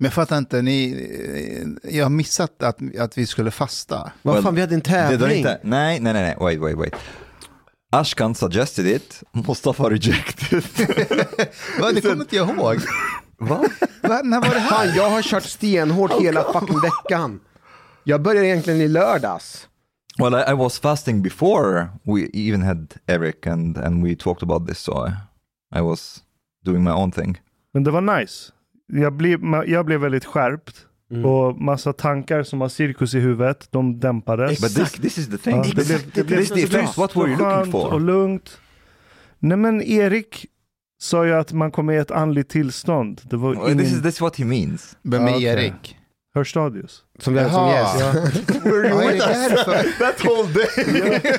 Men jag fattar inte, ni, eh, jag har missat att, att vi skulle fasta. Vad Well, fan, vi hade en tävling. inte, nej, nej, nej, nej, wait, wait, wait. Ashkan suggested it, Mustafa rejected. Va, det kommer inte jag ihåg. Va? Va, när var det här? Fan, jag har kört stenhårt hela fucking veckan. Jag började egentligen i lördags. Well, I, I was fasting before we even had Eric and, and we talked about this, so I, I was doing my own thing. Men det var nice. Jag blev, jag blev väldigt skärpt. Mm. Och massa tankar som har cirkus i huvudet, de dämpades. But this, this is the thing. Ja, det blev, det blev this, this, this, what were you looking skönt och for? lugnt. Nej men Erik sa ju att man kommer i ett andligt tillstånd. Det var Well, This is ingen... this is what he means. Vem är okej. Erik? Hörstadius. Som hade som gäst. Ja. Är, det därför, That whole day.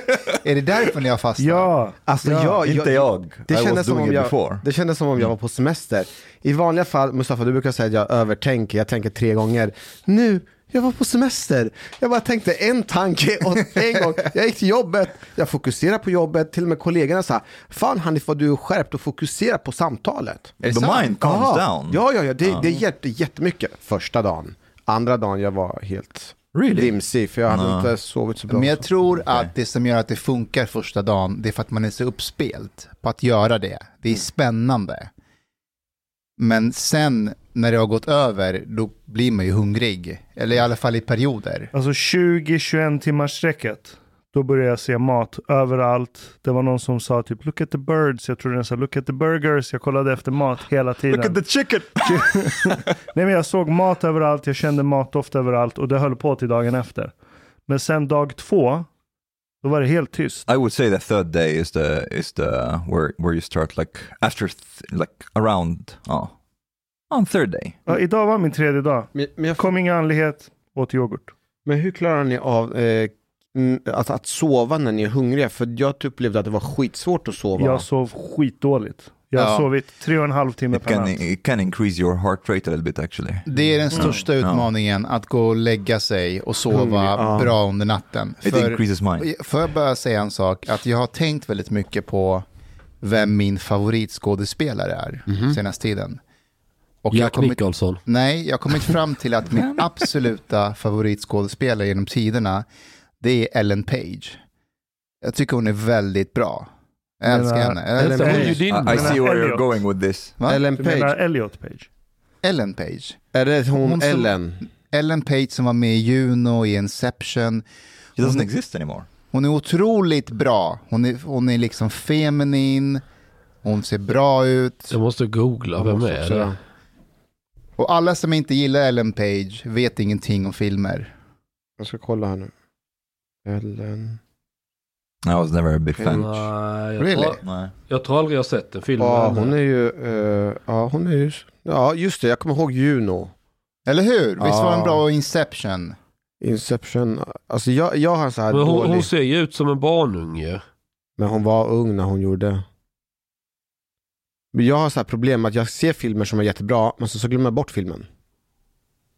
är det därför ni har fastat? ja. Alltså, Ja, jag, Inte jag. Det I was kändes, som om jag, before. det kändes som om jag var på semester. I vanliga fall, Mustafa, du brukar säga att jag övertänker, jag tänker tre gånger. Nu, jag var på semester. Jag bara tänkte en tanke åt en gång. Jag gick till jobbet, jag fokuserade på jobbet, till och med kollegorna sa, fan Hanif vad du är skärpt och fokuserar på samtalet. Är det The mind calms Aha. down. Ja, ja, ja, det, det hjälpte jättemycket första dagen. Andra dagen jag var helt Really? vimsig för jag hade Ja. inte sovit så bra. Men jag tror att det som gör att det funkar första dagen, det är för att man är så uppspelt på att göra det. Det är spännande. Men sen när det har gått över, då blir man ju hungrig. Eller i alla fall i perioder. Alltså 20-21 timmars sträcket. Då började jag se mat överallt. Det var någon som sa typ look at the birds. Jag tror den sa look at the burgers. Jag kollade efter mat hela tiden. Look at the chicken! Nej men jag såg mat överallt. Jag kände matdoft överallt. Och det höll på till dagen efter. Men sen dag två. Då var det helt tyst. I would say the third day is the is the where where you start like after th- like around oh on third day. Ja, idag var min tredje dag. men, men, jag, Kom ingen andlighet. Åt yoghurt. men hur klarar ni av eh, mm, att, att sova när ni är hungriga? För jag upplevde att det var skitsvårt att sova. Jag sov skitdåligt. Jag har Ja. sovit tre och en halv timme It per can natt. it can increase your heart rate a little bit actually. Det är den största Ja. utmaningen, att gå och lägga sig och sova Hungrig, bra under natten. It För, increases mine. får jag bara säga en sak? Att jag har tänkt väldigt mycket på vem min favoritskådespelare är senaste tiden. Och Jack kommit, Nicholson. nej, jag har kommit fram till att min absoluta favoritskådespelare genom tiderna, det är Ellen Page. Jag tycker hon är väldigt bra. Jag älskar henne. Jag älskar henne. I, I see where you're going with this. Va? Ellen Du menar Page, Elliot Page? Ellen Page. är det hon, Hon som- Ellen? Ellen Page som var med i Juno, i Inception. He doesn't Hon- exist anymore. Hon är otroligt bra. Hon är, hon är liksom feminin. Hon ser bra ut. Jag måste googla, vem är det? Och alla som inte gillar Ellen Page vet ingenting om filmer. Jag ska kolla här nu. Ellen. I was never a big fan. Nej, jag, Really? tror, Nej. jag tror aldrig jag sett en film Ja, hon är ju, eh, ja hon är ju, ja just det, jag kommer ihåg Juno. Eller hur? Visst var den Ja. bra Inception? Inception, alltså jag, jag har så här Men hon, dålig, hon ser ju ut som en barnunge. men hon var ung när hon gjorde. Men jag har så här problem med att jag ser filmer som är jättebra, men så, så glömmer jag bort filmen.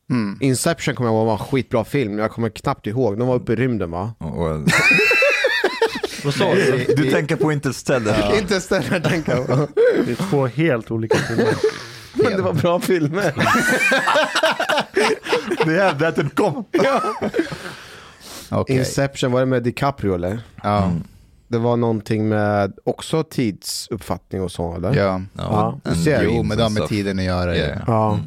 Mm. Inception kommer jag ihåg var en skitbra film, jag kommer knappt ihåg. De var uppe i rymden va? Well, Vad sa du? du tänker på Interstellar. Inte ställa tänka på. Det är två helt olika filmer. Men det var bra filmer. They have that in common. Okej. Inception, var det med DiCaprio eller? Ja. Mm. Det var någonting med också tidsuppfattning och så eller? ja. Ja, du ser. Jo, men det har med tiden att göra. Yeah. Ja, Mm.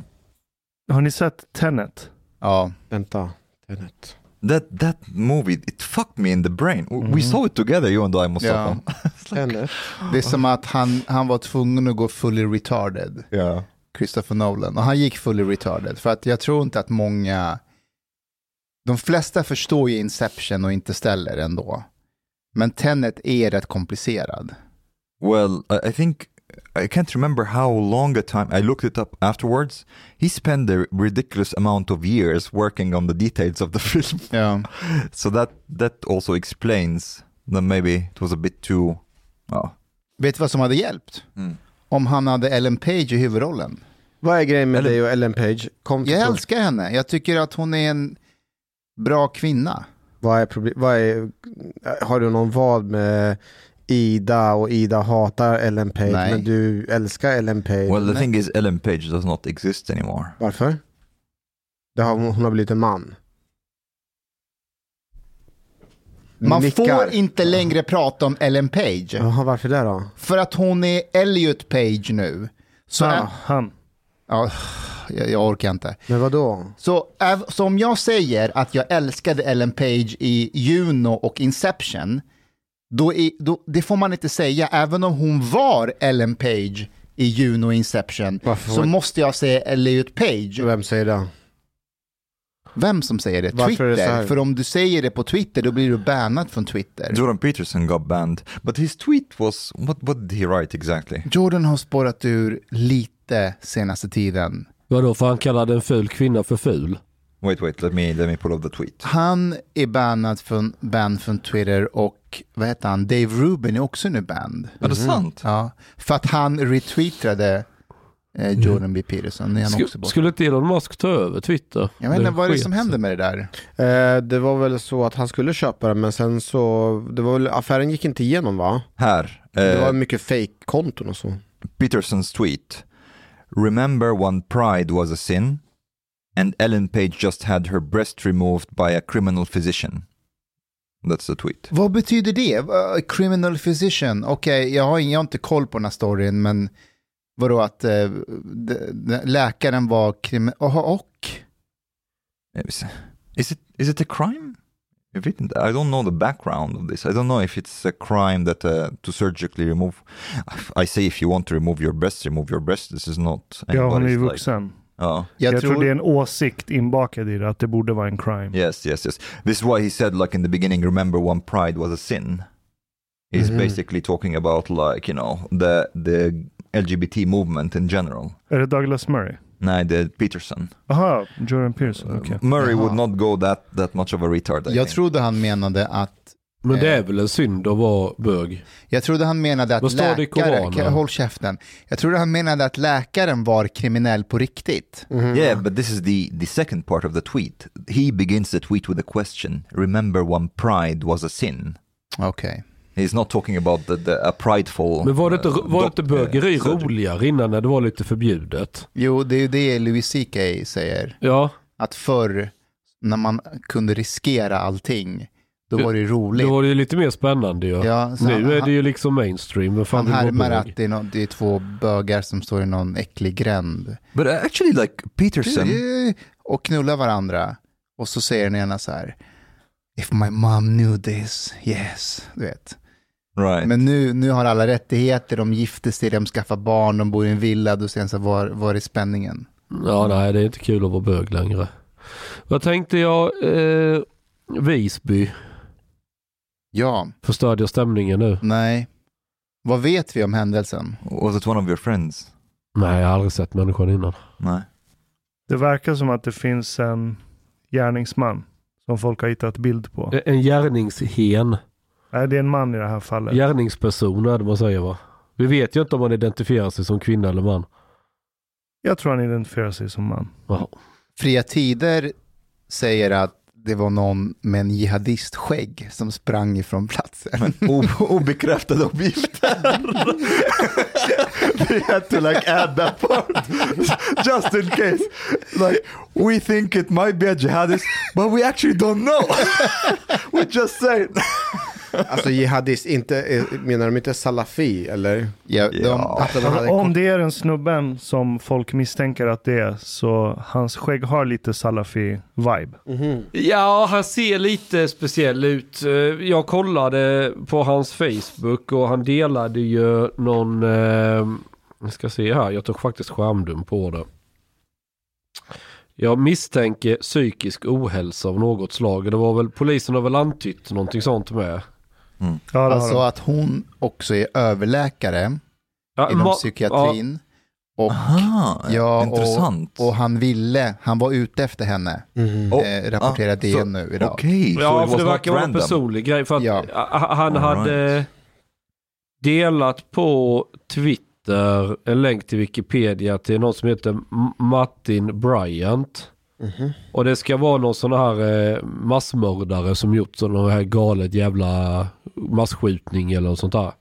Har ni sett Tenet? Ja. vänta. Tenet. That that movie it fucked me in the brain. We saw it together, you and I, Mustafa. Tenet. Det är som att han, han var tvungen att gå fully retarded. Yeah. Christopher Nolan. Och han gick fully retarded. För att jag tror inte att många... De flesta förstår ju Inception och Interstellar ändå. Men Tenet är rätt komplicerad. Well, I, think I can't remember how long a time I looked it up afterwards. He spent a ridiculous amount of years working on the details of the film, Ja. so that that also explains that maybe it was a bit too. Oh, Vet du vad som hade hjälpt? Mm. Om han hade Ellen Page i huvudrollen. Vad är grejen med Eller- dig och Ellen Page? Kom Jag älskar henne. Jag tycker att hon är en bra kvinna. Vad är problem? Vad är, har du någon vad med Ida och Ida hatar Ellen Page Nej. men du älskar Ellen Page? Well, the Nej. thing is, Ellen Page does not exist anymore. Varför? Det har, hon har blivit en man. Man Nickar. får inte längre prata om Ellen Page. Jaha, varför det då? För att hon är Elliot Page nu. Så, Han, han. Ja, jag, jag orkar inte. Men vad då? Så, äv- så om jag säger att jag älskade Ellen Page i Juno och Inception, då är, då, det får man inte säga. Även om hon var Ellen Page i Juno och Inception, Varför så måste jag säga Elliot Page. Vem säger det? Vem som säger det? Varför det Twitter. här? För om du säger det på Twitter, då blir du bannad från Twitter. Jordan Peterson got banned, but his tweet was what? What did he write exactly? Jordan har spårat ur lite senaste tiden. Vadå, för han kallade en ful kvinna för ful? Wait, wait. Let me let me pull up the tweet. Han är bannad från, banned från Twitter och vad heter han? Dave Rubin är också nu banned. Är det sant? Ja, för att han retweetade eh, Jordan B. Peterson. Är han också Sk- borta. skulle inte Elon Musk ta över Twitter? Jag vet inte, vad är det som sig. händer med det där? Eh, det var väl så att han skulle köpa det men sen så, det var väl, affären gick inte igenom va? Här. Det var eh, mycket fake-konton och så. Peterson's tweet. Remember when pride was a sin? And Ellen Page just had her breast removed by a criminal physician. That's the tweet. Vad betyder det? Uh, criminal physician? Okej, jag, har jag har inte koll på den här storyn, men vadå att eh, d- d- läkaren var kriminell? och? Is it is it a crime? If it, I don't know the background of this. I don't know if it's a crime that uh, to surgically remove. I say if you want to remove your breast, remove your breast. This is not. Ja, hon är ju anybody's, like- vuxen. Ja. Jag, Jag, tror, tror det är en åsikt inbakad i det, att det borde vara en crime. Yes, yes, yes. This is why he said, like in the beginning, remember when pride was a sin. He's Mhm. basically talking about like you know the the LGBT movement in general. Är det Douglas Murray? No, the Peterson. Aha, Jordan Pearson, okej. Murray Jaha. would not go that that much of a retard. I jag think. trodde han menade att Men det är väl en synd att vara bög? Jag trodde han menade att står det i läkaren, Koranen? Kan- håll käften. Jag trodde han menade att läkaren var kriminell på riktigt. Yeah, but this is the the second part of the tweet. He begins the tweet with a question. Remember when pride was a sin? Okej. He's not talking about the, the a prideful. Men var det inte, uh, var det inte bögeri uh, roligare innan när det var lite förbjudet? Jo, det är ju det Louis CK säger. Ja, Att förr, när man kunde riskera allting, då var det ju roligt. då var det ju lite mer spännande ju. Ja, nu han- är det ju liksom mainstream. Fan Han härmar att det är, nå- det är två bögar som står i någon äcklig gränd. But uh, actually, like Peterson. Och knullar varandra. Och så säger den ena så här. If my mom knew this, yes. Du vet. Right. Men nu, nu har alla rättigheter, de gifter sig, de skaffar barn, de bor i en villa. Då han så var, var är spänningen? Ja, nej, det är inte kul att vara bög längre. Vad tänkte jag? Eh, Visby Ja, förstörde stämningen nu. nej. Vad vet vi om händelsen? Was it one of your friends? Nej, jag har aldrig sett människan innan. No. Det verkar som att det finns en gärningsman som folk har hittat bild på. En gärningshen. Nej, det är en man i det här fallet. Gärningsperson är det man säger va? Vi vet ju inte om man identifierar sig som kvinna eller man. Jag tror han identifierar sig som man. Jaha. Fria Tider säger att det var någon med en jihadistskägg som sprang ifrån platsen. Obekräftade uppgifter. They had to like add that part just in case. Like we think it might be a jihadist, but we actually don't know. we just say. Alltså jihadist, inte, eh, menar de inte salafi eller? Ja, de, Ja. Att de hade om det är den snubben som folk misstänker att det är så hans skägg har lite salafi-vibe. Ja, han ser lite speciell ut. Eh, Jag kollade på hans Facebook och han delade ju någon... Eh, jag ska se här, jag tog faktiskt skärmdum på det. Jag misstänker psykisk ohälsa av något slag. Det var väl, polisen har väl antytt någonting sånt med. Ja, det har alltså att hon också är överläkare Ja, inom psykiatrin. Och, Aha, ja, intressant. och, och han ville, han var ute efter henne. Oh, eh, rapporterar ah, DN nu idag. Okej, Ja, så ja för det verkar vara en personlig grej. För att Ja. han All hade right. delat på Twitter en länk till Wikipedia till någon som heter Martin Bryant. Mhm. Och det ska vara någon sån här eh, massmördare som gjort sån här galet jävla massskjutning eller något sånt där.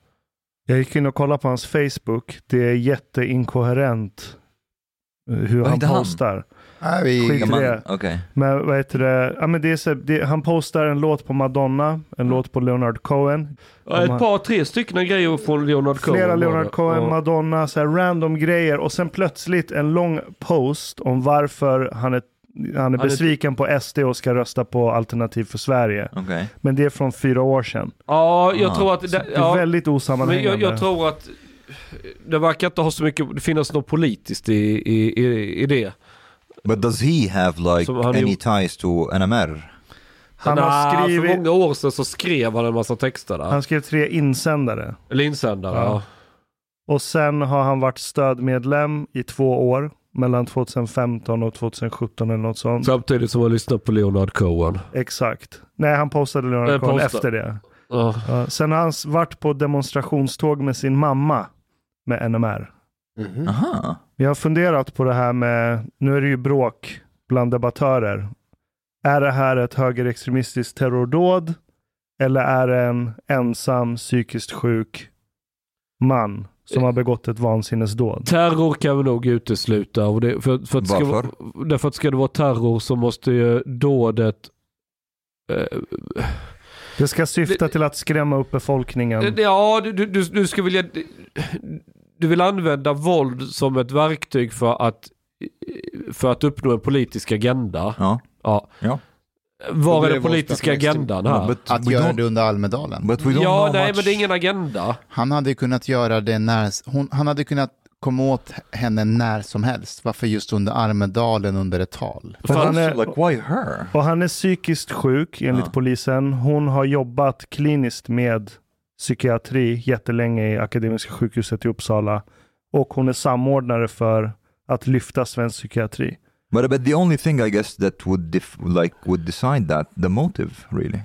Jag gick in och kollade på hans Facebook. Det är jätteinkoherent eh, hur Vad han han? postar. Nej, vi, Skit- man- det. Okej. Men vad heter det? Ja, men det är så, det, han postar en låt på Madonna, en låt på Leonard Cohen. Ja, ett par, tre stycken grejer från Leonard Cohen. Flera Leonard. Cohen, Ja. Madonna, så här random grejer. Och sen plötsligt en lång post om varför han är, han är är- besviken på SD och ska rösta på Alternativ för Sverige. Okej. Men det är från fyra år sedan. Ja, jag Ah. tror att... Det Det, är ja, väldigt men osammanhängande. jag, jag tror att det verkar inte ha så mycket, det finns något politiskt i, i, i, i det. But does he have like any gjort- ties to NMR? han, har För skrivit, många år sedan så skrev han en massa texter där. han skrev tre insändare. Eller insändare. Ja. Ja. Och sen har han varit stödmedlem i två år. Mellan 2015 och 2017 eller något sånt. Samtidigt som han lyssnar på Leonard Cohen. Exakt. Nej, han postade Leonard Cohen posta. efter det. Ja. Ja, sen har han varit på demonstrationståg med sin mamma med NMR. Mhm. Aha. Vi har funderat på det här med, nu är det ju bråk bland debattörer. Är det här ett högerextremistiskt terrordåd? Eller är det en ensam psykiskt sjuk man som har begått ett vansinnesdåd? Terror kan vi nog utesluta. Och det, för, för att ska, Varför? Därför att ska det vara terror så måste ju dådet... Eh, Det ska syfta till att skrämma upp befolkningen. Ja, du, du, du, du ska vilja... Du vill använda våld som ett verktyg för att, för att uppnå en politisk agenda. Ja. Ja. Ja. Var är den det politiska agendan här? But att göra det under Almedalen. But we don't Ja, know nej much. men det är ingen agenda. Han hade kunnat göra det när, hon, han hade kunnat komma åt henne när som helst. Varför just under Almedalen under ett tal? För han är, Like why her? och han är psykiskt sjuk enligt Ja. polisen. Hon har jobbat kliniskt med psykiatri jättelänge i Akademiska sjukhuset i Uppsala. Och hon är samordnare för att lyfta svensk psykiatri. But but the only thing I guess that would def- like would decide that the motive really.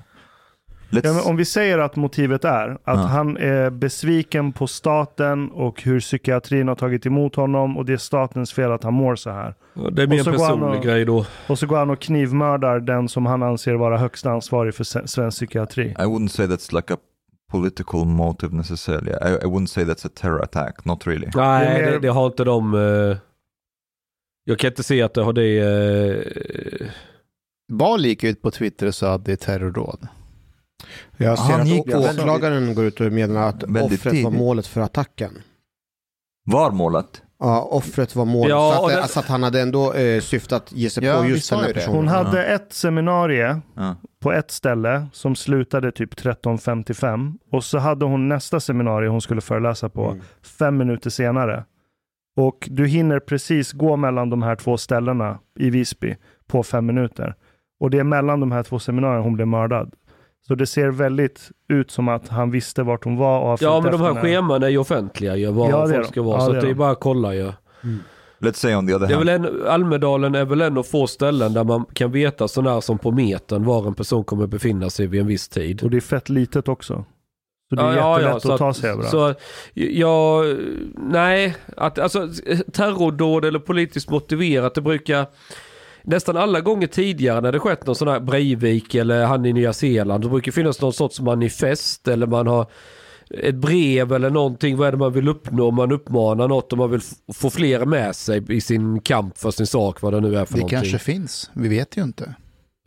Let's Ja, men om vi säger att motivet är att Ja. han är besviken på staten och hur psykiatrin har tagit emot honom och det är statens fel att han mår så här. Det är mer en personlig och- grej då. Och så går han och knivmördar den som han anser vara högsta ansvarig för svensk psykiatri. I wouldn't say that's like a political motive necessarily. I, I wouldn't say that's a terror attack, not really. Nej, Det det, det har inte de... eh, jag kan inte se att det har det... eh, Bal gick ut på Twitter och sa att det är terrordåd. Jag ser Han att också- åklagaren går ut och menar att offret var tidigt. målet för attacken. Var målet? Ja, offret var målet. Ja, så, att, det- alltså att han hade ändå eh, syftat att ge sig Ja, på just den här personen. Hon Ja. hade ett seminarium Ja. på ett ställe som slutade typ 13.55 och så hade hon nästa seminarium hon skulle föreläsa på Mm. fem minuter senare. Och du hinner precis gå mellan de här två ställena i Visby på fem minuter. Och det är mellan de här två seminarierna hon blev mördad. Så det ser väldigt ut som att han visste vart hon var och har Ja men de här scheman är ju offentliga ju, var Ja, folk de. ska vara. Ja, så det är det är bara att kolla ju. Let's say on the other Det är hand. väl en, Almedalen är väl en av få ställen där man kan veta sånär som på metern var en person kommer befinna sig vid en viss tid. Och det är fett litet också. Så det är jättelätt så att ta sig överallt. Så, ja, nej, att, alltså terrordåd eller politiskt motiverat, det brukar nästan alla gånger tidigare när det skett någon sån här Breivik eller han i Nya Zeeland, det brukar finnas någon sorts manifest eller man har ett brev eller någonting, vad är det man vill uppnå, man uppmanar något och man vill få fler med sig i sin kamp för sin sak, vad det nu är för Det någonting. kanske finns, vi vet ju inte.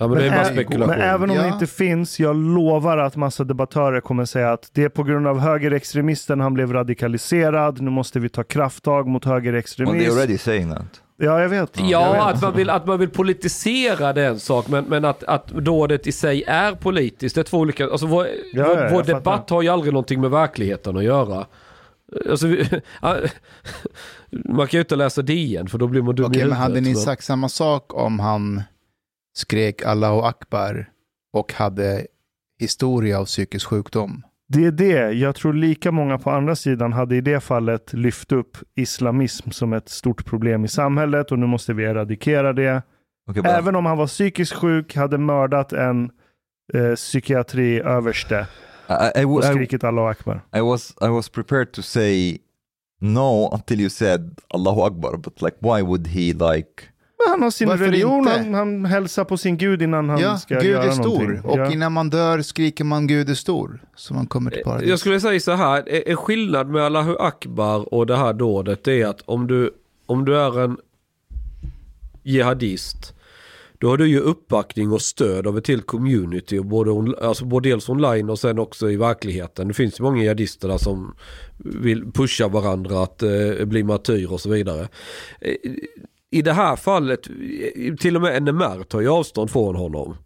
Ja, men det är bara spekulation. men även om det Ja. inte finns, jag lovar att massa debattörer kommer säga att det är på grund av högerextremisten han blev radikaliserad, nu måste vi ta krafttag mot Well, they're högerextremism. already saying that. Ja, jag vet. jag Ja, vet. att man, vill, att man vill politisera det är en sak, men, men att, att dådet i sig är politiskt, det är två olika, alltså vår, ja, vår, jag vår fattar. debatt har ju aldrig någonting med verkligheten att göra. Alltså, vi, man kan ju inte läsa DN för då blir man dum Okej, i men hade ni men- sagt samma sak om han skrek Allahu Akbar och hade historia av psykisk sjukdom? Det är det. Jag tror lika många på andra sidan hade i det fallet lyft upp islamism som ett stort problem i samhället och nu måste vi eradikera det. Okay, Även om han var psykiskt sjuk, hade mördat en eh, psykiatriöverste I, I, I, och skrikit Allahu Akbar. I was I was prepared to say No, until you said Allahu Akbar, but like why would he like Han har sin Varför religion, inte? han, han hälsar på sin gud innan han Ja, ska Gud göra är stor. någonting. Och ja. innan man dör skriker man Gud är stor. Så man kommer till paradis. Jag skulle säga så här, en- en skillnad med Allahu Akbar och det här dådet är att om du, om du är en jihadist då har du ju uppbackning och stöd av ett helt community, både, on, alltså både dels online och sen också i verkligheten. Det finns ju många jihadister där som vill pusha varandra att eh, bli martyr och så vidare. I det här fallet, till och med NMR tar ju avstånd från honom.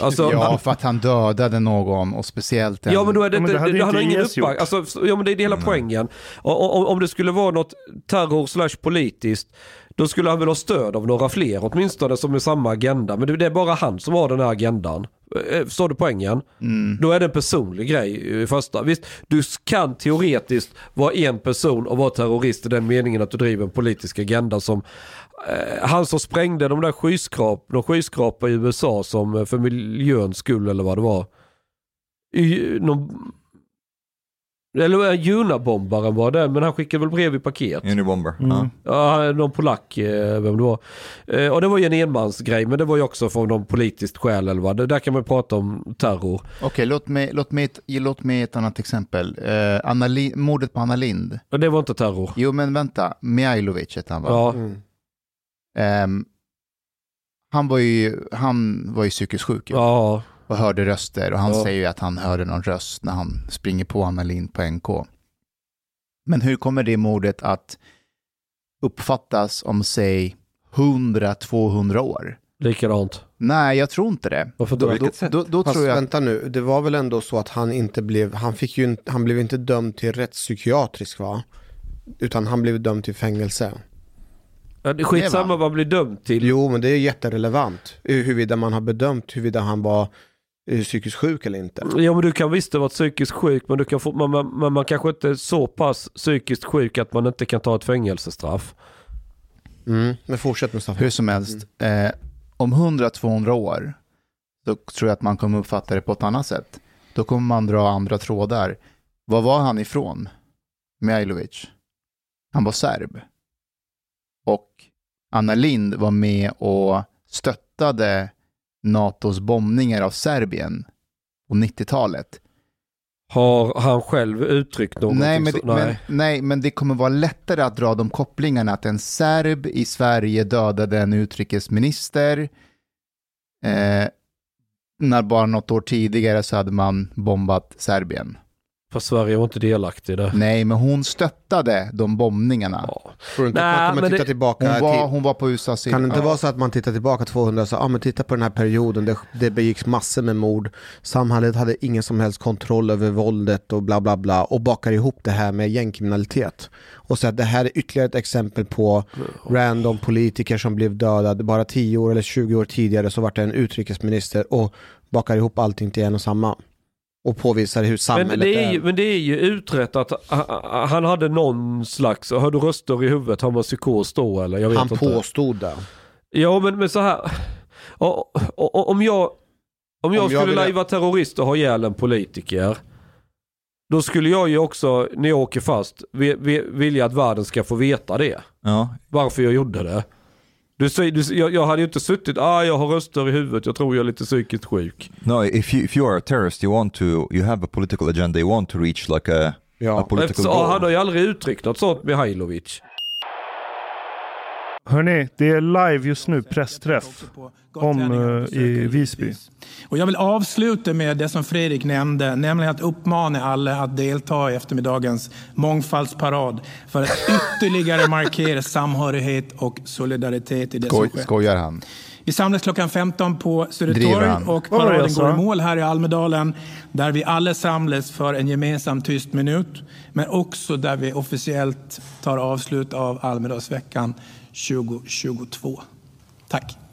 Alltså, Ja, för att han dödade någon och speciellt en... Ja men då är det Ja, det hade det, han har ingen uppback. Alltså, ja men det är det hela poängen. Och, och, om det skulle vara något terror slash politiskt, då skulle han väl ha stöd av några fler åtminstone som är samma agenda. Men det, är bara han som har den här agendan. Eh, Förstår du poängen? Mm. Då är det en personlig grej i första. Visst, du kan teoretiskt vara en person och vara terrorist i den meningen att du driver en politisk agenda som eh, han som sprängde de där skyskrap, de skyskrapor i USA som eh, för miljöns skull eller vad det var. I, någon, eller eh, Junabombaren var det, men han skickade väl brev i paket. Unibomber? Mm. Ja. Ja, någon polack, eh, vem det var. Eh, Och det var ju en enmansgrej, men det var ju också från någon politiskt skäl eller vad. Det där kan man prata om terror. Okej, låt mig, låt, mig, ett- låt mig ett annat exempel. Eh, Anna Li- mordet på Anna Lind. Och det var inte terror. Jo, men vänta. Mihailovic hette han va? Ja, Mm. Ehm, han, var ju, han var ju psykiskt sjuk ju, ja. Och hörde röster. Och han Ja. säger ju att han hörde någon röst när han springer på Anna Lind på NK. Men hur kommer det mordet att uppfattas om, säg, 100-200 år? likadant. Nej, jag tror inte det. Varför Då, då? då, vilket sätt? då, då Fast tror jag... vänta nu, det var väl ändå så att han inte blev, han fick ju, inte- han blev inte dömd till rättspsykiatrisk va? Utan han blev dömd till fängelse. Ja, det är skitsamma vad man blir dömd till. Jo, men det är jätterelevant. Huruvida man har bedömt huruvida han var psykiskt sjuk eller inte. Ja men du kan visst vara psykiskt sjuk men, du kan få, man, man, man, man kanske inte är så pass psykiskt sjuk att man inte kan ta ett fängelsestraff. Mm. Men fortsätt Mustafa. Hur som helst, eh, om 100-200 år, då tror jag att man kommer uppfatta det på ett annat sätt. Då kommer man dra andra trådar. Var var han ifrån? Mihailovic. Han var serb. Och Anna Lind var med och stöttade NATOs bombningar av Serbien på 90-talet. Har han själv uttryckt någonting Nej men, så? det, men, nej, men det kommer vara lättare att dra de kopplingarna att en serb i Sverige dödade en utrikesminister. Eh, när bara något år tidigare så hade man bombat Serbien. För Sverige var inte delaktig i det. Nej, men hon stöttade de bombningarna. Ja. Tror du inte att Nej, man kommer men titta det- tillbaka Hon var, till... hon var på USAs sida. Kan det inte Ja. vara så att man tittar tillbaka 200 och så, ja men titta på den här perioden, det, det begicks massor med mord, samhället hade ingen som helst kontroll över våldet och bla bla bla och bakar ihop det här med gängkriminalitet. Och så att det här är ytterligare ett exempel på random politiker som blev dödade bara 10 år eller 20 år tidigare så vart det en utrikesminister och bakar ihop allting till en och samma. Och påvisar hur samhället Men det, är är. ju, men det är ju utrett att ha- ha- han hade någon slags, har du röster i huvudet, har man psykos då eller? Jag vet Han inte. påstod det. Ja men, men så här. Och, och, och, om jag, om jag Om jag skulle ville- lajva terrorist och ha ihjäl en politiker. Då skulle jag ju också, när jag åker fast, vi- vi- vilja att världen ska få veta det. Ja, Varför jag gjorde det. Du säger, du, jag, jag hade ju inte suttit, ah jag har röster i huvudet, jag tror jag är lite psykiskt sjuk. no. If you if you are a terrorist, you want to you have a political agenda. You want to reach like a, a Ja. political Eftersom, goal. han har ju aldrig uttryckt något sånt Mihailovic. Hörni, det är live just nu, pressträff om eh, i Visby. Och jag vill avsluta med det som Fredrik nämnde, nämligen att uppmana alla att delta i eftermiddagens mångfaldsparad för att ytterligare markera samhörighet och solidaritet i det Skoj, som sker. skojar han? Vi samlas klockan 15 på Södertorg och paraden går i mål här i Almedalen där vi alla samlas för en gemensam tyst minut men också där vi officiellt tar avslut av Almedalsveckan 2022. Tack!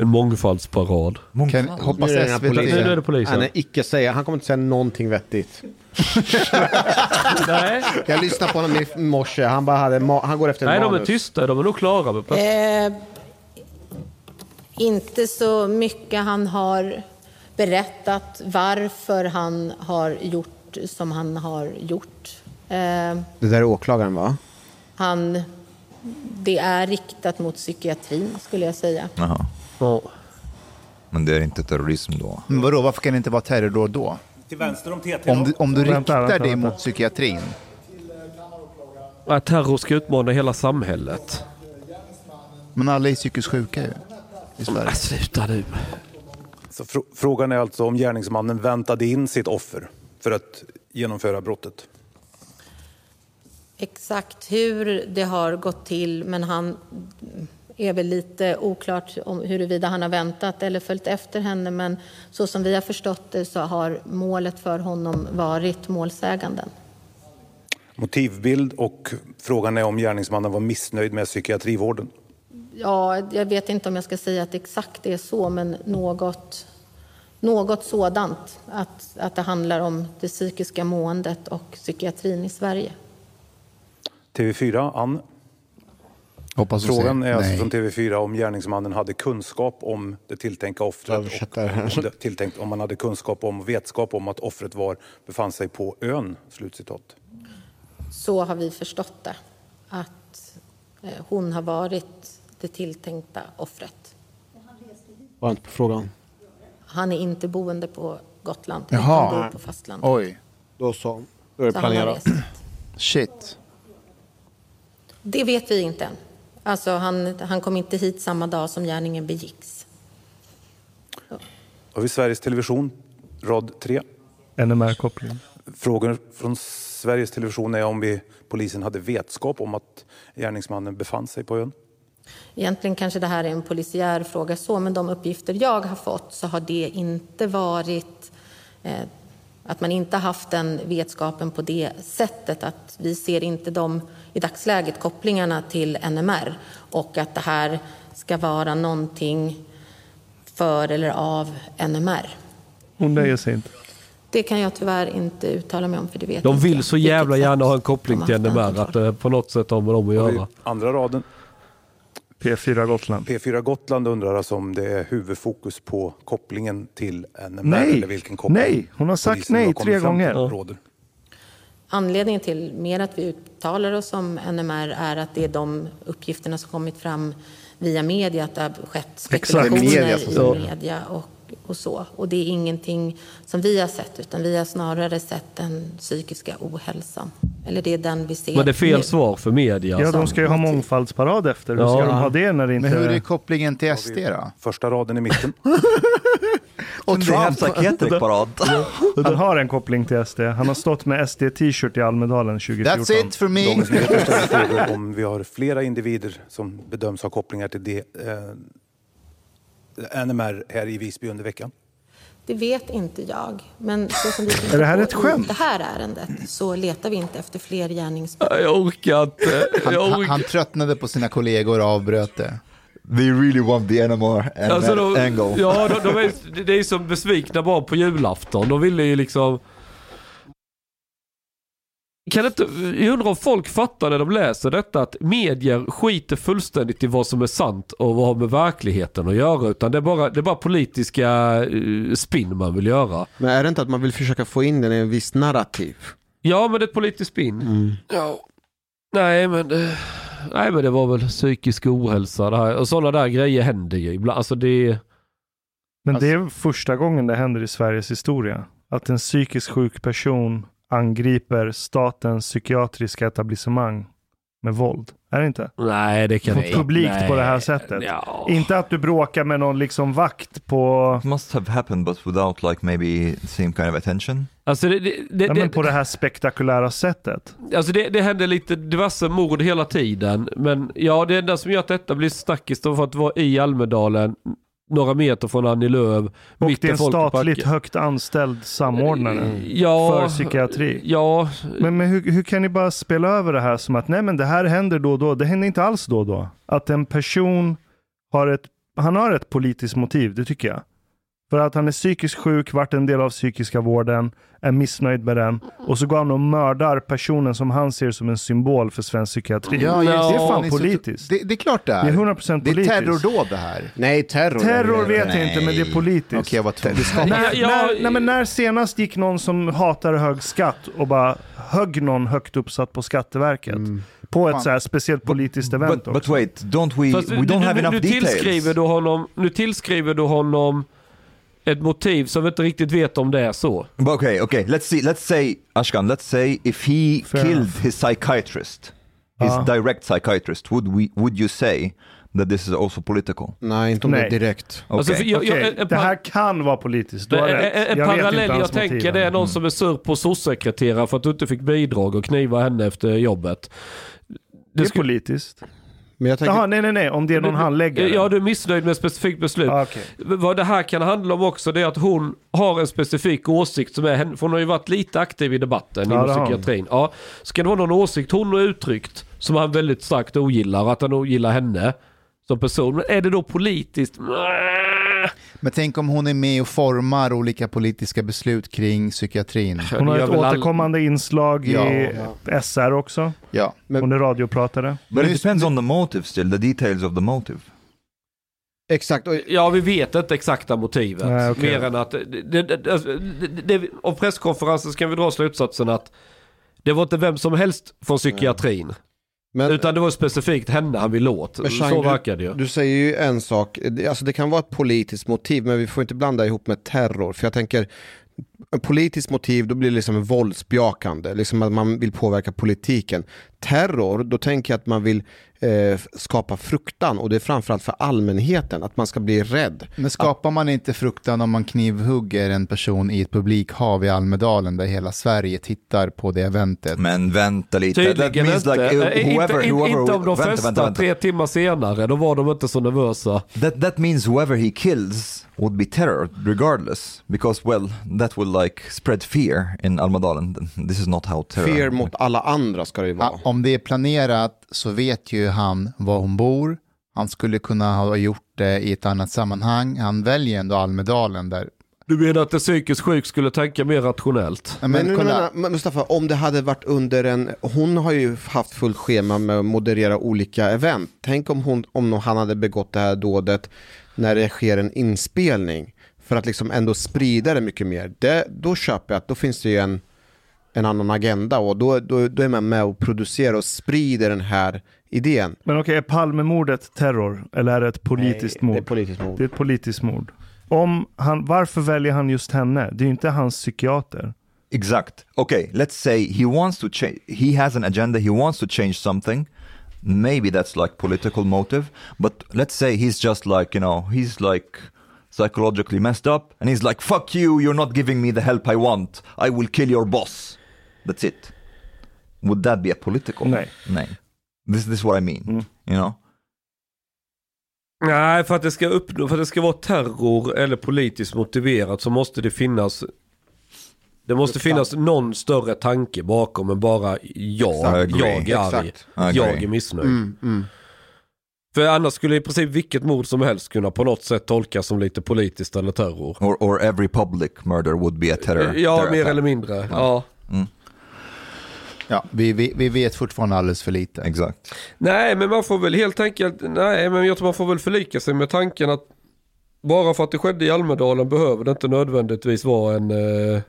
En mångfaldsparad. Kan, hoppas Nu är det SVT... polisen. Nu är det polisen. Han, är icke säga, han kommer inte säga någonting vettigt. Nej, Jag lyssnade på honom i morse, han, bara hade, han går efter Nej de är manus. tysta, de är nog klara med Eh, inte så mycket han har berättat varför han har gjort som han har gjort. Eh, Det där är åklagaren va? han, det är riktat mot psykiatrin skulle jag säga. Jaha. Ja. Men det är inte terrorism då? Men vadå, varför kan det inte vara terrordåd då? Till vänster om TT. Om du, om du Vänta, riktar vänta, det vänta. mot psykiatrin. Att terror ska utmana hela samhället. Men alla är psykiskt sjuka ju. I Sverige. Sluta nu. Så fr- frågan är alltså om gärningsmannen väntade in sitt offer för att genomföra brottet. Exakt hur det har gått till, men han är väl lite oklart om huruvida han har väntat eller följt efter henne. Men så som vi har förstått det så har målet för honom varit målsäganden. Motivbild och frågan är om gärningsmannen var missnöjd med psykiatrivården. Ja, jag vet inte om jag ska säga att exakt det är så, men något, något sådant. Att, att det handlar om det psykiska måendet och psykiatrin i Sverige. TV4, Ann. Hoppas Frågan är alltså från TV4 om gärningsmannen hade kunskap om det tilltänkta offret om, det tilltänkt, om man hade kunskap om och vetskap om att offret var, befann sig på ön. Slutcitat. Så har vi förstått det. Att eh, hon har varit det tilltänkta offret. Var inte på frågan. Han är inte boende på Gotland, Jaha. utan bor på fastlandet. Oj, Då så. Då är det han planerat. shit. Det vet vi inte än. Alltså han, han kom inte hit samma dag som gärningen begicks. Har vi Sveriges Television, rad 3. NMR-koppling. Frågor från Sveriges Television är om vi, polisen hade vetskap om att gärningsmannen befann sig på ön. Egentligen kanske det här är en polisiär fråga så, men de uppgifter jag har fått så har det inte varit eh, att man inte haft den vetskapen på det sättet. Att vi ser inte de i dagsläget kopplingarna till NMR och att det här ska vara någonting för eller av NMR. Hon nöjer sig inte. Det kan jag tyvärr inte uttala mig om för det vet De vill så jävla gärna ha en koppling till NMR att det på något sätt har med dem att göra. andra raden. P4 Gotland. P4 Gotland undrar alltså om det är huvudfokus på kopplingen till NMR Nej. eller vilken koppling Nej. Hon har sagt nej tre gånger. råder. Anledningen till mer att vi uttalar oss om NMR är att det är de uppgifterna som kommit fram via media, att det har skett spekulationer som i media och, och så. Och det är ingenting som vi har sett, utan vi har snarare sett den psykiska ohälsan. Eller det är den vi ser Men det är fel nu. svar för media. Ja, de ska ju ha mångfaldsparad efter. Hur ska Ja. de ha det när det inte... Men hur är kopplingen till SD då? Första raden i mitten. Och Trump. Han har en koppling till SD. Han har stått med SD-t-shirt i Almedalen 2014. That's it for me. Dagens Nyheter ställer frågor om vi har flera individer som bedöms ha kopplingar till det, eh, NMR här i Visby under veckan. Det vet inte jag. Men så som vi Är det här ett skämt? det här ärendet så letar vi inte efter fler gärningsmän. Jag orkar inte. Han, han, han tröttnade på sina kollegor och avbröt det. They really want the NMR and Alltså de, angle. ja, de, de är, det är som besvikna barn på julafton. De ville ju liksom... Kan inte, jag undrar om folk fattar när de läser detta att medier skiter fullständigt i vad som är sant och vad har med verkligheten att göra. Utan det är bara, det är bara politiska eh, spinn man vill göra. Men är det inte att man vill försöka få in den i en viss narrativ? Ja, men det är ett politiskt spinn. Ja. Nej, men det, nej, men det var väl psykisk ohälsa det här. Och sådana där grejer händer ju ibland. Alltså det... Men det är första gången det händer i Sveriges historia. Att en psykiskt sjuk person angriper statens psykiatriska etablissemang med våld. Är det inte? Nej, det kan På publikt på det här sättet. Ja. Inte att du bråkar med någon liksom vakt på, It must have happened but without like maybe same kind of attention. Alltså det, det, det, ja, men på det, det här spektakulära sättet. alltså det, det händer lite diverse mord hela tiden. Men ja, det enda som gör att detta blir snackis det var för att vara i Almedalen, några meter från Annie Lööf. Och det är en statligt högt anställd samordnare ja, för psykiatri. Ja, Men, men hur, hur kan ni bara spela över det här som att nej men det här händer då och då. Det händer inte alls då och då. Att en person har ett, han har ett politiskt motiv, det tycker jag. För att han är psykiskt sjuk, varit en del av psykiska vården, är missnöjd med den. Och så går han och mördar personen som han ser som en symbol för svensk psykiatri. Ja, det är fan politiskt. Det, det är klart det är. Det är 100% Det är politiskt. terrordåd det här. Nej, terror. Terror vet jag inte, men det är politiskt. Okej, jag var tvungen. När, Ja, när, nej, men när senast gick någon som hatar hög skatt och bara högg någon högt uppsatt på Skatteverket? På ett så här speciellt politiskt event But, but också. wait, don't we? Fast we nu- don't have nu, enough nu tillskriver details. du honom, nu tillskriver du honom ett motiv som vi inte riktigt vet om det är så. But okay, okay. Let's see. Let's say Ashkan. Let's say if he Fair killed enough. his psychiatrist, his Ja. direct psychiatrist, would we? Would you say that this is also political? Nej, inte om det Nej. är direkt. Okay. Alltså, jag, jag, Okej, en, det här kan vara politiskt. Du har en, rätt. en, en Jag parallell jag tänker det är någon som är sur på sossekreterare för att du inte fick bidrag och kniva henne efter jobbet. Det är skulle- politiskt. Men jag tänker, Jaha, nej, nej, nej. Om det är någon handläggare. Ja, du är missnöjd med ett specifikt beslut. Ah, okej. Vad det här kan handla om också det är att hon har en specifik åsikt som är henne, för hon har ju varit lite aktiv i debatten Ja, inom psykiatrin. Ja, så kan det vara någon åsikt hon har uttryckt som han väldigt starkt ogillar, att han ogillar henne som person. Men är det då politiskt? Men tänk om hon är med och formar olika politiska beslut kring psykiatrin. Hon har ett väl all- återkommande inslag i SR också. Ja. Hon är radiopratare. But it depends on the motive still, the details of the motive. exakt. Ja, vi vet inte exakta motivet. Nej, okej. Mer än att, det, det, det, alltså, av presskonferensen ska vi dra slutsatsen att det var inte vem som helst från psykiatrin. Men, Utan det var specifikt henne han ville åt. Men Så Chang, verkar det ju. Du säger ju en sak, alltså det kan vara ett politiskt motiv men vi får inte blanda ihop med terror. För jag tänker, politiskt motiv då blir det liksom våldsbejakande, liksom att man vill påverka politiken. Terror, då tänker jag att man vill eh, skapa fruktan och det är framförallt för allmänheten, att man ska bli rädd. Men skapar man inte fruktan om man knivhugger en person i ett publikhav i Almedalen där hela Sverige tittar på det eventet? Men vänta lite. That Tydligen means inte. like uh, Nej, whoever, inte, whoever, inte om de vänta, festa vänta, vänta. tre timmar senare. Då var de inte så nervösa. That that means whoever he kills would be terror regardless, because well, that will like spread fear in Almadalen. This is not how terror. Fear mot alla andra ska det ju vara. Ja, om det är planerat så vet ju han var hon bor. Han skulle kunna ha gjort det i ett annat sammanhang. Han väljer ändå Almedalen där. Du menar att en psykiskt sjuk skulle tänka mer rationellt? Men, Men, nu kolla, men Mustafa, om det hade varit under en, hon har ju haft fullt schema med att moderera olika event. Tänk om, hon, om han hade begått det här dådet när det sker en inspelning. För att liksom ändå sprida det mycket mer. Det, då köper jag att då finns det ju en, en annan agenda och då, då, då är man med och producerar och sprider den här idén. Men okej, är Palmemordet terror? Eller är det ett politiskt Nej, mord? Det är politiskt mord. Det är ett politiskt mord. Om han, varför väljer han just henne? Det är ju inte hans psykiater. Exact. Okay, let's say he wants to change. He has an agenda. He wants to change something. Maybe that's like political motive. But let's say he's just like you know he's like psychologically messed up, and he's like, "Fuck you! You're not giving me the help I want. I will kill your boss." That's it. Would that be a political? Nej. Nej. This, this is what I mean. Mm. You know. Nej, för att det ska uppnå, för att det ska vara terror eller politiskt motiverat så måste det finnas det måste finnas någon större tanke bakom än bara jag, Exakt. Jag är arg, jag är missnöjd. Mm, mm. För annars skulle i princip vilket mord som helst kunna på något sätt tolkas som lite politiskt eller terror. Or, or every public murder would be a terror. ja, terror mer eller mindre. Ja. ja, vi, vi, vi vet fortfarande alldeles för lite. Exakt. Nej, men man får väl helt enkelt, nej, men jag tror man får väl förlika sig med tanken att bara för att det skedde i Almedalen behöver det inte nödvändigtvis vara en eh,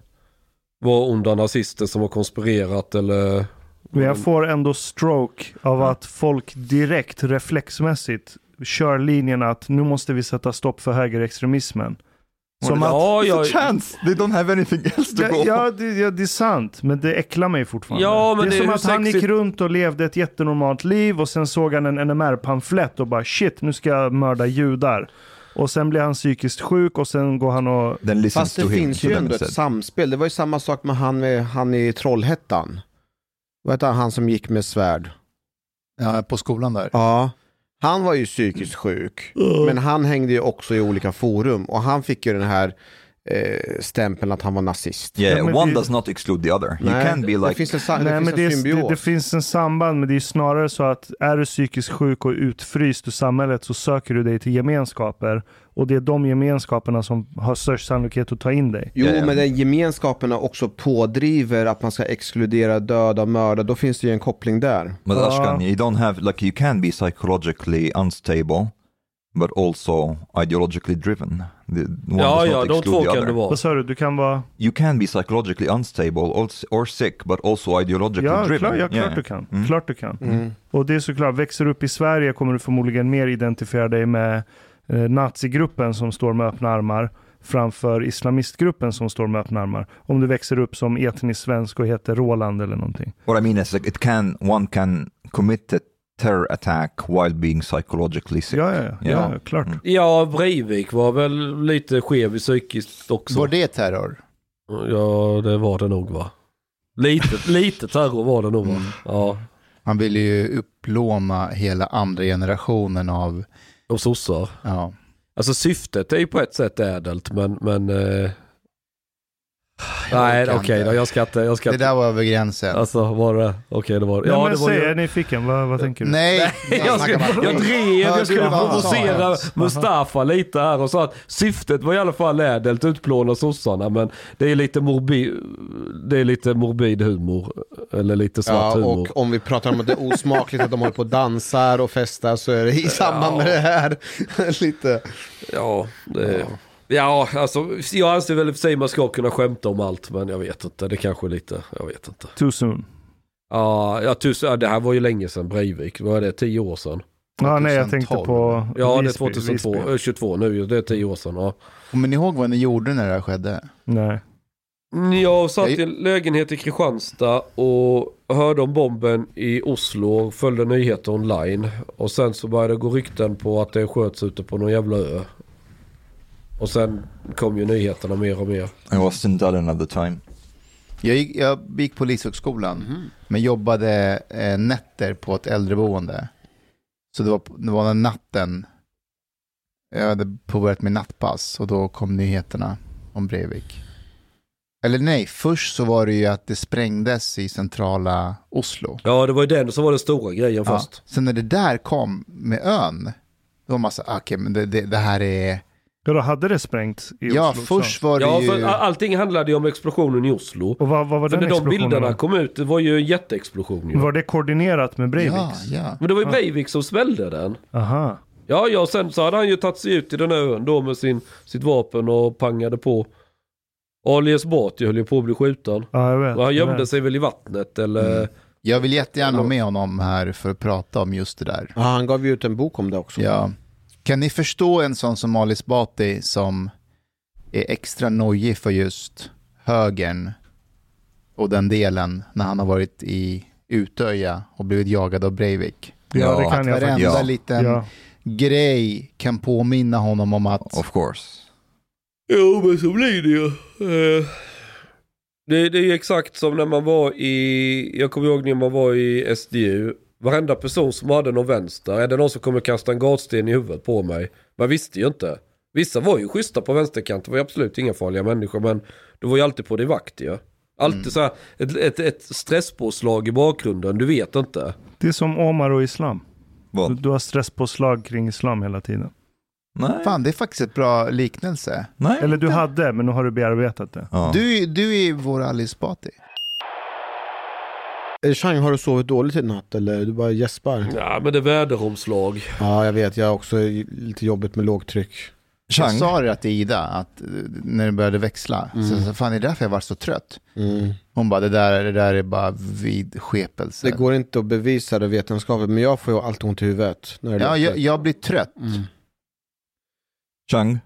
vara onda nazister som har konspirerat eller Men jag får ändå stroke av att folk direkt reflexmässigt kör linjen att nu måste vi sätta stopp för högerextremismen. Som att, ja, ja, chance. They don't have anything else to ja, go. ja, det, ja, det är sant, men det äcklar mig fortfarande. Ja, men det är det är som hur att han gick runt och levde ett jättenormalt liv och sen såg han en NMR-pamflett och bara shit, nu ska jag mörda judar. Och sen blir han psykiskt sjuk och sen går han och... Fast det finns ju ändå ett samspel. Det var ju samma sak med han, med, han i Trollhättan. Vad heter han, som gick med svärd? Ja, på skolan där. Ja. Han var ju psykiskt sjuk, men han hängde ju också i olika forum och han fick ju den här eh, stämpeln att han var nazist. Yeah, Ja, men one det- does not exclude the other. You Nej, can be det like, finns en, sa- det Nej, finns men en det, det, det finns en samband, men det är snarare så att är du psykiskt sjuk och utfryst ur samhället så söker du dig till gemenskaper. Och det är de gemenskaperna som har störst sannolikhet att ta in dig. Jo, men den gemenskapen också pådriver att man ska exkludera döda och mörda. Då finns det ju en koppling där. but Ja. Ashkan, you don't have, like, you can be psychologically unstable, but also ideologically driven. The, one Ja, ja, de två kan det vara. Vad sa du? Du kan vara... You can be psychologically unstable or, sick, but also ideologically Ja, driven. klar, ja, klart Yeah. du kan. Mm. Klart du kan. Mm. Och det är såklart, växer du upp i Sverige kommer du förmodligen mer identifiera dig med eh, nazigruppen som står med öppna armar framför islamistgruppen som står med öppna armar. Om du växer upp som etnisk svensk och heter Roland eller någonting. What I mean is like it can one can commit terror attack while being psychologically sick. Ja, ja, ja, ja. Ja. klart. Mm. Ja, Breivik var väl lite skev i psykiskt också. Var det terror? Ja, det var det nog va. Lite, lite terror var det nog va. Ja, Han ville ju upplåna hela andra generationen av, och sossar. ja. Alltså syftet är ju på ett sätt ädelt men, men eh... Nej okej inte. då, jag ska inte, jag ska Det där var över gränsen. Alltså var det, okej det var Ja, Ja men det var säg, är nyfiken? Vad, vad tänker du? Nej, Jag, ska, jag drev, jag skulle provocera? Mustafa lite här och sa att syftet var i alla fall ädelt, utplåna sossarna men det är lite morbid, det är lite morbid humor. Eller lite svart Ja, humor. och om vi pratar om att det är osmakligt att de håller på och dansar och festar så är det i samband med det här. Lite. Ja, det, ja. Alltså jag anser väl i och för sig man ska kunna skämta om allt men jag vet inte, det kanske är lite, jag vet inte. Too soon. Ja, jag tusen, ja, det här var ju länge sedan Breivik, vad är det, tio år sedan? Ja, nej, jag tänkte 2012. på Ja, Visby, det är 2002, Visby. eh, 22 nu, det är tio år sedan. Ja. Kommer ni ihåg vad ni gjorde när det här skedde? Nej. Jag satt Jag- i en lägenhet i Kristianstad och hörde om bomben i Oslo och följde nyheter online. Och sen så började det gå rykten på att det sköts ute på någon jävla ö. Och sen kom ju nyheterna mer och mer. I was in Dublin at the time. Jag gick, jag gick polishögskolan, men jobbade eh, nätter på ett äldreboende. Så det var, det var den natten jag hade påbörjat min nattpass och då kom nyheterna om Breivik. Eller nej, först så var det ju att det sprängdes i centrala Oslo. Ja, det var ju den som var den stora grejen Ja. först. Sen när det där kom med ön, då var man så, okej, men det, det, det här är... Ja, då hade det sprängts i Ja, Oslo först var det Ja, ju... för all- allting handlade ju om explosionen i Oslo. Och vad, vad var För den när de bilderna då? kom ut, det var ju en jätteexplosion ju. Var det koordinerat med Breiviks? Ja, ja. Men det var ju Breivik som smällde den. Aha. Ja, ja, sen så hade han ju tagit sig ut i den här ön då med sin, sitt vapen och pangade på. Ali Esbati höll ju på att bli skjuten. Ja, jag vet. Och han gömde sig väl i vattnet eller... Mm. Jag vill jättegärna ha med honom här för att prata om just det där. Ja, han gav ju ut en bok om det också. Ja. Kan ni förstå en sån som Ali Esbati som är extra nojig för just högern och den delen när han har varit i Utöja och blivit jagad av Breivik? Ja, det kan Att jag varenda. Ja. liten Ja. grej kan påminna honom om att Of course. Jo, men så blir det ju. Eh, Det, det är ju exakt som när man var i... Jag kommer ihåg när man var i SDU. Varenda person som hade någon vänster. Är det någon som kommer kasta en gatsten i huvudet på mig? Man visste ju inte. Vissa var ju schyssta på vänsterkanten. Det var ju absolut inga farliga människor. Men du var ju alltid på din vakt ju. Alltid så här, ett, ett, ett stresspåslag i bakgrunden. Du vet inte. Det är som Omar och Islam. Du, Vad? du har stresspåslag kring Islam hela tiden. Nej. fan det är faktiskt ett bra liknelse. Nej. Eller du hade, men nu har du bearbetat det. Ja. Du, du är vår Ali Esbati. Eh, Chang, har du sovit dåligt i natt eller du bara gäspar? Ja, men det är väderomslag. Ja, jag vet. Jag har också lite jobbigt med lågtryck. Jag Chang, sa det till Ida, att eh, när det började växla, så, så fan det är därför jag var så trött. Mm. Hon bara, det där, det där är bara vidskepelse. Det går inte att bevisa det vetenskapligt, men jag får ju alltid ont i huvudet. När det Ja, jag, jag blir trött. Mm. Chang,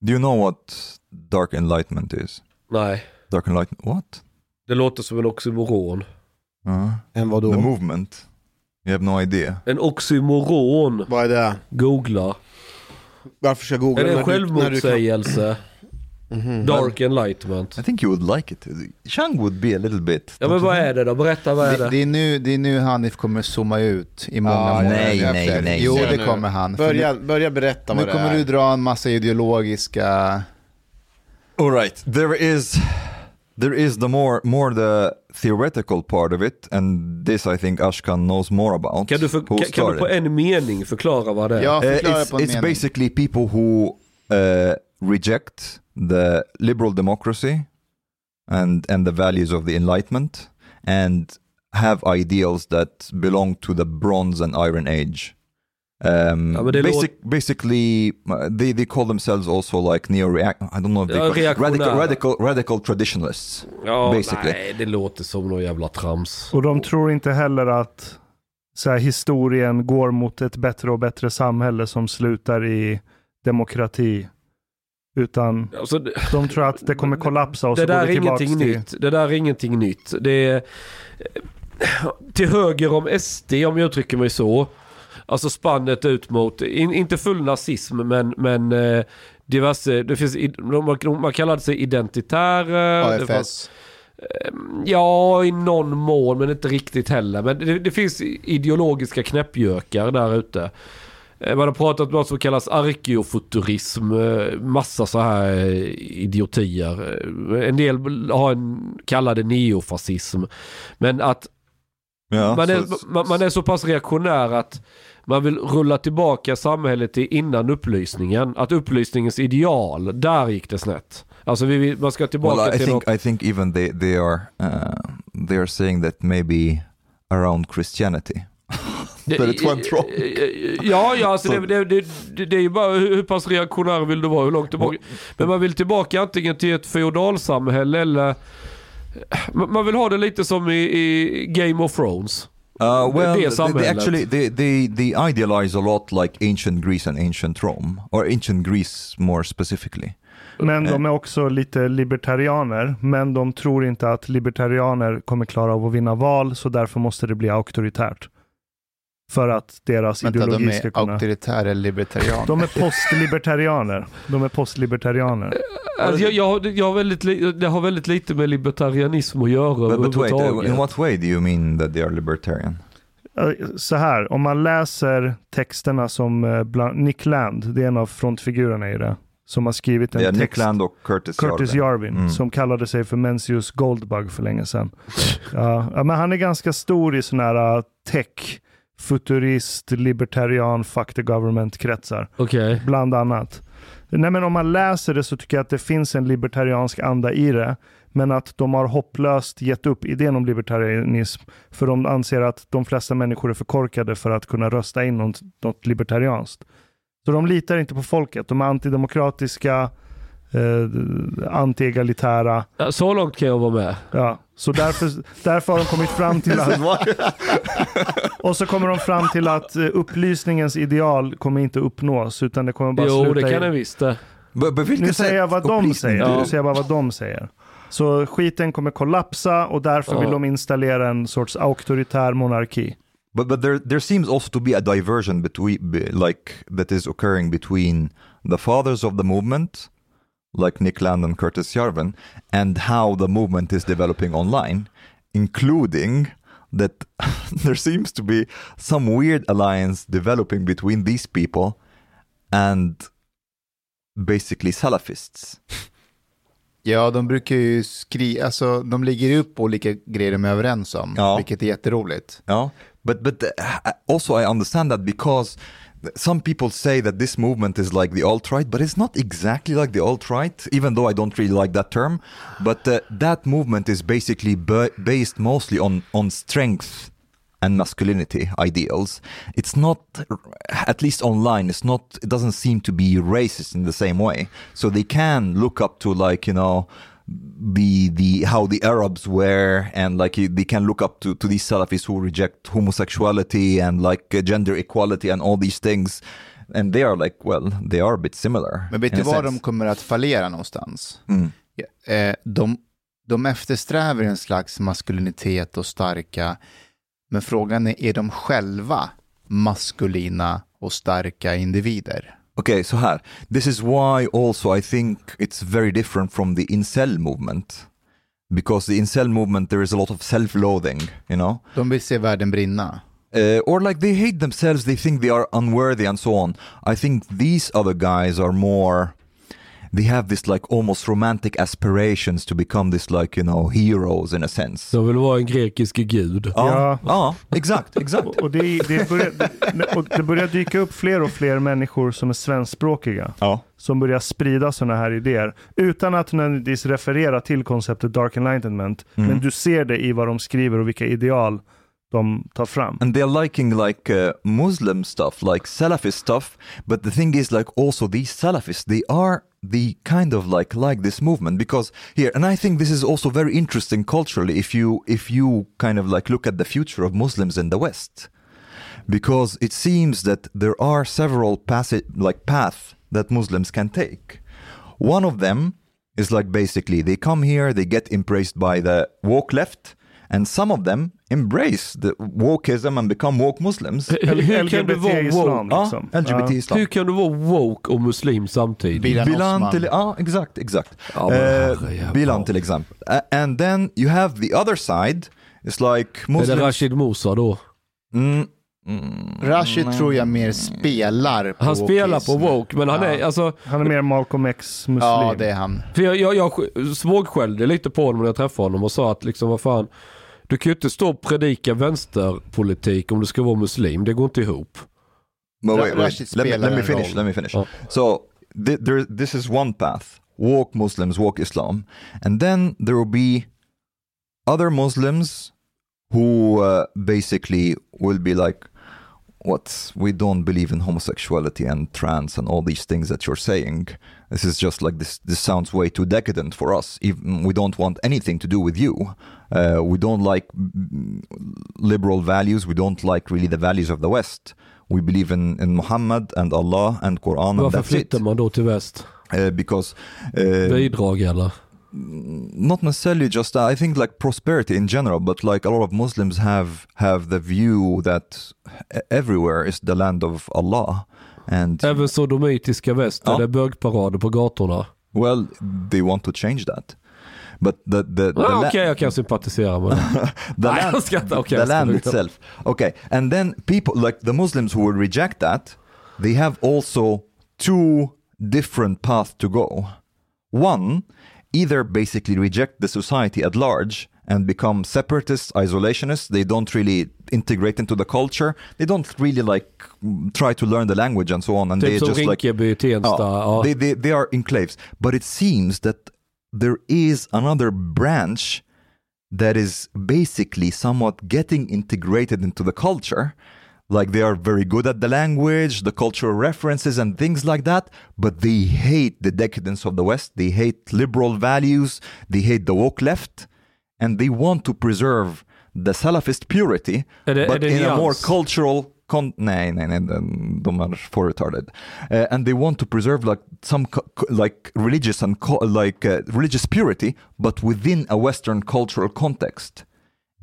do you know what dark enlightenment is? Nej, Dark enlightenment, what? det låter som en oxymoron. Uh, Än vad the movement. You have no idea. En oxymoron. Vad är det? Googla. Varför ska jag googla Är det en självmotsägelse? Mhm. Dark enlightenment. I think you would like it. Chang would be a little bit. Ja men vad är det då? Berätta vad är Det, det? det, är nu, det är nu Hanif kommer zooma ut i många Ah, månader nej, nej, efter. nej, Jo, nej. det kommer han. Börja, börja berätta nu, vad nu det kommer är. du dra en massa ideologiska All right, there is there is the more more the theoretical part of it, and this I think Ashkan knows more about. Kan du, för, who kan, kan du på en mening förklara vad det är? Ja, Uh, förklara it's på en it's mening. basically people who uh, reject the liberal democracy and and the values of the Enlightenment and have ideals that belong to the Bronze and Iron Age. Um, Ja, men det basic, basically, they, they call themselves also like neo-react. I don't know if they Ja, call radical, radical, radical traditionalists. Ja, basically. nej, det låter som någon jävla trams. Och de tror inte heller att så här, historien går mot ett bättre och bättre samhälle som slutar i demokrati. Utan Alltså, det, de tror att det kommer kollapsa och det så går där vi är tillbaka ingenting till... nytt. Det där är ingenting nytt. Det är till höger om SD om jag uttrycker mig så. Alltså spannet ut mot, in, inte full nazism men, men eh, diverse, det finns, man, man kallade sig identitärer. det fanns- AFS. Ja, i någon mån, men inte riktigt heller. Men det, det finns ideologiska knäppjökar där ute. Eh, Man har pratat om något som kallas arkeofuturism, eh, massa så här eh, idiotier. Eh, En del har en, kallar det neofascism. Men att Yeah, man, är, it's- man, man är så pass reaktionär att man vill rulla tillbaka samhället till innan upplysningen. Att upplysningens ideal, där gick det snett. Alltså vi, vill- man ska tillbaka well, I till think något... I think even they they are uh, they are saying that maybe around Christianity. But it went wrong. Ja, ja alltså Så- det, det, det, det, är ju bara hur pass reaktionär vill du vara, hur långt tillbaka. Men man vill tillbaka antingen till ett feodalsamhälle eller... Man vill ha det lite som i, i Game of Thrones. Uh, well, det they, they samhället. actually they, they they idealize a lot like ancient Greece and ancient Rome, or ancient Greece more specifically. Men Eh. de är också lite libertarianer. Men de tror inte att libertarianer kommer klara av att vinna val. Så därför måste det bli auktoritärt. För att deras Vänta, ideologi de ska är kunna... auktoritära eller libertarianer. De är postlibertarianer. De är postlibertarianer. Alltså jag, jag, har- jag har väldigt, det har väldigt lite med libertarianism att göra But, but wait, uh, in what way do you mean that they are libertarian? Eh, Så här, om man läser texterna som eh, bland, Nick Land, det är en av frontfigurerna i det, som har skrivit en Yeah, Nick text. Land och Curtis, Curtis. Jarvin, Mm. som kallade sig för Mencius Goldbug för länge sedan. ja, ja, men han är ganska stor i sådana här uh, tech, futurist, libertarian, fuck the government-kretsar. Okej. Bland annat. Nej, men om man läser det så tycker jag att det finns en libertariansk anda i det. Men att de har hopplöst gett upp idén om libertarianism. För de anser att de flesta människor är för korkade för att kunna rösta in något, något libertarianskt. Så de litar inte på folket. De är antidemokratiska, eh, anti-egalitära. Ja, Så långt kan jag vara med. Ja. Så därför, därför har de kommit fram till att... och så kommer de fram till att eh, upplysningens ideal kommer inte uppnås. Utan det kommer bara Jo, sluta det kan i... det visst det. Nu säger jag vad de säger. Ja. Nu säger jag bara vad de säger. Så skiten kommer kollapsa och därför Ja. vill de installera en sorts auktoritär monarki. But but there there seems also to be a diversion between be, like that is occurring between the fathers of the movement, like Nick Land and Curtis Yarvin, and how the movement is developing online, including that there seems to be some weird alliance developing between these people and basically Salafists. Ja, de brukar ju skriva, alltså de lägger upp olika grejer de är överens om, Ja. vilket är jätteroligt. Yeah, but but uh, also I understand that because some people say that this movement is like the alt right, but it's not exactly like the alt right. Even though I don't really like that term, but uh, that movement is basically ba- based mostly on on strength and masculinity ideals. It's not, at least online, it's not. It doesn't seem to be racist in the same way. So they can look up to like you know the the how the Arabs were and like they can look up to to these Salafis who reject homosexuality and like gender equality and all these things and they are like well they are a bit similar Men vet du var de kommer att fallera någonstans? Mm. Eh, de, de eftersträvar en slags maskulinitet och starka, men frågan är, är de själva maskulina och starka individer? Okay, so här. This is why also I think it's very different from the incel movement. Because the incel movement there is a lot of self-loathing, you know? De vill se världen brinna. Uh, or like they hate themselves, they think they are unworthy and so on. I think these other guys are more they have this like almost romantic aspirations to become this like you know heroes in a sense. Så vill vara en grekisk gud. Ja, ja, exakt, exakt. Och det, det, börjar, och det börjar dyka upp fler och fler människor som är svenskspråkiga. Ja. Som börjar sprida sådana här idéer. Utan att nödvändigtvis referera till konceptet Dark Enlightenment. Mm. Men du ser det i vad de skriver och vilka ideal de tar fram. and they're liking like uh, Muslim stuff, like Salafist stuff. But the thing is, like also these Salafists, they are the kind of like like this movement because here, and I think this is also very interesting culturally. If you if you kind of like look at the future of Muslims in the West, because it seems that there are several passage like path that Muslims can take. One of them is like basically they come here, they get embraced by the woke left, and some of them embrace the wokeism and become woke Muslims. Hur, hur kan du vara woke? liksom. Ja, LGBT Ja. islam. Hur kan du vara woke och muslim samtidigt? Bilan Bilan till, ja exakt, exakt. Ja, herrejävlar. Bilan till exempel. A- And then you have the other side, it's like Är det Muslims... Rashid Musa då? Mm, mm, Rashid tror jag mer spelar på Han spelar på woke, men han Ja. är alltså... Han är mer Malcolm X muslim. Ja, det är han. För jag, jag, jag svågskällde lite på honom när jag träffade honom och sa att liksom vad fan. Du kan ju inte stå och predika vänsterpolitik om du ska vara muslim. Det går inte ihop. But wait, wait. Let me, let me finish. Let me finish. Ja. So th- there, this is one path: woke Muslims, woke Islam, and then there will be other Muslims who uh, basically will be like, "What? We don't believe in homosexuality and trans and all these things that you're saying. This is just like this. This sounds way too decadent for us. Even we don't want anything to do with you. Uh, we don't like liberal values. We don't like really the values of the West." We believe in, in Muhammad and Allah and Quran and Varför that's it. flyttar man då till väst? Uh, because uh, Bidrag eller? Not necessarily just. I think like prosperity in general, but like a lot of Muslims have have the view that e- everywhere is the land of Allah, and Även sodomitiska väst, Ja. är det bögparader på gatorna? well, they want to change that. But the the, the, Ah, Okej, jag kan sympatisera med det. the Nej, land, jag skrattar. Okej, the land itself. Okay, and then people like the Muslims who will reject that, they have also two different paths to go. One, either basically reject the society at large and become separatists, isolationists. They don't really integrate into the culture. They don't really like try to learn the language and so on. And they just like Rinkeby, Tensta. Ja, Ja. They, they, they are enclaves. But it seems that there is another branch that is basically somewhat getting integrated into the culture. Like they are very good at the language, the cultural references, and things like that, but they hate the decadence of the West. They hate liberal values. They hate the woke left. And they want to preserve the Salafist purity, är but det in a more cultural con- nej, nej, nej, de- de är for retarded. Uh, and they want to preserve like some like religious and co- like uh, religious purity, but within a Western cultural context.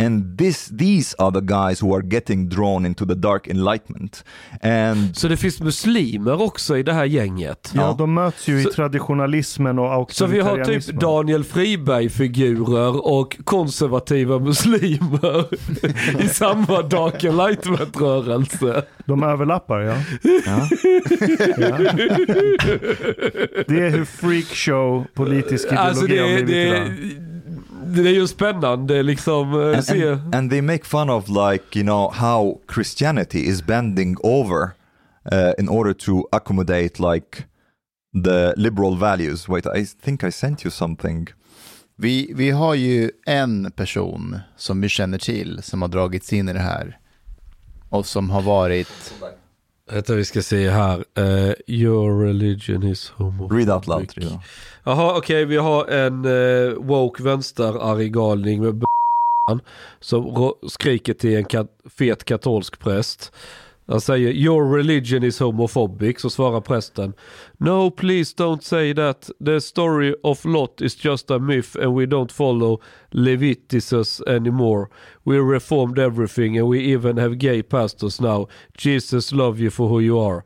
And this, these are the guys who are getting drawn into the dark enlightenment. And Så det finns muslimer också i det här gänget? Ja, Ja. de möts ju Så- i traditionalismen och Så vi har typ auktoritarianismen. Daniel Friberg-figurer och konservativa muslimer i samma Dark Enlightenment-rörelse. De överlappar, ja. ja, ja. Det är hur freakshow politisk ideologi Alltså det, har är- blivit det, idag. Det är ju spännande liksom. eh, and, se. and, and they make fun of like you know how Christianity is bending over uh, in order to accommodate like the liberal values. Wait, I think I sent you something. Vi, vi har ju en person som vi känner till som har dragits in i det här. Och som har varit... Vänta vi ska se här. Eh, your religion is homophobic. Read out loud. Know. Jaha okej vi har en eh, woke vänsterarg galning med b- som ro- skriker till en kat- fet katolsk präst. Han säger your religion is homophobic så svarar prästen No please don't say that the story of Lot is just a myth and we don't follow Leviticus anymore. We reformed everything and we even have gay pastors now. Jesus love you for who you are.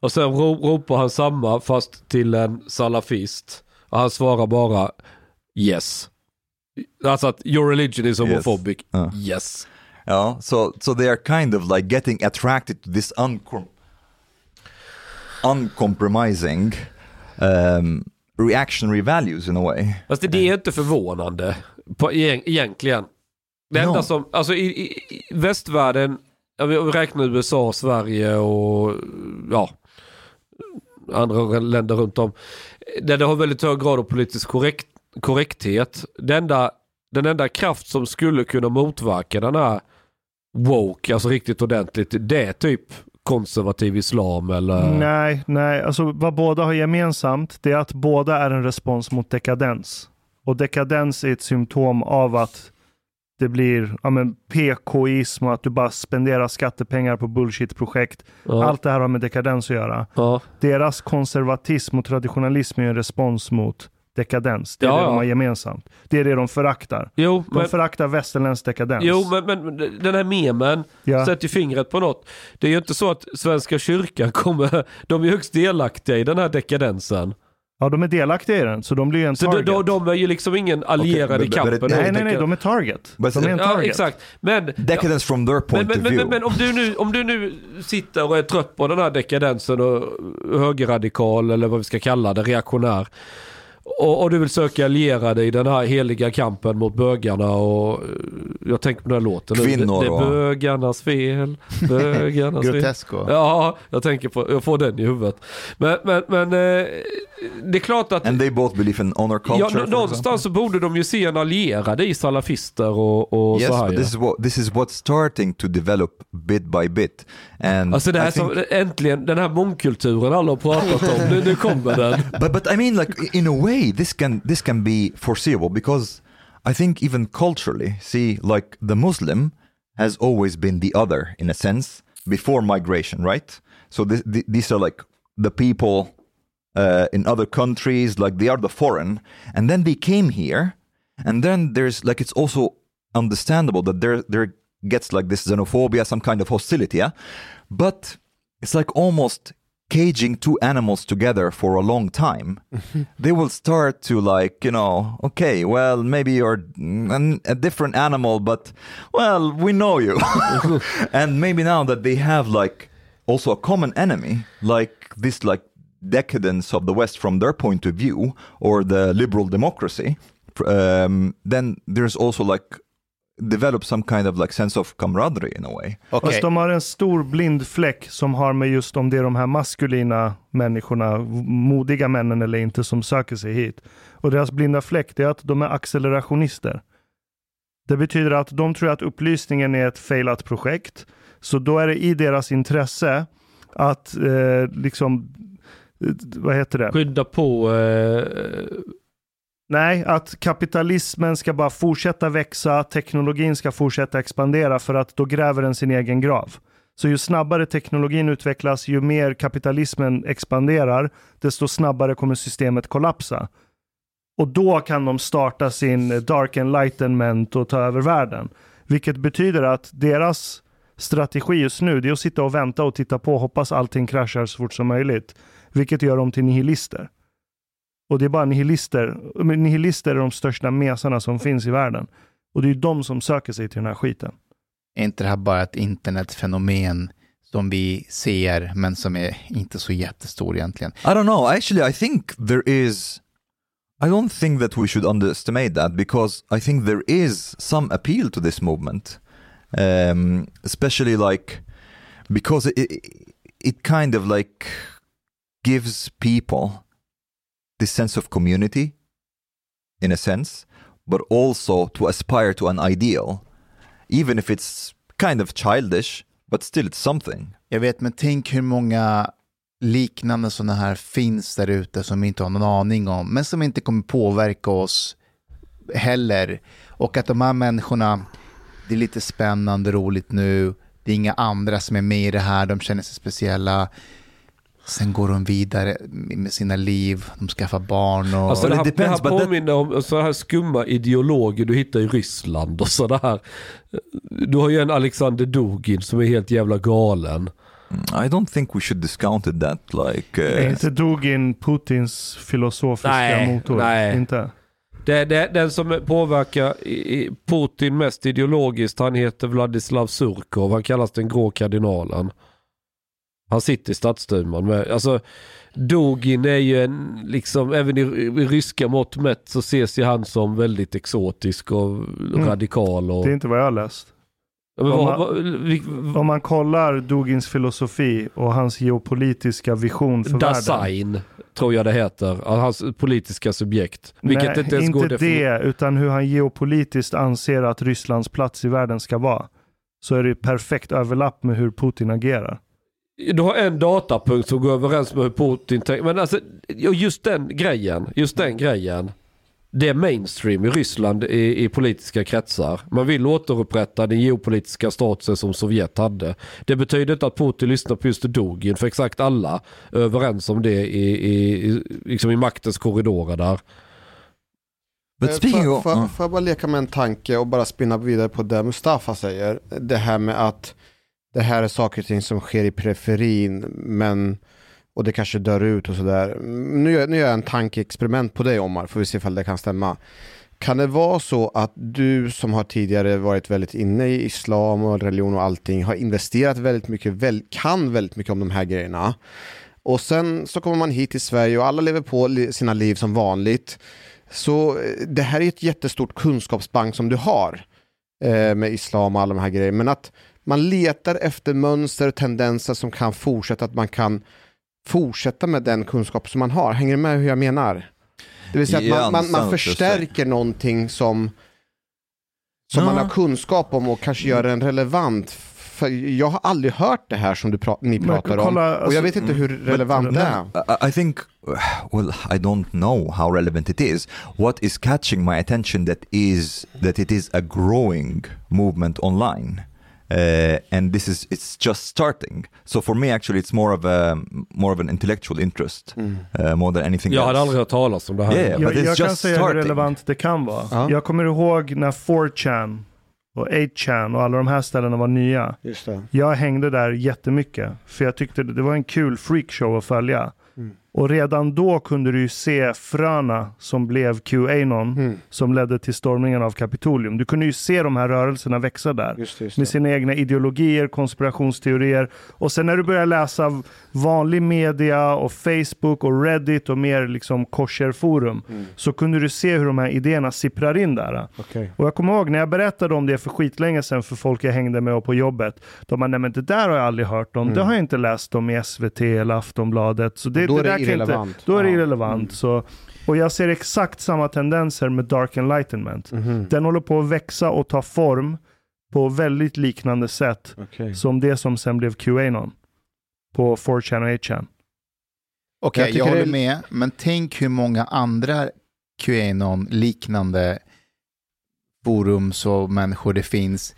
Och sen ro- ropar han samma fast till en salafist. Och han svarar bara yes. Alltså att your religion is homophobic. Ja. Yes. Yeah, so so they are kind of like getting attracted to this uncom- uncompromising um, reactionary values in a way. Fast det, det är inte förvånande på, egentligen. Det enda No. som, alltså i, i, i västvärlden, ja, vi vi räknar USA, Sverige och ja, andra länder runt om. Där det har väldigt hög grad av politisk korrekt, korrekthet. Den enda, den enda kraft som skulle kunna motverka den här woke, alltså riktigt ordentligt, det är typ konservativ islam eller... Nej, nej, alltså vad båda har gemensamt det är att båda är en respons mot dekadens. Och dekadens är ett symptom av att det blir ja, men, PKism och att du bara spenderar skattepengar på bullshit-projekt. Ja, Allt det här har med dekadens att göra. ja. Deras konservatism och traditionalism är en respons mot dekadens. Det är Ja, det de har gemensamt. Det är det de föraktar. Jo, De men, föraktar västerländsk dekadens. jo men, men den här memen ja. sätter fingret på något. Det är ju inte så att Svenska kyrkan kommer, de är högst delaktiga i den här dekadensen. Ja, de är delaktiga i den, så de blir ju en Så de, target. de, de är ju liksom ingen allierad Okej, i but- kampen. but nej, nej, nej, de är target. But- de är en Ja, target. exakt. Men, Decadence from their point men, of men, view. men, men om, du nu, om du nu sitter och är trött på den här dekadensen och högerradikal eller vad vi ska kalla det, reaktionär. Och, och du vill söka allierade i den här heliga kampen mot bögarna och eh, jag tänker på den här låten. Kvinnor Det, det är bögarnas fel, bögarnas fel. Grotesco. Ja, jag tänker på, jag får den i huvudet. Men, men, men eh, det är klart att And they both believe in honor culture. ja, någonstans så borde de ju se en allierade i salafister och, och Yes, så här. ja. this is what this is what's starting to develop bit by bit. And Alltså det här I think, som, äntligen, den här mångkulturen alla har pratat om, nu, nu kommer den. but but I mean, like in a way, this can this can be foreseeable because I think even culturally, see, like the Muslim has always been the other in a sense before migration, right? So this, th- these are like the people uh, in other countries, like they are the foreign, and then they came here, and then there's like it's also understandable that there there gets like this xenophobia, some kind of hostility, yeah? but it's like almost caging two animals together for a long time. they will start to like you know, okay, well maybe you're an, a different animal, but well we know you, and maybe now that they have like also a common enemy, like this like decadence of the West from their point of view, or the liberal democracy, um, then there's also like develop some kind of like sense of camaraderie in a way. Okej, Fast de har en stor blind fläck som har med just om det är de här maskulina människorna, modiga männen eller inte, som söker sig hit. Och deras blinda fläck är att de är accelerationister. Det betyder att de tror att upplysningen är ett failat projekt. Så då är det i deras intresse att eh, liksom, eh, vad heter det? Skynda på, eh, Nej, att kapitalismen ska bara fortsätta växa, teknologin ska fortsätta expandera för att då gräver den sin egen grav. Så ju snabbare teknologin utvecklas, ju mer kapitalismen expanderar, desto snabbare kommer systemet kollapsa. Och då kan de starta sin dark enlightenment och ta över världen. Vilket betyder att deras strategi just nu, det är att sitta och vänta och titta på och hoppas allting kraschar så fort som möjligt. Vilket gör dem till nihilister. Och det är bara nihilister. Nihilister är de största mesarna som finns i världen. Och det är ju de som söker sig till den här skiten. är inte det här bara ett internetfenomen som vi ser, men som är inte så jättestor egentligen? I don't know. Actually, I think there is. I don't think that we should underestimate that because I think there is some appeal to this movement, um, especially like because it, it it kind of like gives people this sense of community, in a sense, but also to aspire to an ideal, even if it's kind of childish, but still it's something. Jag vet, men tänk hur många liknande sådana här finns där ute som vi inte har någon aning om, men som inte kommer påverka oss heller. Och att de här människorna, det är lite spännande, roligt nu, det är inga andra som är med i det här, de känner sig speciella. Sen går de vidare med sina liv, de skaffar barn och... Alltså det här, it det här depends, påminner om sådana här skumma ideologer du hittar i Ryssland och sådär. här. Du har ju en Alexander Dugin som är helt jävla galen. I don't think we should discount it that like. Uh, Är inte Dugin Putins filosofiska Nej, motor? nej. Inte? Det, det, den som påverkar Putin mest ideologiskt, han heter Vladislav Surkov. Han kallas den grå kardinalen. Han sitter i stadsduman med, alltså Dugin är ju en, liksom, även i, i ryska mått mätt så ses ju han som väldigt exotisk och radikal. Och, Det är inte vad jag har läst. Om man- Om man kollar Dugins filosofi och hans geopolitiska vision för världen. Dasein, tror jag det heter. Hans politiska subjekt. Vilket Nej, inte ens inte det, utan hur han geopolitiskt anser att Rysslands plats i världen ska vara. Så är det perfekt överlapp med hur Putin agerar. Du har en datapunkt som går överens med hur Putin tänker. Men alltså, just den grejen, just den grejen. Det är mainstream i Ryssland i, i politiska kretsar. Man vill återupprätta den geopolitiska statusen som Sovjet hade. Det betyder inte att Putin lyssnar på just Dugin, för exakt alla är överens om det i, i, i, liksom i maktens korridorer där. Eh, uh, får jag bara leka med en tanke och bara spinna vidare på det Mustafa säger. Det här med att det här är saker och ting som sker i periferin men och det kanske dör ut och sådär. Nu, nu gör jag en tankeexperiment på dig Omar, får vi se ifall det kan stämma. Kan det vara så att du som har tidigare varit väldigt inne i islam och religion och allting har investerat väldigt mycket, väl, kan väldigt mycket om de här grejerna. Och sen så kommer man hit till Sverige och alla lever på sina liv som vanligt. Så eh, det här är ett jättestort kunskapsbank som du har eh, med islam och alla de här grejerna. Men att man letar efter mönster och tendenser som kan fortsätta, att man kan fortsätta med den kunskap som man har. Hänger du med hur jag menar? Det vill säga att man, man, man förstärker någonting som, som Ja. man har kunskap om och kanske gör den relevant. För jag har aldrig hört det här som du pra- ni pratar om. och jag alltså, vet inte hur relevant det är. I- I think, well, I don't know how relevant it is. What is catching my attention that is that it is a growing movement online, uh, and this is it's just starting. So for me, actually, it's more of a more of an intellectual interest uh, more than anything Jag else. hade aldrig hört talas om det här. Yeah, Jag, but it's jag kan just säga hur starting. relevant det kan vara. Ja. Jag kommer ihåg när 4chan och 8chan och alla de här ställena var nya. Just det. Jag hängde där jättemycket. För jag tyckte det var en kul freakshow att följa. Mm. Och redan då kunde du ju se fröna som blev QAnon. Mm. Som ledde till stormningen av Kapitolium. Du kunde ju se de här rörelserna växa där. Just det, just Med det. sina egna ideologier, konspirationsteorier. Och sen när du börjar läsa vanlig media och Facebook och Reddit och mer liksom korserforum. Mm. Så kunde du se hur de här idéerna sipprar in där. Okej. Och jag kommer ihåg när jag berättade om det för skitlänge sedan för folk jag hängde med och på jobbet. De bara, nej men det där har jag aldrig hört om. Det har jag inte läst om i SVT eller Aftonbladet. Så det, Mm. Då är det det där irrelevant. Inte, då är det Ja. Mm. irrelevant. Så, och jag ser exakt samma tendenser med Dark Enlightenment. Mhm. Den håller på att växa och ta form på väldigt liknande sätt Okej. som det som sen blev QAnon. På 4chan och 8chan. Okej, Jag jag, tycker håller det är- med, men tänk hur många andra QAnon-liknande forums och människor det finns.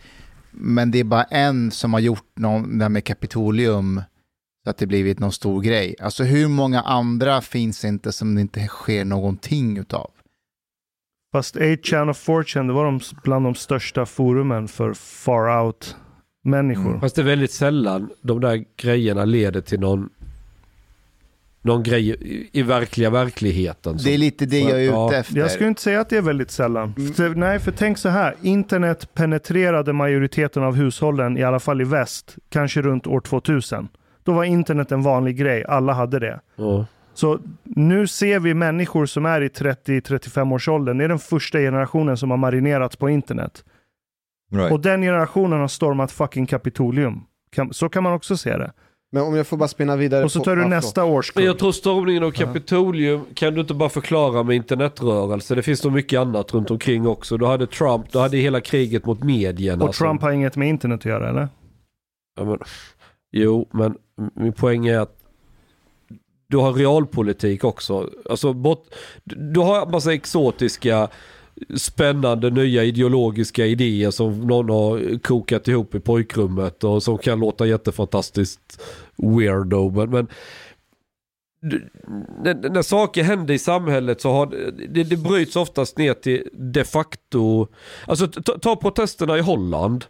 Men det är bara en som har gjort någon, det här med Kapitolium att det blivit någon stor grej. Alltså hur många andra finns inte som det inte sker någonting utav? Fast 8chan och 4chan, det var de, bland de största forumen för far out människor. Mm. Fast det är väldigt sällan de där grejerna leder till någon någon grej i, i verkliga verkligheten. Det är lite det jag är Ja. ute efter. Jag skulle inte säga att det är väldigt sällan. För, nej, för tänk så här. Internet penetrerade majoriteten av hushållen, i alla fall i väst, kanske runt år 2000. Då var internet en vanlig grej. Alla hade det. Ja. Så nu ser vi människor som är i 30-35 års åldern. Det är den första generationen som har marinerats på internet. Right. Och den generationen har stormat fucking Kapitolium. Så kan man också se det. Men om jag får bara spinna vidare. Och så på- tar du ja, nästa årskull. Men jag tror stormningen av Kapitolium kan du inte bara förklara med internetrörelse. Det finns nog mycket annat runt omkring också. Du hade Trump, du hade hela kriget mot medierna. Och Trump har inget med internet att göra, eller? Ja, men, jo, men min poäng är att du har realpolitik också. Alltså, bort, du har en massa exotiska, spännande, nya ideologiska idéer som någon har kokat ihop i pojkrummet och som kan låta jättefantastiskt weirdo. Men, men du- när, när saker händer i samhället så har det, det bryts oftast ner till de facto, alltså ta, ta protesterna i Holland.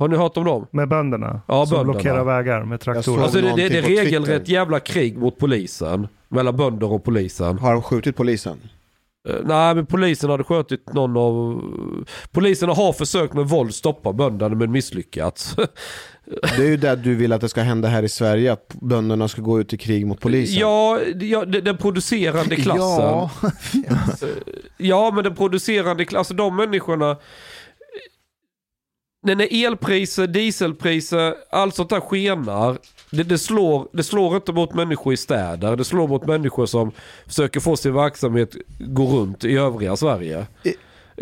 Har ni hört om dem? Med bönderna. Ja, som bönderna. blockerar vägar med traktorer. Alltså det, det, det är regelrätt jävla krig mot polisen. Mellan bönder och polisen. Har de skjutit polisen? Eh, Nej, men polisen hade skjutit någon av... Poliserna har försökt med våld stoppa bönderna men misslyckats. Det är ju det du vill att det ska hända här i Sverige, att bönderna ska gå ut i krig mot polisen. Ja, ja det- den producerande klassen. Ja, Ja, men den producerande klassen, de människorna. När elpriser, dieselpriser, allt sånt där skenar. Det, det, slår, det slår inte mot människor i städer. Det slår mot människor som försöker få sin verksamhet gå runt i övriga Sverige. I-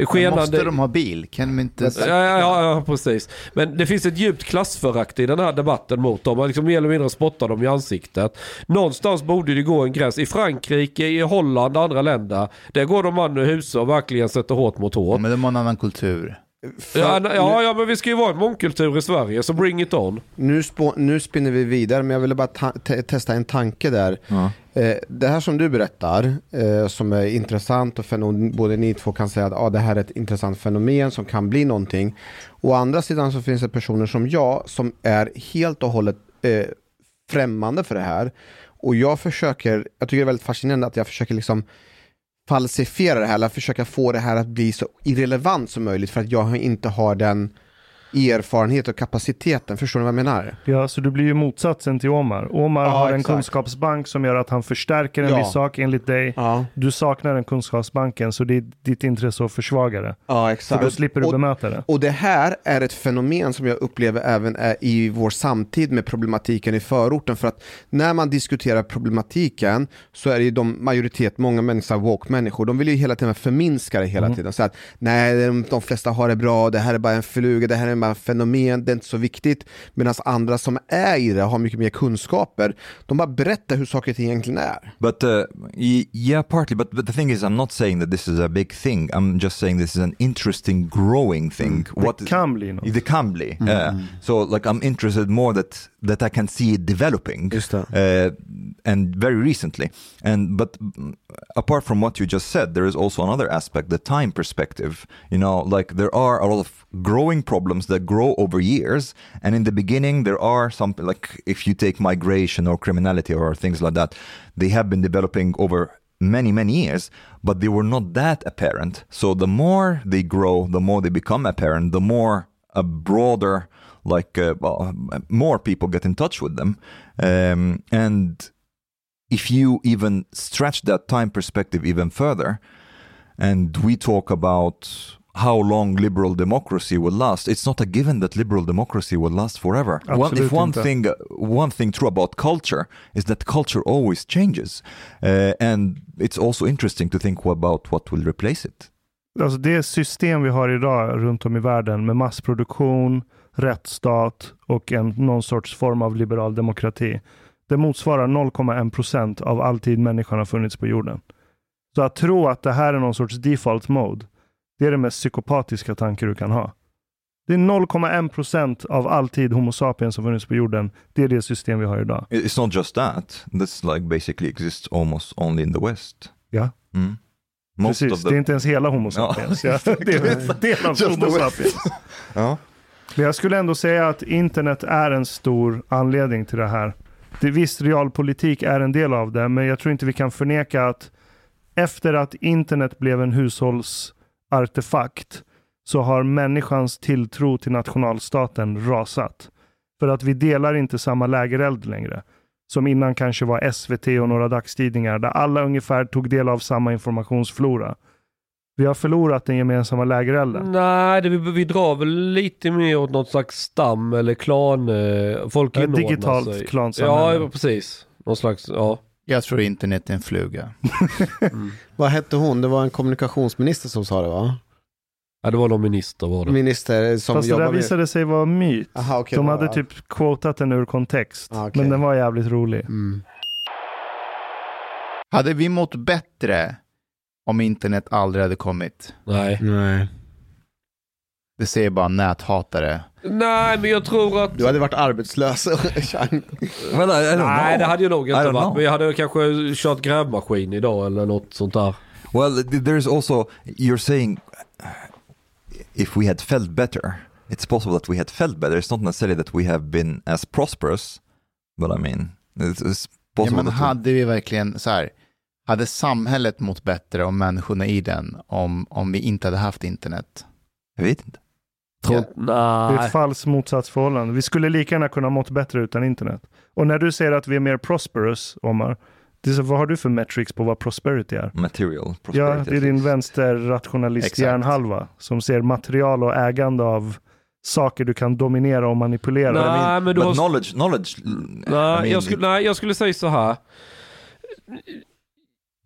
Skenande... måste de ha bil? Kan de inte... Ja, ja, ja, ja, precis. Men det finns ett djupt klassförakt i den här debatten mot dem. Man liksom mer eller mindre spottar dem i ansiktet. Någonstans borde det gå en gräns. I Frankrike, i Holland och andra länder. Där går de man och husa och verkligen sätter hårt mot hårt. Men de har en annan kultur. För- Ja, ja, ja, men vi ska ju vara en mångkultur i Sverige, så bring it on. Nu, spå, nu spinner vi vidare, men jag ville bara ta, te, testa en tanke där. Ja. Eh, det här som du berättar, eh, som är intressant och både ni två kan säga att ah, det här är ett intressant fenomen som kan bli någonting. Å andra sidan så finns det personer som jag som är helt och hållet eh, främmande för det här. Och jag försöker, jag tycker det är väldigt fascinerande att jag försöker liksom falsifiera det här, eller försöka få det här att bli så irrelevant som möjligt för att jag inte har den erfarenhet och kapaciteten. Förstår ni vad jag menar? Ja, så du blir ju motsatsen till Omar. Omar Ja, har en exakt. kunskapsbank som gör att han förstärker en Ja. viss sak enligt dig. Ja, Du saknar den kunskapsbanken, så det är ditt intresse att försvaga det. ja För exakt. då slipper du och, bemöta det. och det här är ett fenomen som jag upplever även i vår samtid med problematiken i förorten. För att när man diskuterar problematiken så är det ju de majoritet, många människor, woke-människor, de vill ju hela tiden förminska det hela tiden. Så att nej, de, de flesta har det bra, det här är bara en fluga, det här är bara en fenomen, det är inte så viktigt. Medan andra som är i det har mycket mer kunskaper. De bara berättar hur saker och ting egentligen är. But uh, yeah, partly. But, but the thing is, I'm not saying that this is a big thing. I'm just saying this is an interesting, growing thing. Det kan bli något. The can be. Uh, so like I'm interested more that that I can see it developing. Just det. Uh, and very recently. And but mm, apart from what you just said, there is also another aspect, the time perspective. You know, like there are a lot of growing problems that grow over years. And in the beginning, there are some like if you take migration or criminality or things like that, they have been developing over many many years but they were not that apparent so the more they grow the more they become apparent the more a broader like uh, well, more people get in touch with them um, and if you even stretch that time perspective even further and we talk about how long liberal democracy will last it's not a given that liberal democracy will last forever one, if Absolut one inte. thing one thing true about culture is that culture always changes uh, and it's also interesting to think about what will replace it Alltså det system vi har idag runt om i världen med massproduktion, rättsstat och en, någon sorts form av liberal demokrati. Det motsvarar 0,1 procent av all tid människan har funnits på jorden. Så att tro att det här är någon sorts default mode, det är det mest psykopatiska tanke du kan ha. Det är 0,1 procent av all tid Homo sapiens har funnits på jorden. Det är det system vi har idag. it's not just that this like basically exists almost only in the west Ja, Mm. Most precis. the Det är inte ens hela Homo sapiens. Ja, det är en del av Homo sapiens. Ja. Men jag skulle ändå säga att internet är en stor anledning till det här. Det, visst, realpolitik är en del av det, men jag tror inte vi kan förneka att efter att internet blev en hushållsartefakt så har människans tilltro till nationalstaten rasat. För att vi delar inte samma lägereld längre. Som innan kanske var SVT och några dagstidningar där alla ungefär tog del av samma informationsflora. Vi har förlorat den gemensamma lägerelden. Nej, det, vi, vi drar väl lite mer åt något slags stam eller klan. eh, Folk inordnar digitalt sig. klansamhälle. Ja, precis. Någon slags, ja. Jag tror internet är en fluga. Vad hette hon? Det var en kommunikationsminister som sa det va? ja. det var någon minister var det. Minister som Fast det där med... visade sig vara myt. Aha, okej, De hade typ quotat den ur kontext. Ah, okej. Men den var jävligt rolig. Mm. Hade vi mått bättre om internet aldrig hade kommit? Nej. Nej. Det säger bara näthatare. Nej, men jag tror att... Du hade varit arbetslös. well Nej, det hade jag nog inte varit. know. Men jag hade kanske kört grävmaskin idag eller något sånt där. Well, th- there's also you're saying if we had felt better, it's possible that we had felt better. It's not necessarily that we have been as prosperous, but I mean, it's, it's Ja, possible men hade vi verkligen så här, hade samhället mått bättre om människorna i den om, om vi inte hade haft internet? Jag vet inte. Tror, Det är ett falskt motsatsförhållande. Vi skulle lika gärna kunna mått bättre utan internet. Och när du säger att vi är mer prosperous, Omar, det är så, vad har du för metrics på vad prosperity är? Material Ja, prosperity. det är din Exakt. vänsterrationalist Exakt. hjärnhalva som ser material och ägande av saker du kan dominera och manipulera. Nej, men du But har... knowledge, knowledge. I Nej, mean, jag skulle, nej, jag skulle säga så här.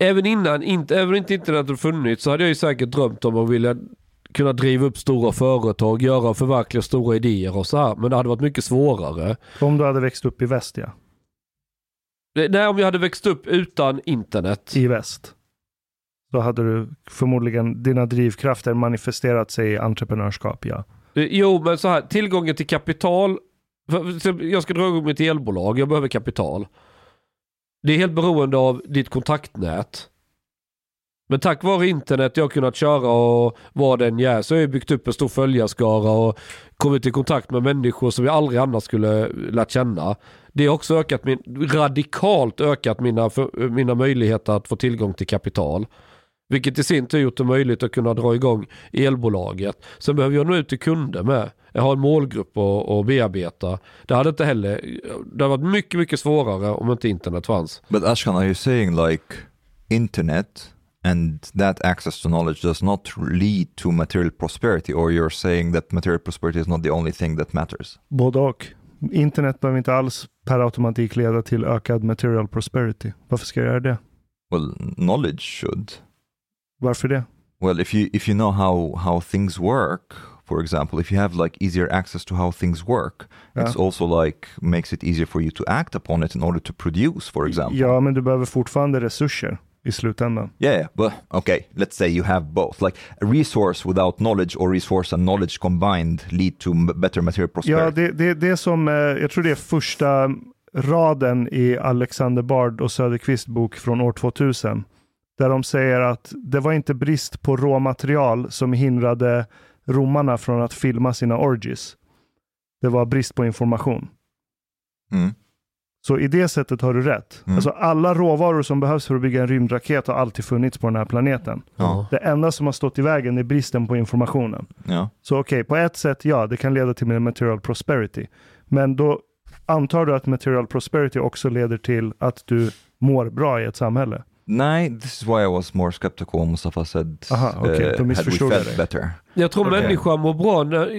Även innan, inte, även inte internet hade funnits så hade jag ju säkert drömt om att vilja kunna driva upp stora företag, göra och förverkliga stora idéer och så här. Men det hade varit mycket svårare. Om du hade växt upp i väst, ja. Nej, om jag hade växt upp utan internet. I väst. Så hade du förmodligen dina drivkrafter manifesterat sig i entreprenörskap, ja. Eh, Jo, men så här, tillgången till kapital. Jag ska dra igång mitt elbolag, jag behöver kapital. Det är helt beroende av ditt kontaktnät. Men tack vare internet jag har kunnat köra och vad den är så har jag byggt upp en stor följarskara och kommit i kontakt med människor som jag aldrig annars skulle lärt känna. Det har också ökat min, radikalt ökat mina, för, mina möjligheter att få tillgång till kapital. Vilket i sin tur gjort det möjligt att kunna dra igång elbolaget. Sen behöver jag nå ut till kunder med. Jag har en målgrupp att, att bearbeta. Det hade inte heller, det hade varit mycket, mycket svårare om inte internet fanns. But Ashkan, are you saying like internet and that access to knowledge does not lead to material prosperity, or you're saying that material prosperity is not the only thing that matters? Både och. Internet behöver inte alls per automatik leda till ökad material prosperity. Varför ska jag göra det? Well, knowledge should. Varför det? Well, if you if you know how how things work, for example, if you have like easier access to how things work, Yeah. it's also like makes it easier for you to act upon it in order to produce, for example. Ja, men du behöver fortfarande resurser i slutändan. Yeah, but okay, let's say you have both. Like a resource without knowledge or resource and knowledge combined lead to better material prosperity. Ja, det, det, det är som, eh, jag tror det är första raden i Alexander Bard och Söderqvist bok från år 2000. Där de säger att det var inte brist på råmaterial som hindrade romarna från att filma sina orgies. Det var brist på information. Mm. Så i det sättet har du rätt. Mm. Alltså alla råvaror som behövs för att bygga en rymdraket har alltid funnits på den här planeten. Ja. Det enda som har stått i vägen är bristen på informationen. Ja. Så okej, på ett sätt ja, det kan leda till mer material prosperity. Men då antar du att material prosperity också leder till att du mår bra i ett samhälle. Nej, this is why I was more skeptical Mustafa said Aha, då uh, had we felt dig. better. Jag tror Okej. människan mår bra när,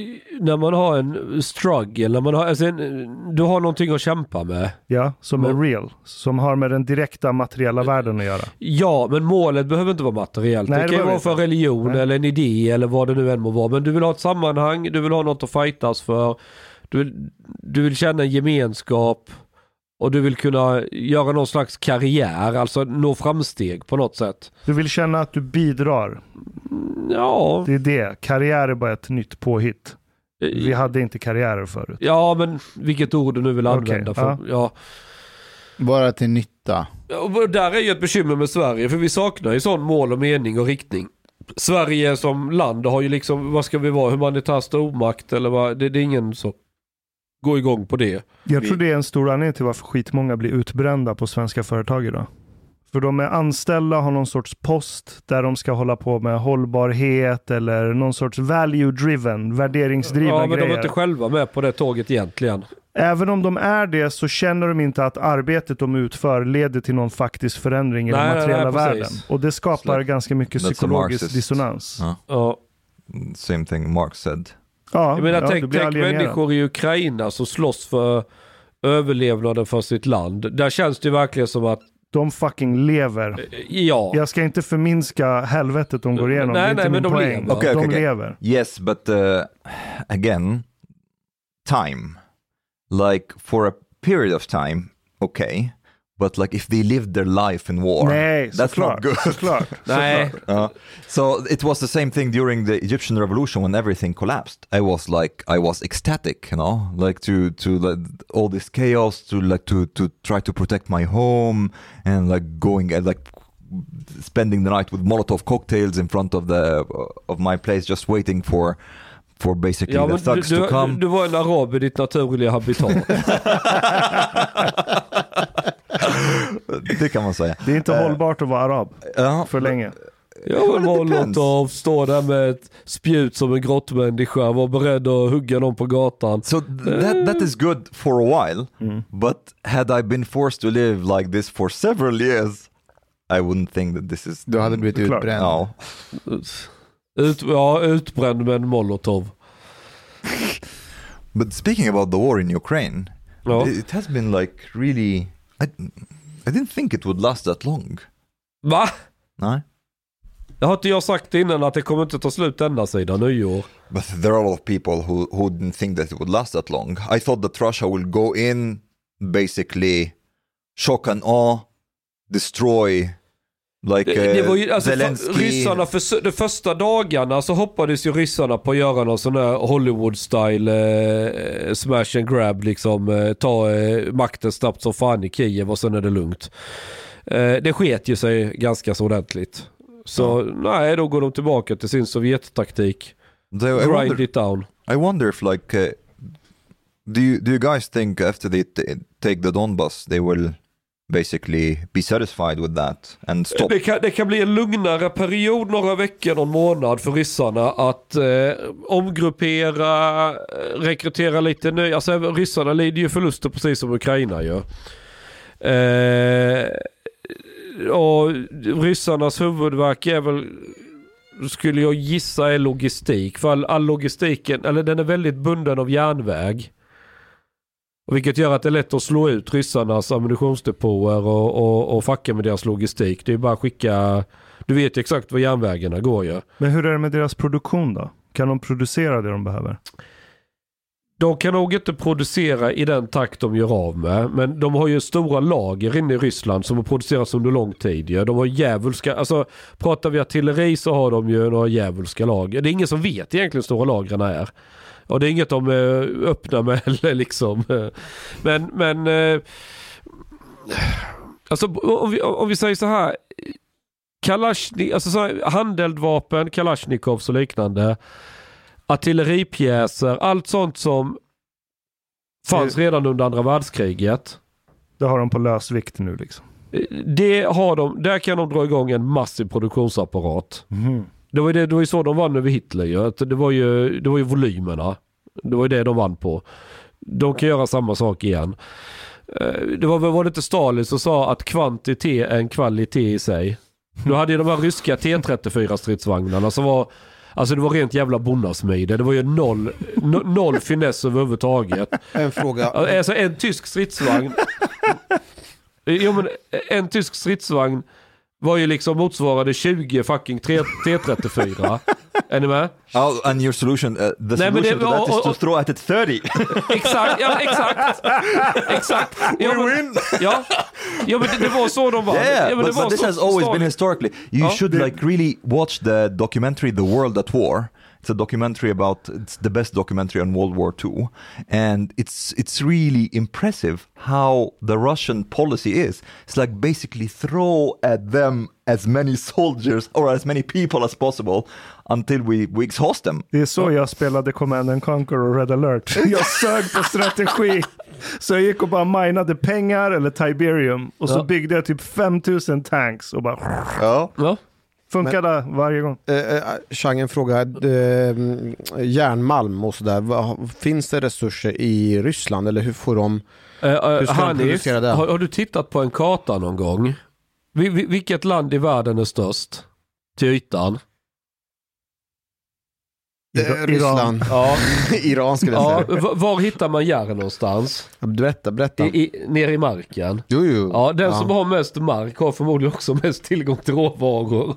när man har en struggle, när man har, alltså en, du har någonting att kämpa med. Ja, som är real. Som har med den direkta materiella världen att göra. Ja, men målet behöver inte vara materiellt. Nej, det det kan vara för religion Nej. eller en idé eller vad det nu än må vara. Men du vill ha ett sammanhang, du vill ha något att fightas för. Du vill, du vill känna en gemenskap och du vill kunna göra någon slags karriär, alltså nå framsteg på något sätt. Du vill känna att du bidrar. Ja, Det är det. Karriär är bara ett nytt påhitt. Vi hade inte karriärer förut. ja men vilket ord du nu vill använda. För, ja. ja. Bara till nytta. Och där är ju ett bekymmer med Sverige, för vi saknar ju sån mål och mening och riktning. Sverige som land har ju liksom, vad ska vi vara, humanitär stormakt eller vad, det, det är ingen som går igång på det. Jag tror det är en stor anledning till varför skitmånga blir utbrända på svenska företag idag. För de är anställda, har någon sorts post där de ska hålla på med hållbarhet eller någon sorts value-driven, värderingsdrivna Ja, men de grejer. är inte själva med på det tåget egentligen. Även om de är det så känner de inte att arbetet de utför leder till någon faktisk förändring i Nej, den materiella nej, världen. precis. Och det skapar That's ganska mycket that's psykologisk dissonans. Ja. Ja. Same thing Mark said. Ja, Jag menar, ja, tänk, tänk människor i Ukraina som slåss för överlevnaden för sitt land. Där känns det verkligen som att, De fucking lever. ja. Jag ska inte förminska helvetet de går igenom. Nej, det är inte nej, min men de poäng. lever. Okej, de okej, okej. lever. Yes, but uh, again, time. Like for a period of time, okay. But like if they lived their life in war, Nej, that's såklart. not good. såklart. Nej, Uh, so it was the same thing during the Egyptian revolution when everything collapsed. I was like, I was ecstatic, you know, like to to like, all this chaos, to like to to try to protect my home and like going and like spending the night with Molotov cocktails in front of the of my place, just waiting for for basically ja, the men du, thugs to du, come. du var en arab i ditt naturliga habitat. det kan man säga. Det är inte Eh, hållbart att vara arab Ja, för länge. Jag vill vara depends. något av stå där med ett spjut som en grottmänniska, vara beredd att hugga någon på gatan. So th- that that is good for a while, but had I been forced to live like this for several years, I wouldn't think that this is. Du hade blivit utbränd. Ja. Ut, ja, utbränd med en molotov. But speaking about the war in Ukraine, Ja. it has been like really. I, I didn't think it would last that long. Va? No, Det har inte jag sagt innan att det kommer inte ta slut denna sida nyår. but there are a lot of people who who didn't think that it would last that long. I thought that Russia will go in, basically, shock and awe, destroy, like Det, det uh, var ju, alltså, Zelensky. för, ryssarna, för, de första dagarna så hoppades ju ryssarna på att göra någon sån här Hollywood-style eh, smash and grab liksom. Eh, ta eh, makten snabbt som fan i Kiev och sen är det lugnt. Eh, det sket ju sig ganska så ordentligt. Så nej, då går de tillbaka till sin Sovjet-taktik. Grind wonder, it down. I wonder if like, uh, do you do you guys think after they take the Donbas, they will basically be satisfied with that and stop? Det kan, det kan bli en lugnare period, några veckor, någon månad för ryssarna att eh, omgruppera, eh, rekrytera lite nya. Alltså ryssarna lider ju förluster precis som Ukraina gör. Eh, och ryssarnas huvudverk är väl, skulle jag gissa, är logistik. För all, all logistiken, eller den är väldigt bunden av järnväg. Och vilket gör att det är lätt att slå ut ryssarnas ammunitionsdepåer och, och, och fucka med deras logistik. Det är bara att skicka, du vet ju exakt var järnvägarna går ju. Men hur är det med deras produktion då? Kan de producera det de behöver? De kan nog inte producera i den takt de gör av med. Men de har ju stora lager inne i Ryssland som har producerats under lång tid. ju. De har djävulska, alltså pratar vi artilleri så har de ju några djävulska lager. Det är ingen som vet egentligen hur stora lagren är. Och det är inget de är öppna med heller liksom. Men, men eh, alltså om vi, om vi säger så här. Kalashni, alltså så här, handeldvapen, Kalashnikovs och liknande. Artilleripjäser, allt sånt som fanns redan under andra världskriget. Det har de på lösvikt nu liksom. Det har de, där kan de dra igång en massiv produktionsapparat. Mhm. Det var ju, det, det var ju så de vann över Hitler ju. Att Det var ju, det var ju volymerna. Det var ju det de vann på. De kan göra samma sak igen. Eh, Det var, var det inte Stalin som sa att kvantitet är en kvalitet i sig? Du hade ju de här ryska T34 stridsvagnarna som var Alltså det var rent jävla bonnasmide. Det var ju noll, no, noll finess överhuvudtaget. En fråga. Alltså en tysk stridsvagn. jo men en tysk stridsvagn var ju liksom motsvarade 20 fucking T- T34. Är ni med? Oh, and your solution, uh, the solution det- to that is och- to throw at it 30. Exakt, ja exakt. Exakt. Ja, men, ja. ja men det, det var så de var. Yeah, ja, men but, det var but this så- has always been historically. You Ja. should like really watch the documentary The World at War. It's a documentary about it's the best documentary on World War II, and it's it's really impressive how the Russian policy is. It's like basically throw at them as many soldiers or as many people as possible until we, we exhaust them. Det är så jag spelade Command and Conquer och Red alert. Jag sög på strategi. Så jag gick och bara minade pengar eller Tiberium. Och så Ja. byggde jag typ 5000 tanks och bara Ja. Ja. Funkade varje gång. Eh, eh, Chang, en fråga. Eh, järnmalm och sådär. Finns det resurser i Ryssland eller hur får de? Uh, Hur ska de producera det? har, har du tittat på en karta någon gång? Vi, vi, vilket land i världen är störst? Till ytan? Eh, Ryssland. Ja. Iran skulle jag ja säga. v- var hittar man järn någonstans? Berätta, berätta. I, i, ner i marken. Jo, jo. Ja, den som har mest mark har förmodligen också mest tillgång till råvaror.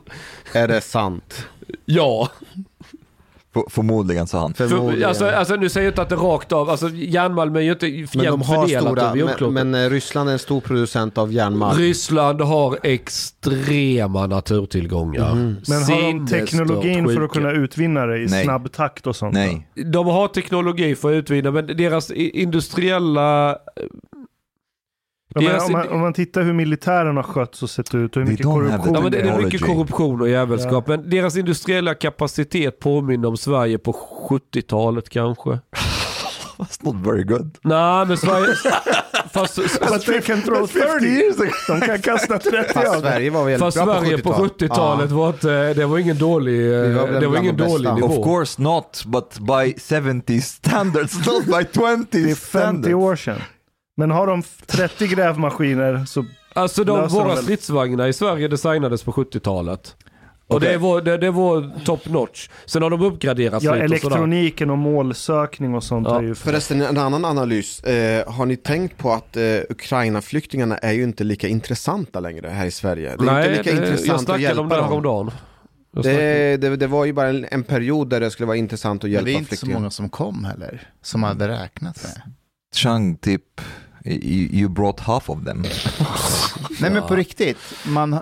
Är det sant? Ja, förmodligen sa han. för, Förmodligen. alltså, alltså nu säger jag inte att det är rakt av, alltså järnmalm är ju inte men de jämnt har fördelat stora, över jordklotet. men, men eh, Ryssland är en stor producent av järnmalm. Ryssland har extrema naturtillgångar. Mhm. Men har de teknologin för att kunna utvinna det i Nej. snabb takt och sånt? Nej. De har teknologi för att utvinna, men deras industriella... Ja, men deras om, man, om man tittar hur militären har skötts och sett ut och hur mycket korruption Ja, men det är det är. mycket korruption och jävelskap. Men deras industriella kapacitet påminner om Sverige på 70-talet kanske. That's not very good. Nej, men Sverige... fast, But they can throw 30. De kan kasta 30 Fast av Sverige var väldigt fast bra Sverige på 70-talet. 70-talet var inte, det var ingen dålig, Vi var väl det var ingen dålig nivå. Of course not, but by 70 standards, not by 20 Det är 50 standards. år sedan. Men har de 30 grävmaskiner så Alltså de, de våra väl. stridsvagnar i Sverige designades på 70-talet. Och Okej. det, var, det, det var top notch. Sen har de uppgraderats ja, lite och sådär. elektroniken och målsökning och sånt Ja. är ju... Förresten, en annan analys. Eh, har ni tänkt på att eh, Ukraina-flyktingarna är ju inte lika intressanta längre här i Sverige? Det är Nej, inte lika det, jag intressant att snackade om det hjälpa dem. häromdagen. Jag snackade- Det, det, det var ju bara en, en period där det skulle vara intressant att Men hjälpa det är inte så flyktingar. många som kom heller, som hade räknat med. Chang tip, you, brought half of them. Nej men på riktigt, man...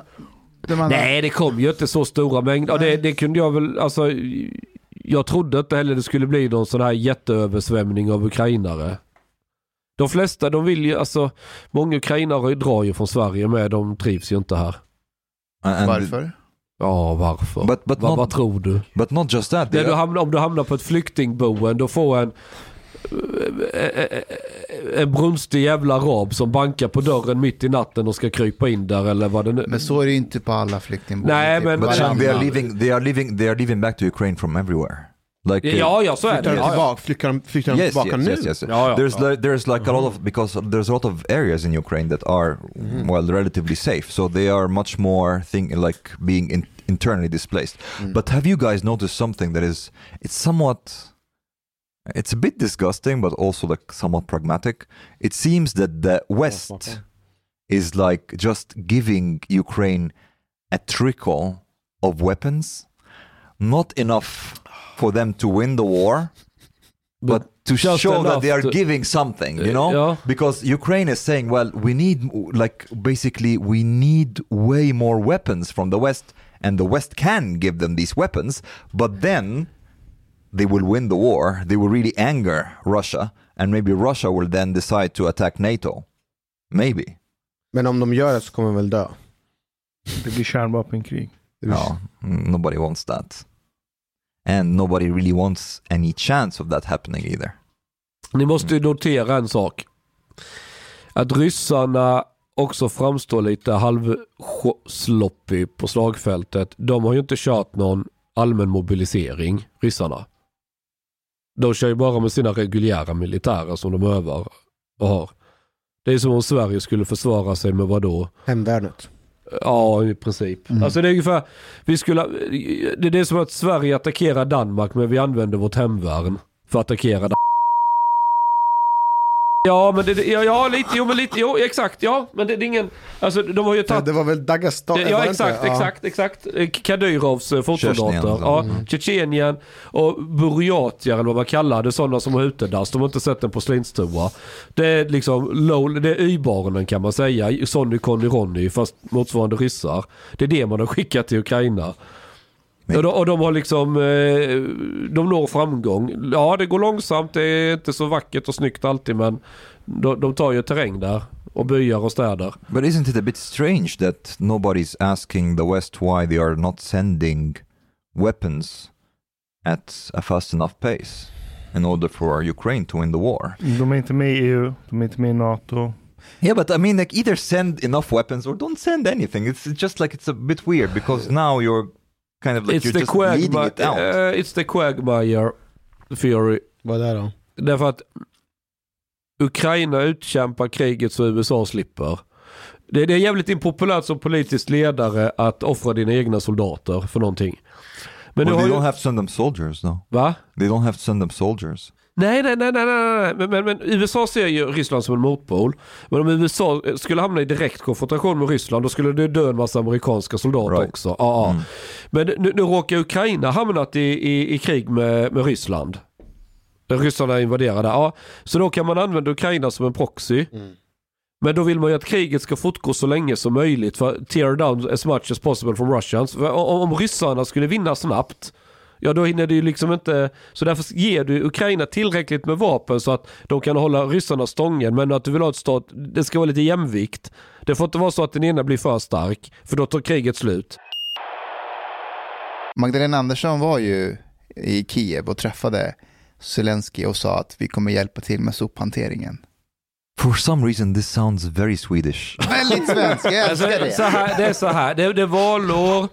det Man, Nej, det kom ju inte så stora mängder. Ja, det, det kunde jag väl, alltså. Jag trodde inte heller det skulle bli någon sån här jätteöversvämning av ukrainare. De flesta, de vill ju, alltså, många ukrainare drar ju från Sverige med, de trivs ju inte här. And- Varför? Ja, varför? But, but, vad, not, vad tror du? but not just that. Du hamnar, om du hamnar på ett flyktingboende och får en en brunstig jävla rab som bankar på dörren mitt i natten och ska krypa in där eller vad det nu... Men så är det inte på alla flyktingboenden. Nej, men- på But Chang, they are leaving. They are leaving. They are leaving back to Ukraine from everywhere. Like Ja, ja, så är det. tillbaka, flyttar de, yes, tillbaka yes, nu? yes, yes. Ja, ja. There's Ja. like there's like a lot of because there's a lot of areas in Ukraine that are well relatively safe, so they are much more thing like being in, internally displaced. But have you guys noticed something that is it's somewhat it's a bit disgusting, but also like somewhat pragmatic. It seems that the West is like just giving Ukraine a trickle of weapons, not enough for them to win the war, but to show that they are to- giving something, you know? Yeah. Because Ukraine is saying, well, we need, like, basically, we need way more weapons from the West, and the West can give them these weapons, but then they will win the war, they will really anger Russia, and maybe Russia will then decide to attack NATO. Maybe. Men om de gör det så kommer de väl dö? Det blir kärnvapenkrig. No, mm, nobody wants that. And nobody really wants any chance of that happening either. Ni måste ju notera en sak. Att ryssarna också framstår lite halvsloppy på slagfältet. De har ju inte kört någon allmän mobilisering, ryssarna. De kör ju bara med sina reguljära militärer som de övar och har. Det är som om Sverige skulle försvara sig med vad då? Hemvärnet. Ja, i princip. Alltså det är ungefär, vi skulle, det är som att Sverige attackerar Danmark men vi använder vårt hemvärn för att attackera Danmark. Ja, men det, ja, ja, lite, jo men lite, jo exakt, ja. Men det, det är ingen, alltså de har ju Det, tagit det var väl Dagestan? Ja exakt? Ja. exakt, exakt. Kadyrovs eh, fotsoldater. Ja, Mm. Tjetjenien och Burjatier eller vad man kallar det. Sådana som har utedass. De har inte sett en porslinsstua. Det är liksom low, det är y-barnen kan man säga. Sonny, Conny, Ronny fast motsvarande ryssar. Det är det man har skickat till Ukraina. Och de, och de har liksom, eh, de når framgång. Ja det går långsamt, det är inte så vackert och snyggt alltid men de, de tar ju terräng där. Och byar och städer. But isn't it a bit strange that nobody's asking the West why they are not sending weapons at a fast enough pace in order for Ukraine to win the war? De är inte med i EU, de är inte med i NATO. Yeah, but I mean, like either send enough weapons or don't send anything. It's just like it's a bit weird because now you're kind of like It's you're the, just leading Quagmire, it out. eh, it's the Quagmire theory. Vad är det då? Därför att Ukraina utkämpar kriget så USA slipper. Det, det är jävligt impopulärt som politisk ledare att offra dina egna soldater för någonting. Men well, nu they har don't ju, have to send them soldiers though. Va? They don't have to send them soldiers. Nej, nej, nej, nej, nej, nej. Men, men, men USA ser ju Ryssland som en motpol. Men om USA skulle hamna i direkt konfrontation med Ryssland då skulle det dö en massa amerikanska soldater Right. också. Ja. Mm. Men nu, nu råkar Ukraina hamnat i, i, i krig med, med Ryssland. Ryssarna invaderade. Ja, så då kan man använda Ukraina som en proxy. Men då vill man ju att kriget ska fortgå så länge som möjligt för tear down as much as possible from Russians. För om, om ryssarna skulle vinna snabbt, ja då hinner det ju liksom inte... Så därför ger du Ukraina tillräckligt med vapen så att de kan hålla ryssarna stången. Men att du vill ha ett stat, det ska vara lite jämvikt. Det får inte vara så att den ena blir för stark, för då tar kriget slut. Magdalena Andersson var ju i Kiev och träffade Zelensky och sa att vi kommer hjälpa till med sophanteringen. For some reason this sounds very Swedish. Väldigt svensk, jag Alltså, älskar så det. här, det är så här, det, det är valår,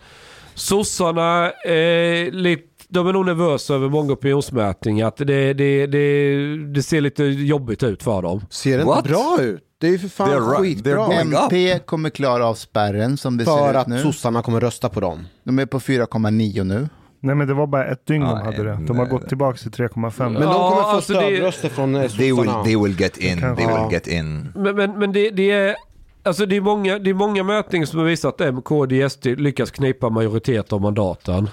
sossarna är lite, de är nog nervösa över många opinionsmätningar. Att det, det, det, det ser lite jobbigt ut för dem. Ser det What? inte bra ut? Det är ju för fan They're skitbra. Up. MP kommer klara av spärren som det För ser ut att nu. sossarna kommer rösta på dem. De är på 4,9 nu. Nej men det var bara ett dygn de Nej, hade det. De har nej. gått tillbaka till 3,5. Men de kommer få alltså det- stödröster från eh, They will, sossarna. they will get in. They will get in. Men, men, men det, det är... Alltså det är, många, det är många mätningar som har visat att M, KD, SD lyckas knipa majoritet av mandaten.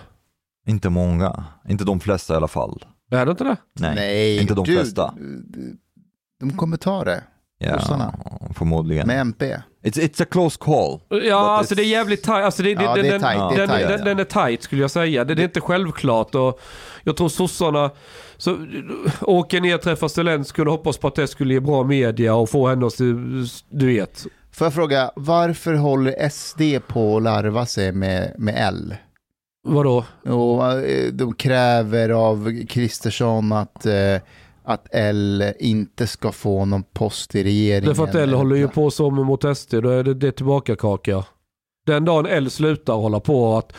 Inte många. Inte de flesta i alla fall. Är det inte det? Nej, inte de du, flesta. De kommer ta det Ja, förmodligen. med MP. It's, it's a close call. Ja, alltså det är jävligt tajt. Alltså det, det, Ja, den, det är den- tajt, det är den, den, ja. den är tajt skulle jag säga. Det, det är inte självklart. Och jag tror sossarna så, åker ner, träffar Zelenskyj och hoppas på att det skulle ge bra media och få henne att, du vet. Får jag fråga, varför håller SD på att larva sig med, med L? Vadå? Och eh, de kräver av Kristersson att, eh, att L inte ska få någon post i regeringen. Därför att L håller ju på så mot SD. Då är det, det tillbaka kaka. Den dagen L slutar hålla på att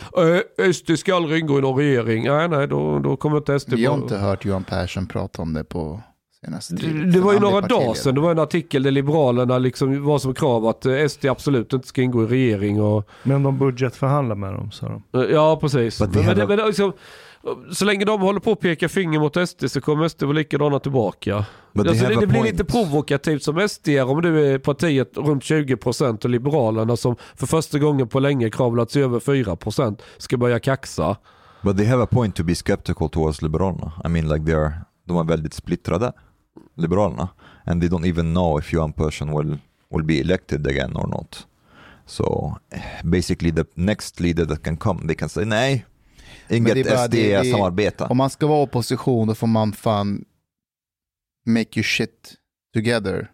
äh, SD ska aldrig ingå i någon regering. Nej, nej, då, då kommer inte SD... Vi har inte hört Johan Persson prata om det på senaste tiden. Det, det var ju några dagar sedan. Det var en artikel där Liberalerna liksom var som krav att eh, SD absolut inte ska ingå i regering. Och, Men de budgetförhandlar med dem sa de. eh, ja, precis. Men, men, men liksom, så länge de håller på att peka finger mot SD så kommer SD vara likadana tillbaka. Alltså, det, det blir point. lite provokativt som SD om du är partiet runt 20% och Liberalerna som för första gången på länge kravlat sig över 4% ska börja kaxa. But they have a point to be skeptical towards Liberalerna. I mean like they are, de är väldigt splittrade, Liberalerna. And they don't even know if Johan Persson will, will be elected again or not. So eh, basically the next leader that can come, they can say nej, inget det- SD-samarbete. Om man ska vara opposition då får man fan make your shit together.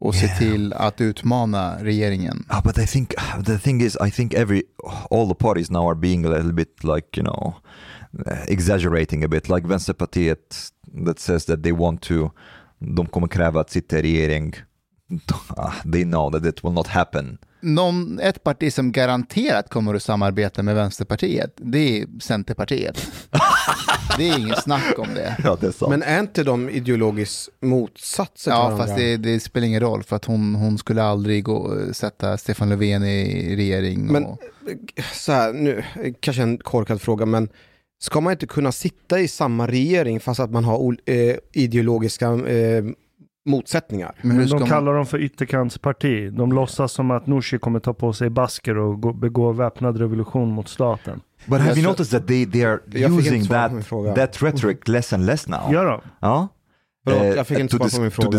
Och se Yeah. till att utmana regeringen. Ah, but I think the thing is, I think every all the parties now are being a little bit like you know uh, exaggerating a bit. Like Vänsterpartiet that says that they want to, de kommer kräva att sitta i regering. Ah, They know that it will not happen. Någon, ett parti som garanterat kommer att samarbeta med Vänsterpartiet, det är Centerpartiet. det är inget snack om det. Ja, det är. Men är inte de ideologiskt motsatser Ja, fast det, det spelar ingen roll för att hon, hon skulle aldrig gå, sätta Stefan Löfven i regering. Men och, så här, nu, kanske en korkad fråga, men ska man inte kunna sitta i samma regering fast att man har eh, ideologiska eh, motsättningar? men de man, kallar dem för ytterkantsparti. De låtsas som att Nooshi kommer ta på sig basker och gå, begå väpnad revolution mot staten. But have you noticed that they, they are using that, that rhetoric less and less now? Gör de? Ja. Förlåt, Eh, jag fick inte svar på min fråga.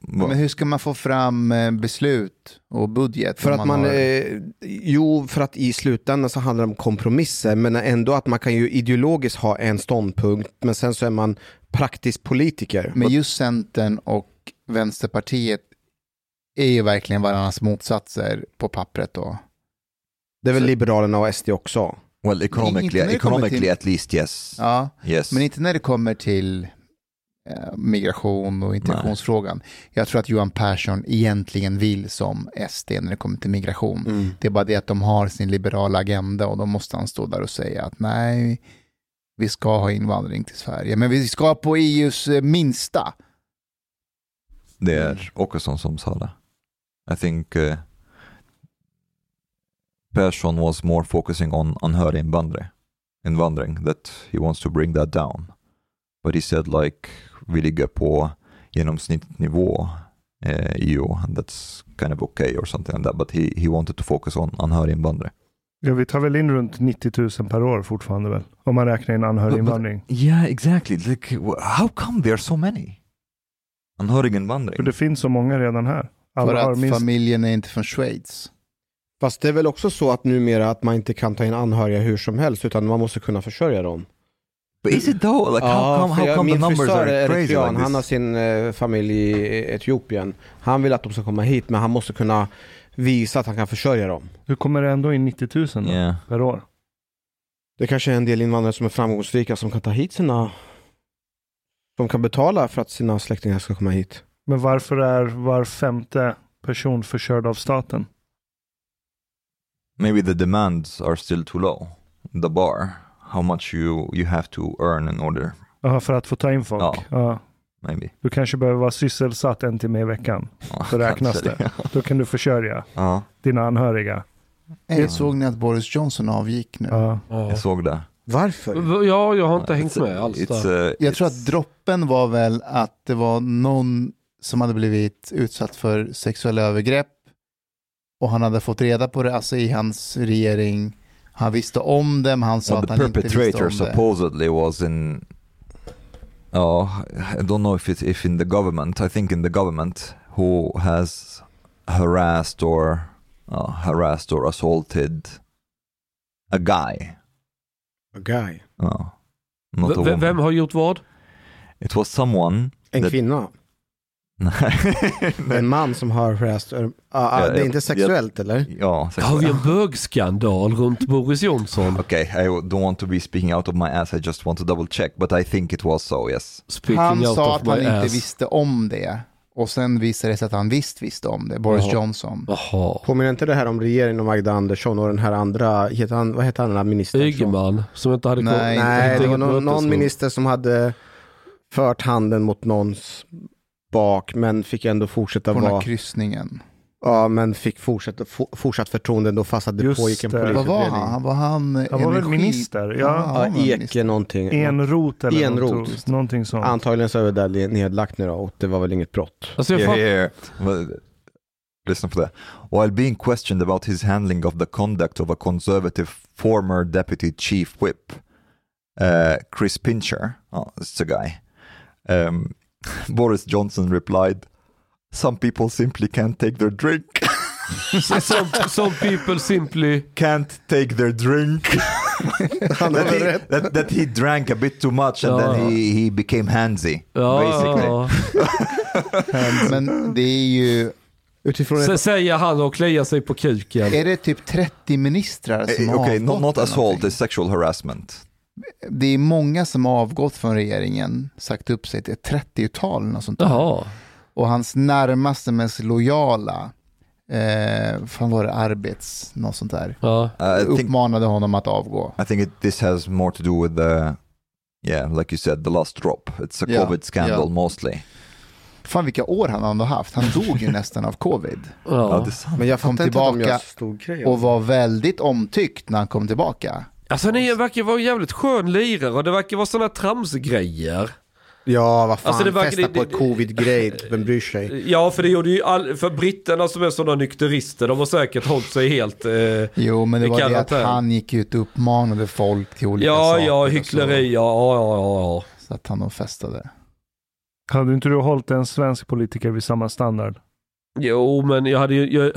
Descri- men hur ska man få fram eh, beslut och budget? För att man, har- eh, jo, för att i slutändan så handlar det om kompromisser, men ändå att man kan ju ideologiskt ha en ståndpunkt, men sen så är man praktisk politiker. Men just Centern och Vänsterpartiet är ju verkligen varandras motsatser på pappret då. det är väl så- Liberalerna och SD också. Well, economically, economically till- at least yes. Ja, Yes. men inte när det kommer till migration och integrationsfrågan. Jag tror att Johan Persson egentligen vill som SD när det kommer till migration. Det är bara det att de har sin liberala agenda och då måste han stå där och säga att nej, vi ska ha invandring till Sverige, men vi ska på EUs eh, minsta. Det är Åkesson som sa det. I think uh, Persson was more focusing on anhöriginvandring, invandring, that he wants to bring that down. But he said like vi ligger på genomsnittsnivå eh, EU and that's kind of okay or something like that. But he, he wanted to focus on anhöriginvandring. Ja, vi tar väl in runt 90 000 per år fortfarande väl? Om man räknar in anhöriginvandring. Yeah, exactly. Like, how come there are so many? Anhöriginvandring. För det finns så många redan här. För Alla har att minst... familjen är inte från Schweiz. Fast det är väl också så att numera att man inte kan ta in anhöriga hur som helst, utan man måste kunna försörja dem. But is it though? Like how come, för how jag- come the numbers are crazy eritrean, like han har sin eh, familj i Etiopien. Han vill att de ska komma hit, men han måste kunna visa att han kan försörja dem. Hur kommer det ändå in 90 000 då, Yeah. per år? Det kanske är en del invandrare som är framgångsrika som kan ta hit sina... De kan betala för att sina släktingar ska komma hit. Men varför är var femte person förkörd av staten? Maybe the demands are still too low. The bar, how much you you have to earn in order. Jaha, för att få ta in folk? Ja. Ja. Maybe. Du kanske behöver vara sysselsatt en timme i veckan. Ja, Så räknas det. Då kan du försörja Ja, dina anhöriga. Eh, Såg ni att Boris Johnson avgick nu? Ja. Ja. jag såg det. Varför? ja, jag har inte hängt It's a- med alls it's a- Jag tror att droppen var väl att det var någon som hade blivit utsatt för sexuella övergrepp och han hade fått reda på det, alltså i hans regering. Han visste om det, men han sa well, att the han inte visste perpetrator om det. supposedly was in. Oh, I don't know if it's if in the government. I think in the government who has harassed or uh, harassed or assaulted a guy. A guy. Oh, not a V- woman. vem har gjort vad? It was someone. En that- kvinna. En man som har harassed. Uh, Ja, det är inte sexuellt eller? ja, Har vi en bögskandal runt Boris Johnson? Okay, I don't want to be speaking out of my ass. I just want to double check, but I think it was so. Yes. Speaking Han out sa of att han my inte ass. visste om det. Och sen visade det sig att han visst visste om det, Boris Jaha. Johnson. Jaha. Påminner inte det här om regeringen och Magda Andersson och den här andra, heter han, vad heter han den här ministern? Ygeman som inte hade Nej, koll- inte Nej, inte det var någon, någon minister som hade fört handen mot någons bak men fick ändå fortsätta På den här vara, kryssningen. ja men fick fortsätta, for, fortsatt förtroende ändå fast att det Just pågick en det. Vad polisutredning. var han? Var han Han var väl minister? Ja. Ja, minister. Eke någonting. Enrot eller Enrot. något, någonting sånt. Antagligen så är det där nedlagt nu då och det var väl inget brott. Alltså jag Yeah, yeah, Listen for that. While being questioned about his handling of the conduct of a conservative former deputy chief whip, uh, Chris Pincher, oh, it's a guy, um, Boris Johnson replied, Some people simply can't take their drink. some, some people simply... can't take their drink. that, he, that, that he drank a bit too much and Ja. then he, he became handsy. Ja, basically. ja. Men det är ju, Utifrån Sen ett, säger han och kliar sig på kuken. är det typ 30 ministrar som Eh, har okay, not, not assault, it's sexual harassment. Det är många som har avgått från regeringen, sagt upp sig till ett 30-tal eller något sånt där. Jaha. Och hans närmaste, mest lojala, eh, fan var det arbets, något sånt där, Ja. Uh, I think uppmanade honom att avgå. I think it, this has more to do with the, yeah, like you said, the last drop. It's a Yeah, COVID scandal yeah. mostly. Fan vilka år han ändå haft. Han dog ju nästan av covid. Ja, Ja. det är sant. men jag kom att tillbaka Och det. var väldigt omtyckt när han kom tillbaka. Alltså ni verkar vara en jävligt skön lirare och det verkar vara sådana tramsgrejer. Ja, vad fan, Alltså, det verkar- festa på det- ett covid-grej, vem bryr sig? Ja, för det gjorde ju all, för britterna som är sådana nykterister, de har säkert hållit sig helt... Eh, Jo, men det var det att han gick ut och uppmanade folk till olika ja, saker. ja, och hyckleri, ja, ja, ja, ja. Så, så att han och festade. Hade inte du hållit en svensk politiker vid samma standard? Jo, men jag hade ju... Jag,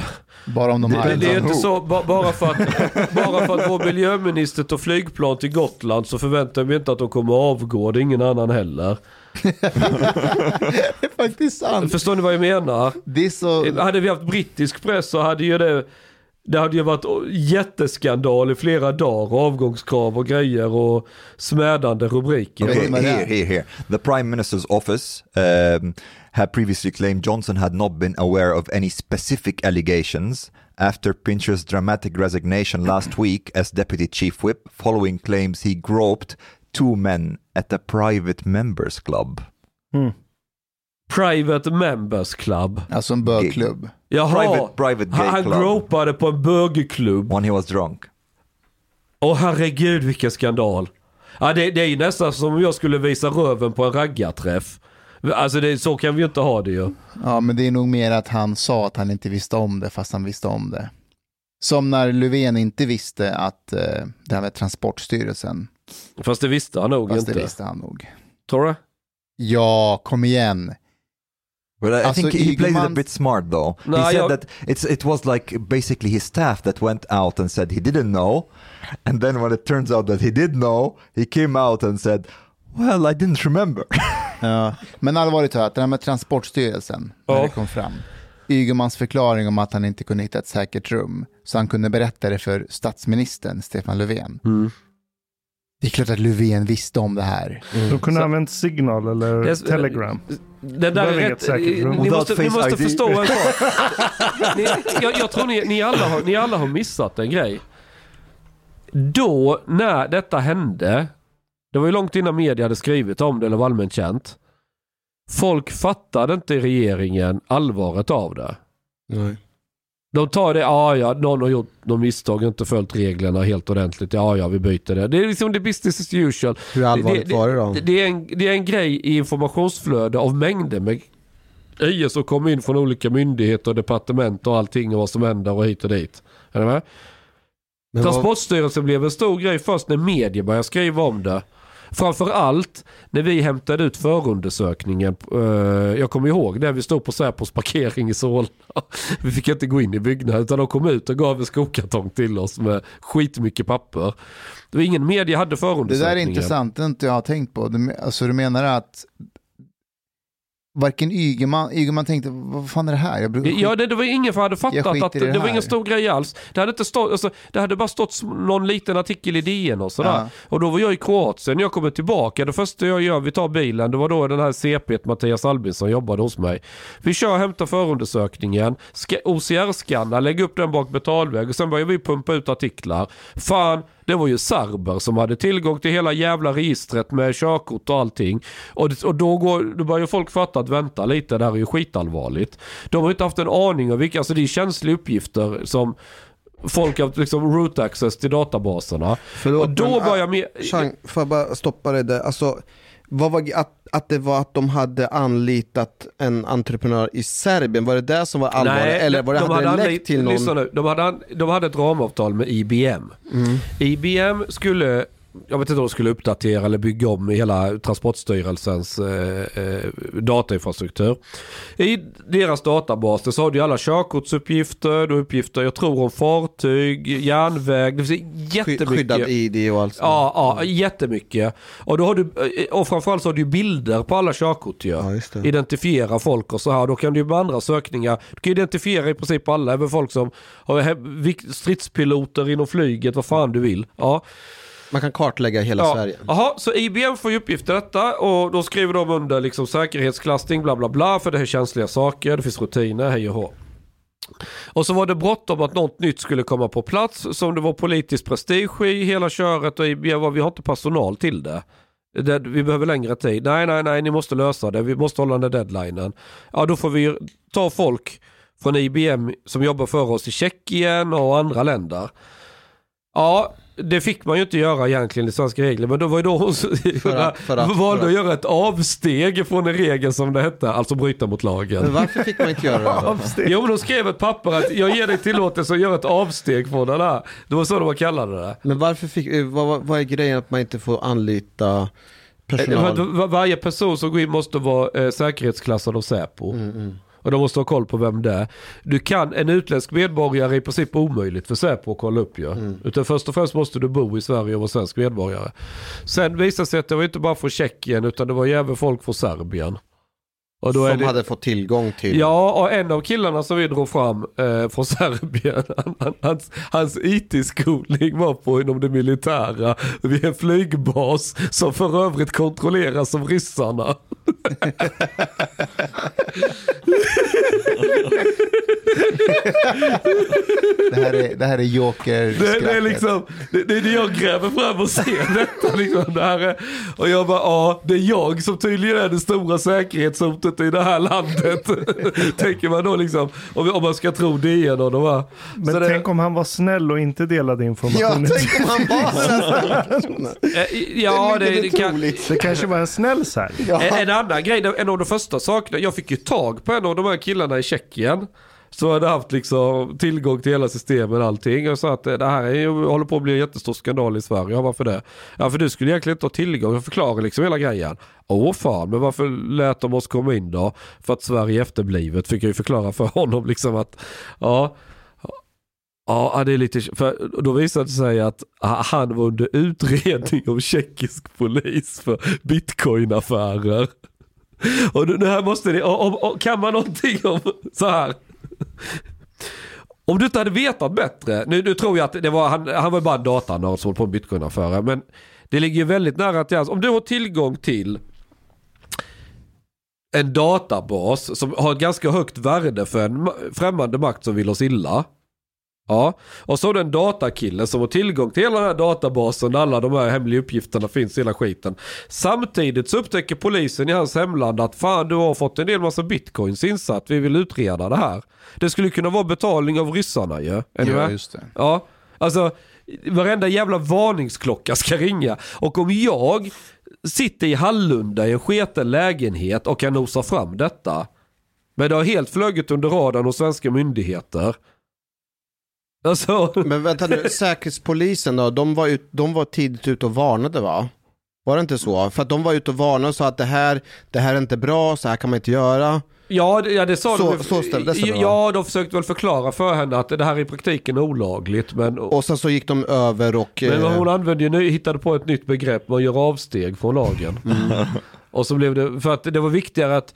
Bara om de det, det är inte så, ba, bara, för att, bara för att vår miljöminister tar flygplan till Gotland så förväntar jag mig inte att de kommer avgå, det är ingen annan heller. Det är faktiskt sant. Förstår ni vad jag menar? Det så... Hade vi haft brittisk press så hade ju det det hade ju varit jätteskandal i flera dagar, avgångskrav och grejer och smädande rubriker. Okay, here, here, here. The Prime Minister's office um, had previously claimed Johnson had not been aware of any specific allegations after Pincher's dramatic resignation last week as deputy chief whip, following claims he groped two men at a private members club. Private Members Club. Alltså en bögklubb. Jaha, Private, private gay han, han club gropade på en bögklubb. when he was drunk. Åh herregud vilken skandal. Ja, det, det är ju nästan som om jag skulle visa röven på en raggarträff. Alltså det, så kan vi ju inte ha det ju. Ja, men det är nog mer att han sa att han inte visste om det, fast han visste om det. Som när Löfven inte visste att eh, det här med Transportstyrelsen, Fast det visste han nog fast det inte. visste han nog. Tror du? Ja, kom igen. But I Alltså, think he played it a Ygeman- bit smart though. No, he said jag- that it's it was like basically his staff that went out and said he didn't know, and then when it turns out that he did know, he came out and said, "Well, I didn't remember." Ja. Men allvarligt talat, det här med Transportstyrelsen, när Ja. det kom fram. Ygemans förklaring om att han inte kunde hitta ett säkert rum, så han kunde berätta det för statsministern Stefan Löfven. Det är klart att Löfven visste om det här. De kunde Så- använt Signal eller är- Telegram. Det där är rätt. Ni måste, ni måste förstå en sak. ni, jag, jag tror ni, ni, alla har, ni alla har missat en grej. Då, när detta hände, det var ju långt innan media hade skrivit om det eller var allmänt känt. Folk fattade inte i regeringen allvaret av det. Nej. De tar det, ja ja, någon har gjort något misstag inte följt reglerna helt ordentligt. Ja ja, vi byter det. Det är liksom det business as usual. Hur allvarligt det, var det då? Det, det, är en, det är en grej i informationsflöde av mängder med grejer som kommer in från olika myndigheter och departement och allting och vad som händer och hit och dit. Är du med? Men vad- Transportstyrelsen blev en stor grej först när media började skriva om det. Framförallt när vi hämtade ut förundersökningen. eh, jag kommer ihåg det, vi stod på Säpos parkering i Solna. Vi fick inte gå in i byggnaden utan de kom ut och gav en skokartong till oss med skitmycket papper. Det var ingen media hade Det förundersökningen. där är intressant, det har inte jag tänkt på. Du, alltså, du menar att varken Ygeman, Ygeman tänkte, vad fan är det här? Jag brukar Ja, det, det var ingen som hade fattat att det, det var ingen stor grej alls. Det hade, inte stått, alltså, det hade bara stått någon liten artikel i DN och sådär. Ja. Och då var jag i Kroatien, jag kommer tillbaka, det första jag gör, vi tar bilen, det var då den här CP Mattias Albinsson jobbade hos mig. Vi kör och hämtar förundersökningen, ska- OCR-skannar, lägger upp den bak betalväg och sen börjar vi pumpa ut artiklar. Fan, det var ju serber som hade tillgång till hela jävla registret med körkort och allting. Och, och då, går, då börjar folk fatta att vänta lite, det här är ju skitallvarligt. De har inte haft en aning om vilka, alltså det är känsliga uppgifter som folk har liksom root access till databaserna. Förlåt, och då men, börjar ah, med... Chang, får jag bara stoppa dig där? Alltså, var, att, att det var att de hade anlitat en entreprenör i Serbien, var det det som var allvarligt? eller var det, de hade det anli- läckt till någon? Nu, de hade, de hade ett ramavtal med IBM. Mm. IBM skulle, jag vet inte om de skulle uppdatera eller bygga om hela Transportstyrelsens eh, eh, datainfrastruktur. I deras databaser så har du alla körkortsuppgifter, uppgifter, jag tror om fartyg, järnväg, det finns jättemycket. Skyddad ID och allt sånt. Ja, ja, jättemycket. Och, då har du, eh, och framförallt så har du bilder på alla körkort ju. Ja. Identifiera folk och så här. Då kan du med andra sökningar, du kan identifiera i princip alla, även folk som har stridspiloter inom flyget, vad fan du vill. Ja. Man kan kartlägga hela Ja. Sverige. Jaha, så IBM får ju uppgift i detta och då skriver de under liksom säkerhetsklassning bla bla bla för det här är känsliga saker, det finns rutiner, hej och hå. Och så var det bråttom att något nytt skulle komma på plats som det var politisk prestige i hela köret och IBM var vi har inte personal till det. det. Vi behöver längre tid. Nej, nej, nej, ni måste lösa det. Vi måste hålla den där deadlinen. Ja, då får vi ta folk från IBM som jobbar för oss i Tjeckien och andra länder. Ja, det fick man ju inte göra egentligen i svenska regler, men då var ju då hon För att- för att- valde att göra ett avsteg från en regel som det hette, alltså bryta mot lagen. Men varför fick man inte göra det? Avsteg. Jo men de skrev ett papper att jag ger dig tillåtelse att göra ett avsteg från den här. Det var så de kallade det. Men varför fick, eh, vad, vad- är grejen att man inte får anlita Eh, personal? Varje person som går in måste vara eh, säkerhetsklassad av Säpo. Mm, Och de måste ha koll på vem det är. Du kan, en utländsk medborgare är i princip omöjligt för Säpo att kolla upp ju. Mm. Utan först och främst måste du bo i Sverige och vara svensk medborgare. Sen visade sig att det var inte bara från Tjeckien utan det var ju även folk från Serbien. Och då som det, hade fått tillgång till? Ja, och en av killarna som vi drog fram eh, från Serbien, han, han, hans, hans IT-skolning var på inom det militära vid en flygbas som för övrigt kontrolleras av ryssarna. Det här är, det här är joker Det, det är liksom, det, det är det jag gräver fram och ser detta liksom. Det här är, och jag bara, ja, det är jag som tydligen är det stora säkerhetshotet i det här landet. Tänker man då liksom, om, om man ska tro DN och de här. Men Så det- tänk om han var snäll och inte delade Ja, information. tänk om han var den. Eh, Ja, Det är det, det kan. Det kanske var en snäll särk. Ja. En, en annan grej, en av de första sakerna, jag fick ju tag på en av de här killarna i Tjeckien. Så hade haft liksom tillgång till hela systemet och allting. Och sa att eh, det här är, ju- håller på att bli en jättestor skandal i Sverige. Ja, varför det? Ja, för du skulle egentligen inte ha tillgång. Jag förklarar liksom hela grejen. Åh fan, men varför lät de oss komma in då? För att Sverige är efterblivet fick jag ju förklara för honom liksom att ja. Ja, det är lite, för då visade det sig att han var under utredning av tjeckisk polis för bitcoinaffärer. Och nu här måste det, och, och, kan man någonting om så här. Om du inte hade vetat bättre, nu, nu tror jag att det var, han, han var bara en datanörd som höll på med bitcoinaffärer, men Det ligger ju väldigt nära till hans, Om du har tillgång till en databas som har ett ganska högt värde för en främmande makt som vill oss illa. Ja, och så har du en datakille som har tillgång till hela den här databasen där alla de här hemliga uppgifterna finns i hela skiten. Samtidigt så upptäcker polisen i hans hemland att fan du har fått en del massa bitcoins insatt, vi vill utreda det här. Det skulle kunna vara betalning av ryssarna ju. Är Ja, med? just det. Ja, alltså varenda jävla varningsklocka ska ringa. Och om jag sitter i Hallunda i en sketen lägenhet och kan nosa fram detta. Men det har helt flugit under radarn hos svenska myndigheter. Alltså, Men vänta nu, Säkerhetspolisen då, de var, ut, de var tidigt ute och varnade va? Var det inte så? För att de var ute och varnade och sa att det här, det här är inte bra, så här kan man inte göra. ja, det, ja det sa Så- de. så ställdes det? Ja, de försökte väl förklara för henne att det här är i praktiken olagligt. Men, Och sen så gick de över och... men eh, hon använde ju, hittade på ett nytt begrepp, man gör avsteg från lagen. Mm. Och så blev det, för att det var viktigare att,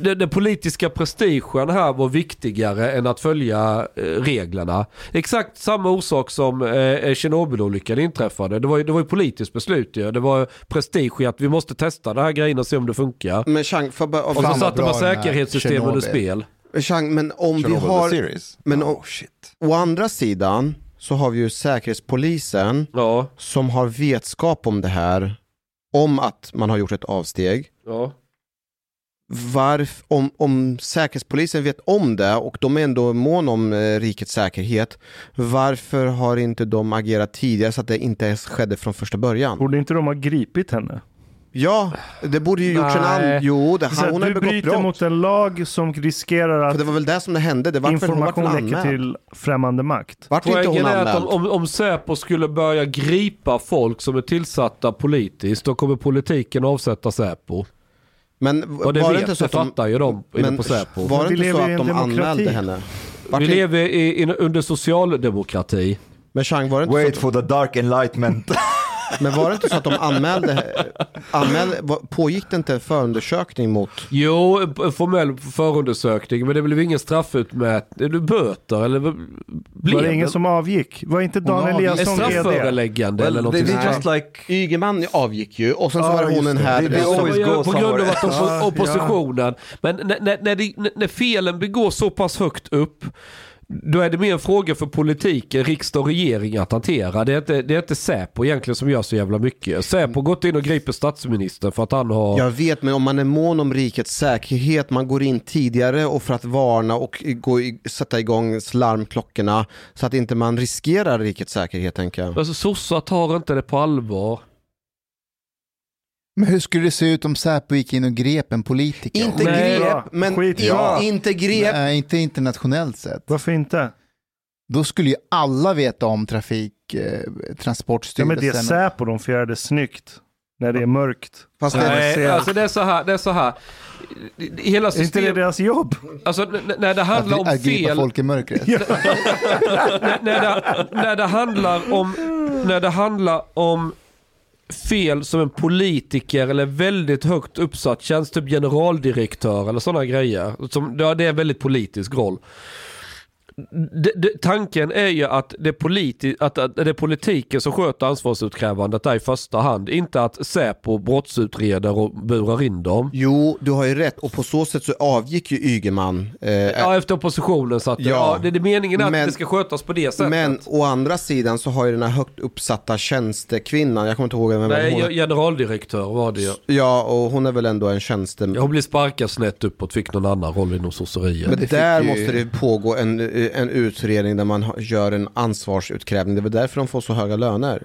den, den politiska prestigen här var viktigare än att följa eh, reglerna. Exakt samma orsak som eh, Tjernobylolyckan inträffade. Det var ju, det var ju politiskt beslut ju. Det var prestige i att vi måste testa den här grejen och se om det funkar. Men Chang, för, bara- Och så satte man säkerhetssystemen ur Tjernobyl. spel. Chang, men om vi har... series. Men oh shit. Å andra sidan så har vi ju Säkerhetspolisen Ja, som har vetskap om det här, om att man har gjort ett avsteg. ja. Varf, om, om Säkerhetspolisen vet om det och de är ändå mån om eh, rikets säkerhet, varför har inte de agerat tidigare så att det inte ens skedde från första början? Borde inte de ha gripit henne? Ja, det borde ju gjorts en annan... Jo, det, han, hon har du ju begått bryter brott. mot en lag som riskerar För att det var väl det som det hände, det var var information läcker anmäld. till främmande makt. Vart inte hon Poängen är att anmäld? om, om, om Säpo skulle börja gripa folk som är tillsatta politiskt, då kommer politiken avsätta Säpo. Men Och det var det vet, inte så det att de... fattar ju de inne Men på Säpo. var det inte så att de demokrati. anmälde henne? Vart Vi lever i, i, under socialdemokrati. Men Chang, var det inte Wait så, for the dark enlightenment. men var det inte så att de anmälde, anmälde pågick det inte en förundersökning mot Jo, en formell förundersökning, men det blev ingen straffutmätning. Du böter eller blev Var det ingen som avgick? Var inte Dan Eliasson VD? strafföreläggande eller well, they, någonting sånt. just like Ygeman avgick ju och sen så var det hon den det. här. Det- det go på grund av att. Ja, oppositionen. Men när, när, när, det, när felen begås så pass högt upp, då är det mer en fråga för politiken, riksdag och regering att hantera. Det är inte, det är inte Säpo egentligen som gör så jävla mycket. Säpo har gått in och griper statsministern för att han har... Jag vet, men om man är mån om rikets säkerhet, man går in tidigare och för att varna och gå i, sätta igång larmklockorna så att inte man riskerar rikets säkerhet tänker jag. Alltså sossar tar inte det på allvar. Men hur skulle det se ut om Säpo gick in och grep en politiker? Inte Nej. grep, men Skitbra. in, inte grep. Nej, inte internationellt sett. Varför inte? Då skulle ju alla veta om trafik, eh, Ja, men det är Transportstyrelsen. Säpo, de får göra det snyggt. När det är mörkt. Fast det, Nej, alltså det är så här. Det är så här. Hela Är inte det deras jobb? alltså när det handlar om att, att gripa fel, folk i mörkret. när, när, det, när det handlar om, när det handlar om fel som en politiker eller väldigt högt uppsatt tjänst, typ generaldirektör eller sådana grejer. Som, ja, det är en väldigt politisk roll. Det, det, tanken är ju att det, är politi att, att det är politiken som sköter ansvarsutkrävandet där i första hand. Inte att Säpo brottsutreder och burar in dem. Jo, du har ju rätt och på så sätt så avgick ju Ygeman. Eh, Ja, efter oppositionen så att ja. Ja. det, det är meningen att Men- det ska skötas på det sättet. men å andra sidan så har ju den här högt uppsatta tjänstekvinnan, jag kommer inte ihåg vem Nej, hon är. generaldirektör var det ju. Ja, och hon är väl ändå en tjänste... Ja, Hon blev sparkad snett uppåt, fick någon annan roll inom sosseriet. Men där ju- måste det pågå en, en utredning där man gör en ansvarsutkrävning. Det är väl därför de får så höga löner.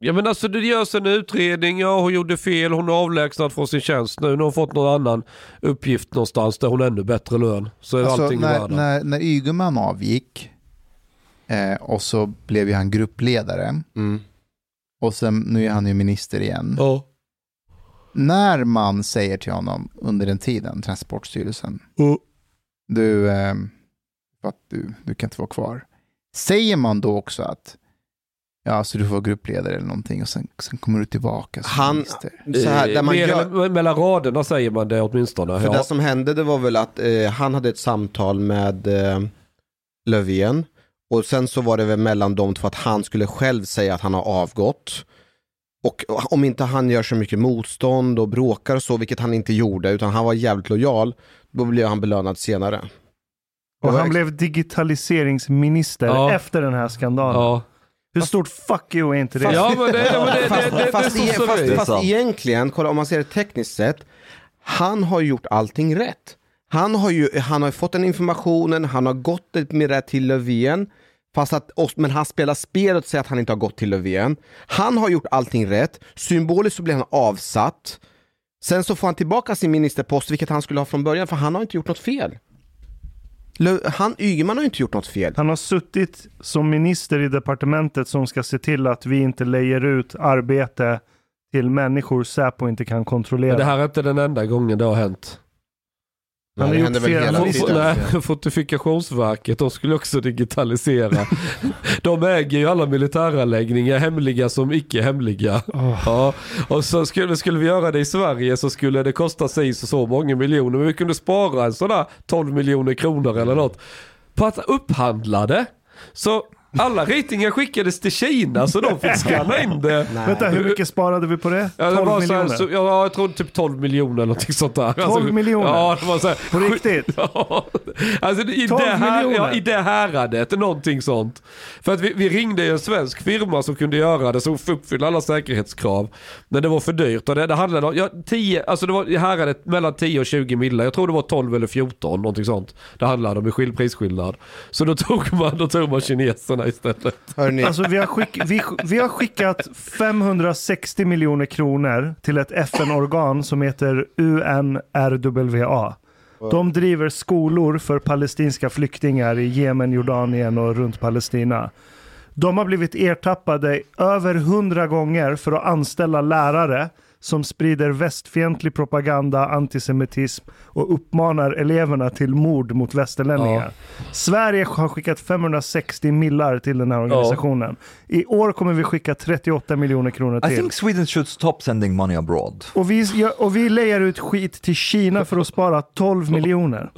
Ja men alltså det görs en utredning, ja hon gjorde fel, hon är avlägsnad från sin tjänst nu, nu har hon fått någon annan uppgift någonstans där hon har ännu bättre lön. Så är Alltså, allting när, när, när Ygeman avgick eh, och så blev ju han gruppledare Mm. och sen nu är han ju minister igen. Ja. När man säger till honom under den tiden, Transportstyrelsen, Mm. du, eh, för att du, du kan inte vara kvar. Säger man då också att ja, så du får vara gruppledare eller någonting och sen, sen kommer du tillbaka som Han- minister? Så här, där man Mer gör, mellan raderna säger man det åtminstone. för Ja. det som hände det var väl att eh, han hade ett samtal med eh, Löfven och sen så var det väl mellan de två att han skulle själv säga att han har avgått. och om inte han gör så mycket motstånd och bråkar och så, vilket han inte gjorde, utan han var jävligt lojal, då blev han belönad senare. Och han blev digitaliseringsminister Ja. efter den här skandalen. Ja. Hur stort fuck you är inte det? Ja, men det, ja, men det, fast, det, det, det, egentligen, kolla om man ser det tekniskt sett, han har gjort allting rätt. Han har ju han har fått den informationen, han har gått med det till Löfven, fast att, men han spelar spelet och säger att han inte har gått till Löfven. Han har gjort allting rätt, symboliskt så blir han avsatt. Sen så får han tillbaka sin ministerpost, vilket han skulle ha från början, för han har inte gjort något fel. Han, Ygeman har inte gjort något fel. Han har suttit som minister i departementet som ska se till att vi inte lejer ut arbete till människor Säpo inte kan kontrollera. Men det här är inte den enda gången det har hänt. Han har gjort händer väl fel. hela Han- Fo- tiden. Nej, Fortifikationsverket, de skulle också digitalisera. de äger ju alla militäranläggningar, hemliga som icke hemliga. Ja. Och så skulle, skulle vi göra det i Sverige så skulle det kosta sig så, så många miljoner. Men vi kunde spara en sån där 12 miljoner kronor eller något. På att upphandla det. Så alla ritningar skickades till Kina så de fick skanna in det. Vänta, hur mycket sparade vi på det? Ja, det 12 var så här, miljoner? så, ja, jag tror typ 12 miljoner eller någonting sånt där. 12 miljoner? Ja, det var så här, På riktigt? Ja, alltså i 12 det, här, miljoner? ja, i det häradet, någonting sånt. För att vi, vi ringde en svensk firma som kunde göra det, som uppfyllde alla säkerhetskrav. Men det var för dyrt och det, det handlade om, ja, 10, alltså det var i häradet mellan 10 och 20 millar. Jag tror det var 12 eller 14, någonting sånt. Det handlade om i skill, prisskillnad. Så då tog man, då tog man kineserna istället. Hörrni, Alltså vi har, skick, vi, vi har skickat 560 miljoner kronor till ett FN-organ som heter UNRWA. De driver skolor för palestinska flyktingar i Jemen, Jordanien och runt Palestina. De har blivit ertappade över hundra gånger för att anställa lärare som sprider västfientlig propaganda, antisemitism och uppmanar eleverna till mord mot västerlänningar. Sverige har skickat 560 millar till den här organisationen. I år kommer vi skicka 38 miljoner kronor I till. think Sweden should stop sending money abroad. Och vi, ja, och vi lejar ut skit till Kina för att spara 12 miljoner.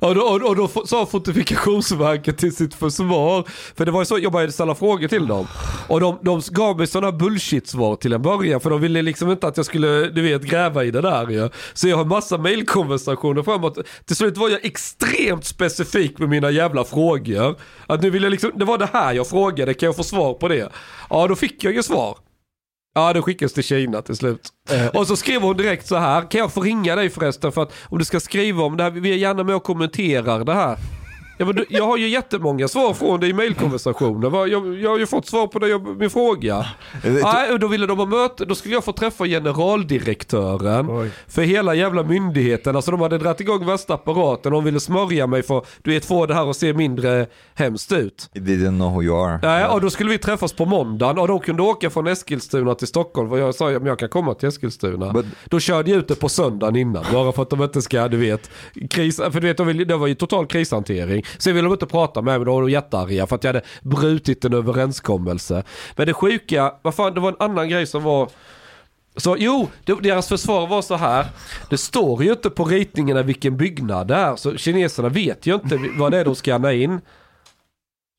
Och då, och, och då sa Fortifikationsverket till sitt försvar, för det var ju så, jag började ställa frågor till dem. Och de, de gav mig sådana bullshit-svar till en början, för de ville liksom inte att jag skulle, du vet, gräva i det där ju. Så jag har massa mailkonversationer framåt. Till slut var jag extremt specifik med mina jävla frågor. Att nu vill jag liksom, det var det här jag frågade, kan jag få svar på det? Ja, då fick jag ju svar. Ja, det skickas till Kina till slut. Eh, och så skrev hon direkt så här. Kan jag få ringa dig förresten för att om du ska skriva om det här, vi är gärna med och kommenterar det här. Ja, men jag har ju jättemånga svar från dig i mailkonversationer. Jag, jag har ju fått svar på det, jag, min fråga. Nej, och då ville de ha möte, då skulle jag få träffa generaldirektören Oj. för hela jävla myndigheten. Alltså de hade dragit igång värsta apparaten de ville smörja mig för, du vet, få det här att se mindre hemskt ut. He didn't know who you are. Nej, och då skulle vi träffas på måndagen och de kunde åka från Eskilstuna till Stockholm. Och jag sa att jag kan komma till Eskilstuna. But- Då körde jag ut det på söndagen innan. Bara för att de inte ska, du vet, kris, för du vet, de vill, det var ju total krishantering. Sen ville de inte prata med mig, då var de jättearga för att jag hade brutit en överenskommelse. Men det sjuka, vad fan, det var en annan grej som var så jo, deras försvar var så här. Det står ju inte på ritningarna vilken byggnad det är. Så kineserna vet ju inte vad det är de skannar in.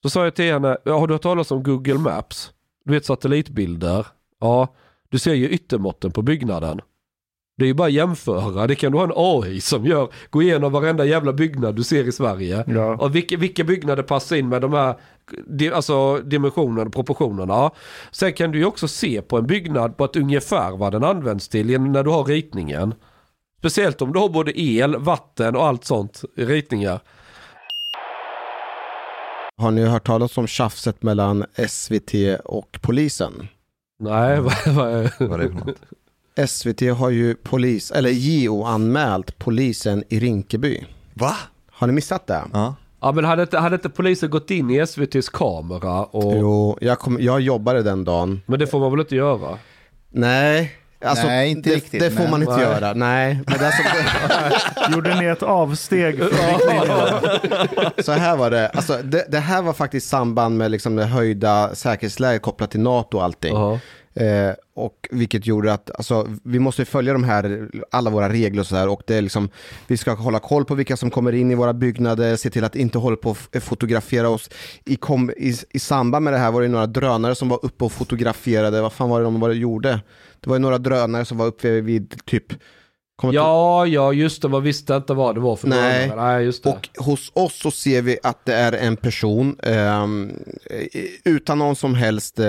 Så sa jag till henne, har du hört talas om Google Maps? Du vet satellitbilder? Ja, du ser ju yttermåtten på byggnaden. Det är ju bara att jämföra, det kan du ha en AI som gör. Gå igenom varenda jävla byggnad du ser i Sverige. Ja. Och vilka, vilka byggnader passar in med de här alltså dimensionerna, proportionerna. Ja. Sen kan du ju också se på en byggnad på ett ungefär vad den används till när du har ritningen. Speciellt om du har både el, vatten och allt sånt i ritningar. har ni hört talas om tjafset mellan SVT och polisen? Nej, vad, vad, Vad är det för något? SVT har ju polis, eller JO-anmält polisen i Rinkeby. Va? Har ni missat det? Ja. Ja men hade inte, hade inte polisen gått in i SVTs kamera och... Jo, jag, kom, jag jobbade den dagen. Men det får man väl inte göra? Nej, alltså, Nej, inte det, riktigt, det får men- man inte Nej. göra. Nej, men det är alltså, Gjorde ni ett avsteg så här var det. Alltså, det. Det här var faktiskt samband med liksom det höjda säkerhetsläget kopplat till NATO och allting. Ja. Eh, och vilket gjorde att alltså, vi måste följa de här, alla våra regler och sådär. Och det är liksom, vi ska hålla koll på vilka som kommer in i våra byggnader, se till att inte hålla på och fotografera oss. I, kom, i, I samband med det här var det några drönare som var uppe och fotograferade. Vad fan var det de var, gjorde? Det var ju några drönare som var uppe vid typ Ja, ja, just det. Man visste inte vad det var för Nej. drönare. Nej, just det. Och hos oss så ser vi att det är en person ehm, utan någon som helst eh,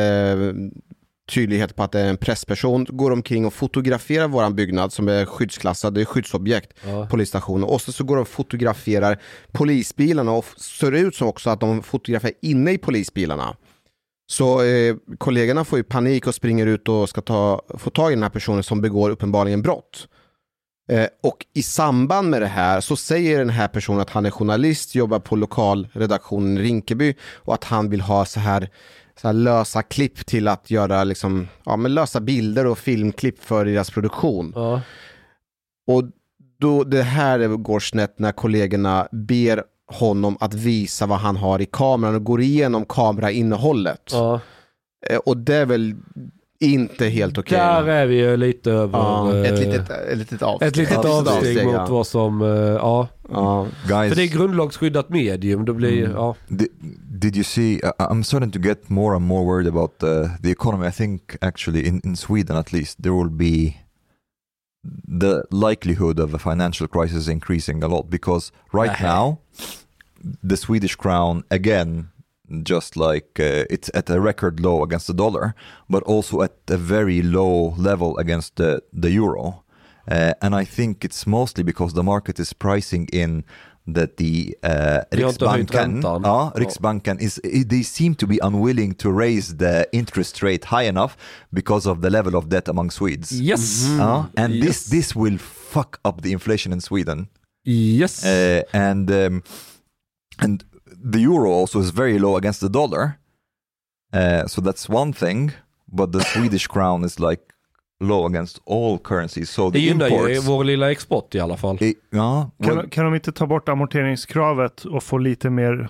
tydlighet på att det är en pressperson, går omkring och fotograferar våran byggnad som är skyddsklassad, det är skyddsobjekt, Ja. polisstationen. Och så, så går de och fotograferar polisbilarna och ser ut som också att de fotograferar inne i polisbilarna. Så eh, kollegorna får ju panik och springer ut och ska ta, få tag i den här personen som begår uppenbarligen brott. Eh, och i samband med det här så säger den här personen att han är journalist, jobbar på lokalredaktionen i Rinkeby och att han vill ha så här, så lösa klipp till att göra liksom, ja, men lösa bilder och filmklipp för deras produktion. Ja. Och då det här går snett när kollegorna ber honom att visa vad han har i kameran och går igenom kamerainnehållet. Ja. Eh, Och det är väl inte helt okej. Där är vi ju lite över... Ja, eh, Ett litet, ett litet avsteg. ett litet avsteg mot vad som... eh, Ja. Ja. Guys, För det är grundlagsskyddat medium. Det blir... Mm. Ja. Did, did you see? I- I'm starting to get more and more worried about uh, the economy. I think actually in, in Sweden at least there will be the likelihood of a financial crisis increasing a lot because right now the Swedish crown again just like uh, it's at a record low against the dollar but also at a very low level against the, the euro uh, and I think it's mostly because the market is pricing in that the uh, Vi har inte höjt Riksbanken, räntan. ja, Ja. Riksbanken is they seem to be unwilling to raise the interest rate high enough because of the level of debt among Swedes. Yes! Ja, and Yes. this this will fuck up the inflation in Sweden. Yes! Uh, and um, and the euro also is very low against the dollar. Uh, so that's one thing, but the Swedish crown is like low against all currencies. So det the gynnar ju imports, vår lilla export i alla fall. i- ja, well, Kan, kan de inte ta bort amorteringskravet och få lite mer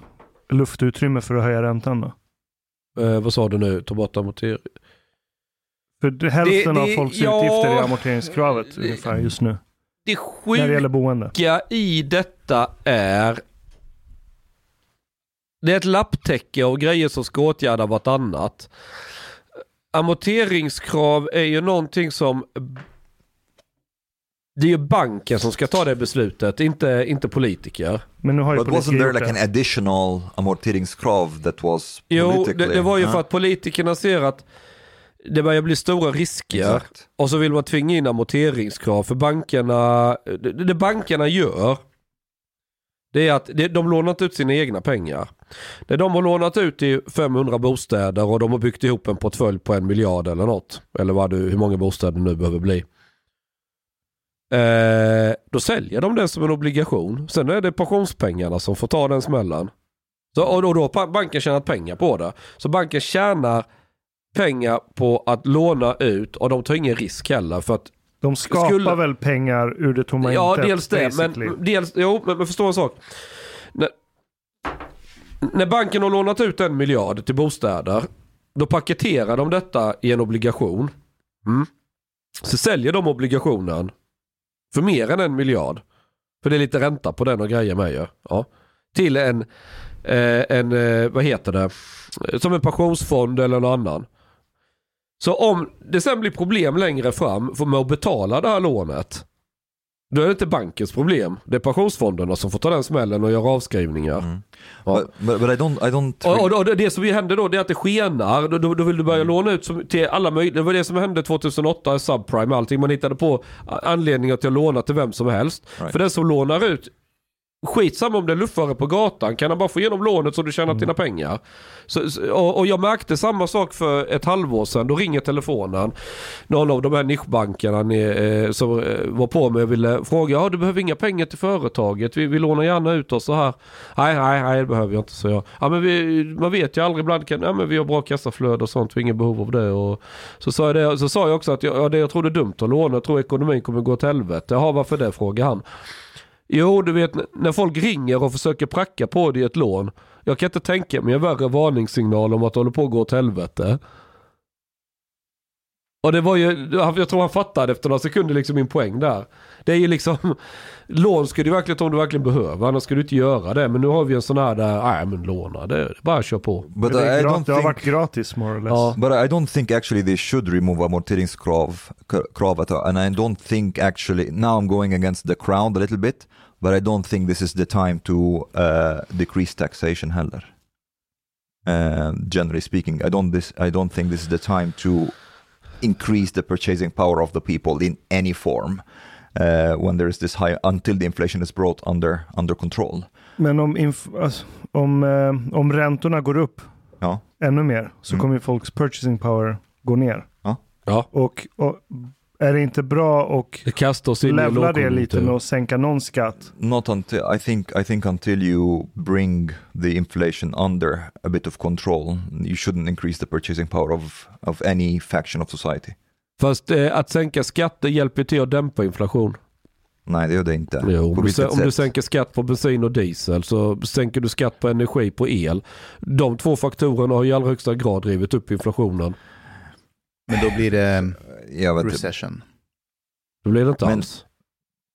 luftutrymme för att höja räntan då? Eh, vad sa du nu? Ta bort amortering. För det, hälften det- av folks ja. utgifter är amorteringskravet ungefär just nu. Det När det gäller sjuka boende. i detta är det är ett lapptäcke och grejer som ska åtgärda vartannat. Amorteringskrav är ju någonting som det är ju banken som ska ta det beslutet, inte, inte politiker. Men nu har ju but wasn't there like an det. additional amorteringskrav that was Jo, det, politically? det var ju Ja, för att politikerna ser att det börjar bli stora risker. Exakt. Och så vill man tvinga in amorteringskrav för bankerna. Det, det bankerna gör. Det är att de lånat inte ut sina egna pengar. Det de har lånat ut i 500 bostäder och de har byggt ihop en portfölj på en miljard eller något. Eller vad du, hur många bostäder nu behöver bli. Eh, då säljer de det som en obligation. Sen är det pensionspengarna som får ta den smällen. Så, och då, då har banken tjänat pengar på det. Så banken tjänar pengar på att låna ut och de tar ingen risk heller. För att, de skapar skulle- väl pengar ur det tomma ja, intet, dels det. basically. Men, dels, jo, men, men förstå en sak. När, när banken har lånat ut en miljard till bostäder. Då paketerar de detta i en obligation. Mm. Så säljer de obligationen för mer än en miljard. För det är lite ränta på den och grejer med ju. Ja. Till en, eh, en eh, vad heter det, som en pensionsfond eller någon annan. Så om det sen blir problem längre fram för med att betala det här lånet. Då är det inte bankens problem. Det är pensionsfonderna som får ta den smällen och göra avskrivningar. Mm. Ja. But, but, but I don't, I don't. Och, och, och det- som händer då det är att det skenar. Då, då, vill du börja låna ut som, till alla möjliga. Det var det som hände 2008 i subprime och allting. Man hittade på anledningar till att låna till vem som helst. Right. För den som lånar ut Skitsamma om det är luffare på gatan, kan han bara få igenom lånet så du tjänar dina pengar. Så, så- och, och jag märkte samma sak för ett halvår sedan, då ringer telefonen. Någon av de här nischbankerna ni, eh, som eh, var på mig och ville fråga, ja du behöver inga pengar till företaget, vi, vi lånar gärna ut oss så här. Nej, nej, nej det behöver jag inte, så jag. Ja men vi, man vet ju aldrig, ibland kan, ja men vi har bra kassaflöde och sånt, vi har inget behov av det. Och så sa jag, det, så sa jag också att jag, ja, det jag tror det är dumt att låna, jag tror ekonomin kommer gå åt helvete. Jaha, varför det? frågade han. Jo, du vet när folk ringer och försöker pracka på dig ett lån. Jag kan inte tänka mig en värre varningssignal om att det håller på att gå åt helvete. Och det var ju, jag tror han fattade efter några sekunder liksom min poäng där. Det är ju liksom, lån ska du verkligen ta om du verkligen behöver, annars ska du inte göra det. Men nu har vi en sån här där, nej men låna, det är bara köra på. But det, är I don't det har varit gratis more or less. Ja. But I don't think actually they should remove amorteringskrav k- kravet and I don't think actually now I'm going against the crowd a little bit but I don't think this is the time to uh, decrease taxation heller. Uh, generally speaking, I don't this I don't think this is the time to increase the purchasing power of the people in any form uh, when there is this high until the inflation is brought under under control. Men om, inf- alltså, om, eh, om räntorna går upp Ja. ännu mer så Mm. kommer folks purchasing power gå ner. Ja. Och, och är det inte bra och Det kastar oss in levla det lite med att sänka någon skatt? Not until I think I think until you bring the inflation under a bit of control, you shouldn't increase the purchasing power of of any faction of society. Fast eh, att sänka skatter hjälper till att dämpa inflation. Nej, det gör det inte. Jo, om, du, om du sänker skatt på bensin och diesel så sänker du skatt på energi på el. De två faktorerna har i allra högsta grad drivit upp inflationen. Men då blir det Jag vet inte. recession. Det blir det inte Men- alls.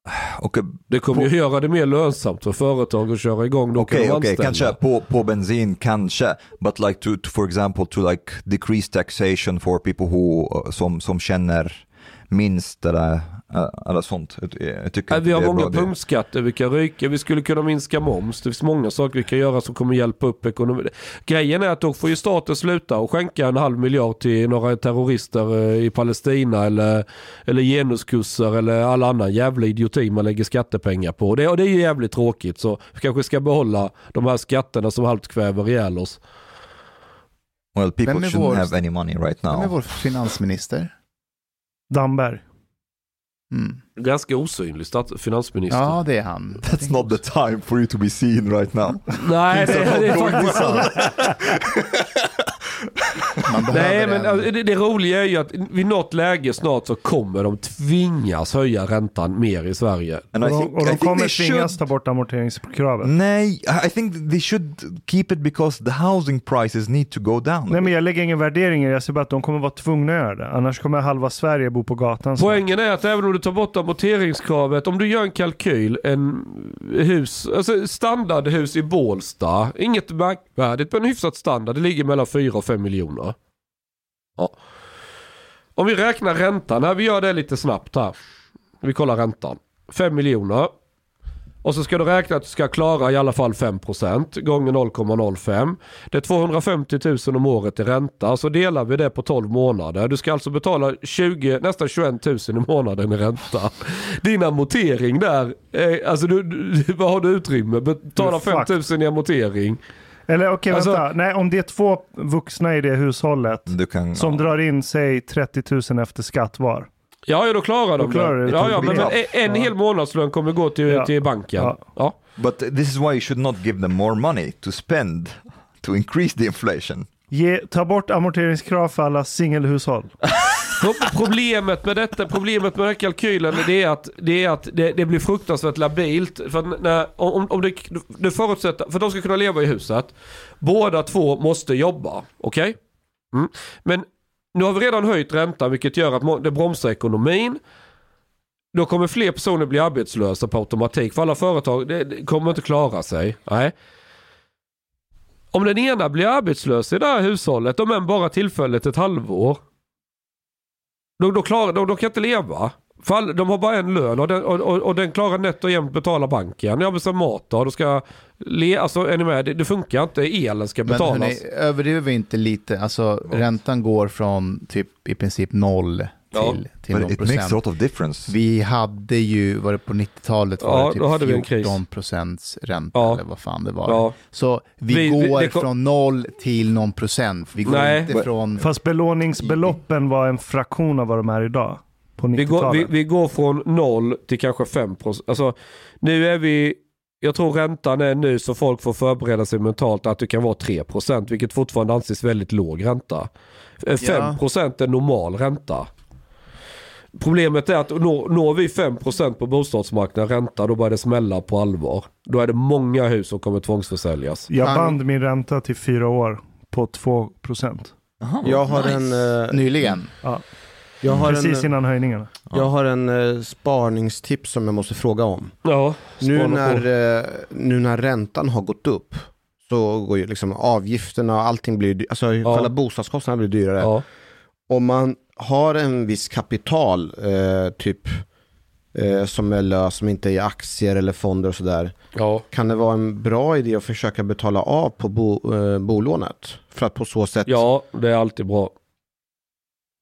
Okej, Det kommer på- ju göra det mer lönsamt för företag att köra igång. Okej, okej, anställa. kanske på, på bensin kanske, but like to, to for example to like decrease taxation for people who, uh, som, som känner minst eller, eller sånt. Jag, tycker Nej, vi har det är många punktskatter vi kan ryka. Vi skulle kunna minska moms. Det finns många saker vi kan göra som kommer hjälpa upp ekonomin. Grejen är att då får ju staten sluta och skänka en halv miljard till några terrorister eh, i Palestina eller, eller genuskurser eller alla annan jävla idioti man lägger skattepengar på. Det, och det är ju jävligt tråkigt så vi kanske ska behålla de här skatterna som halvt kväver ihjäl oss. Well, people shouldn't vår- have any money right Vem är now. vår finansminister? Damberg. Mm. Ganska osynlig stats- finansminister. Ja, det är han. That's not the time for you to be seen right now. Nej, det, det är faktiskt så. Nej, men en- alltså, det, det roliga är ju att vid något läge snart så kommer de tvingas höja räntan mer i Sverige. And Och de, think, och de kommer tvingas should... ta bort amorteringskravet. Nej, I think they should keep it because the housing prices need to go down. Nej men jag lägger ingen värdering i det, jag säger bara att de kommer vara tvungna att göra det. Annars kommer halva Sverige bo på gatan. snart. Poängen är att även om du tar bort amorteringskravet, om du gör en kalkyl, en hus, alltså standardhus i Bålsta, inget märkvärdigt men hyfsat standard, det ligger mellan 4 och 5 miljoner. Ja. Om vi räknar räntan, här, vi gör det lite snabbt här. Vi kollar räntan. 5 miljoner. Och så ska du räkna att du ska klara i alla fall 5% gånger 0,05. Det är 250 000 om året i ränta. Så delar vi det på 12 månader. Du ska alltså betala 20, nästan 21 000 i månaden i ränta. Din amortering där, eh, alltså du, du, vad har du utrymme? Betala Du är 5 000 i amortering. Eller okej Alltså- vänta, nej om det är två vuxna i det hushållet kan, som ja. drar in säg 30 000 efter skatt var. Ja, ja då klarar de Då klarar det. det. Ja, ja, men, men en hel månadslön kommer gå till, Ja. till banken. Ja. Ja. But this is why you should not give them more money to spend to increase the inflation. Ge, ta bort amorteringskrav för alla singelhushåll. Problemet med detta, problemet med den här kalkylen det är att, det, är att det, det blir fruktansvärt labilt. För att när, om, om det, det förutsätter, för att de ska kunna leva i huset, båda två måste jobba. Okej? Mm. Men nu har vi redan höjt räntan vilket gör att det bromsar ekonomin. Då kommer fler personer bli arbetslösa på automatik. För alla företag det, det kommer inte klara sig. Nej. Om den ena blir arbetslös i det här hushållet, om än bara tillfälligt ett halvår. Då, då, klarar, de, de kan inte leva. För all, de har bara en lön och den, och, och, och den klarar nätt och jämnt betala banken. Ja men sen mat då, då ska le, alltså är ni med? Det, det funkar inte, elen ska Men betalas. hörni, överdriver vi inte lite? Alltså räntan går från typ i princip noll Ja, till But någon it makes a procent. lot of difference. Vi hade ju, var det på 90-talet var Ja, det typ då hade vi en kris. 14 procents ränta Ja. eller vad fan det var. ja. Så vi, Vi- vi- går det kom- från noll till någon procent. Vi går Nej. inte från... Fast belåningsbeloppen var en fraktion av vad de är idag. På Vi, går, 90-talet. vi, vi går från noll till kanske 5 procent. Alltså, nu är vi, jag tror räntan är nu så folk får förbereda sig mentalt att det kan vara 3 procent, vilket fortfarande anses väldigt låg ränta. Eh, 5 procent är normal ränta. Problemet är att når, når vi 5 procent på bostadsmarknaden ränta, då börjar det smälla på allvar. Då är det många hus som kommer tvångsförsäljas. Jag band min ränta till fyra år på 2 procent. Aha, Jag har nice. en... eh, Nyligen. Jag har Precis en, innan höjningarna. jag har en eh, sparningstips som jag måste fråga om. Ja, Nu när, eh, nu när räntan har gått upp så går ju liksom avgifterna och allting blir, alltså Ja. själva bostadskostnaderna blir dyrare. Ja. Om man har en viss kapital, eh, typ eh, som är lös, som inte är i aktier eller fonder och sådär. ja. Kan det vara en bra idé att försöka betala av på bo, eh, bolånet? För att på så sätt... ja, det är alltid bra.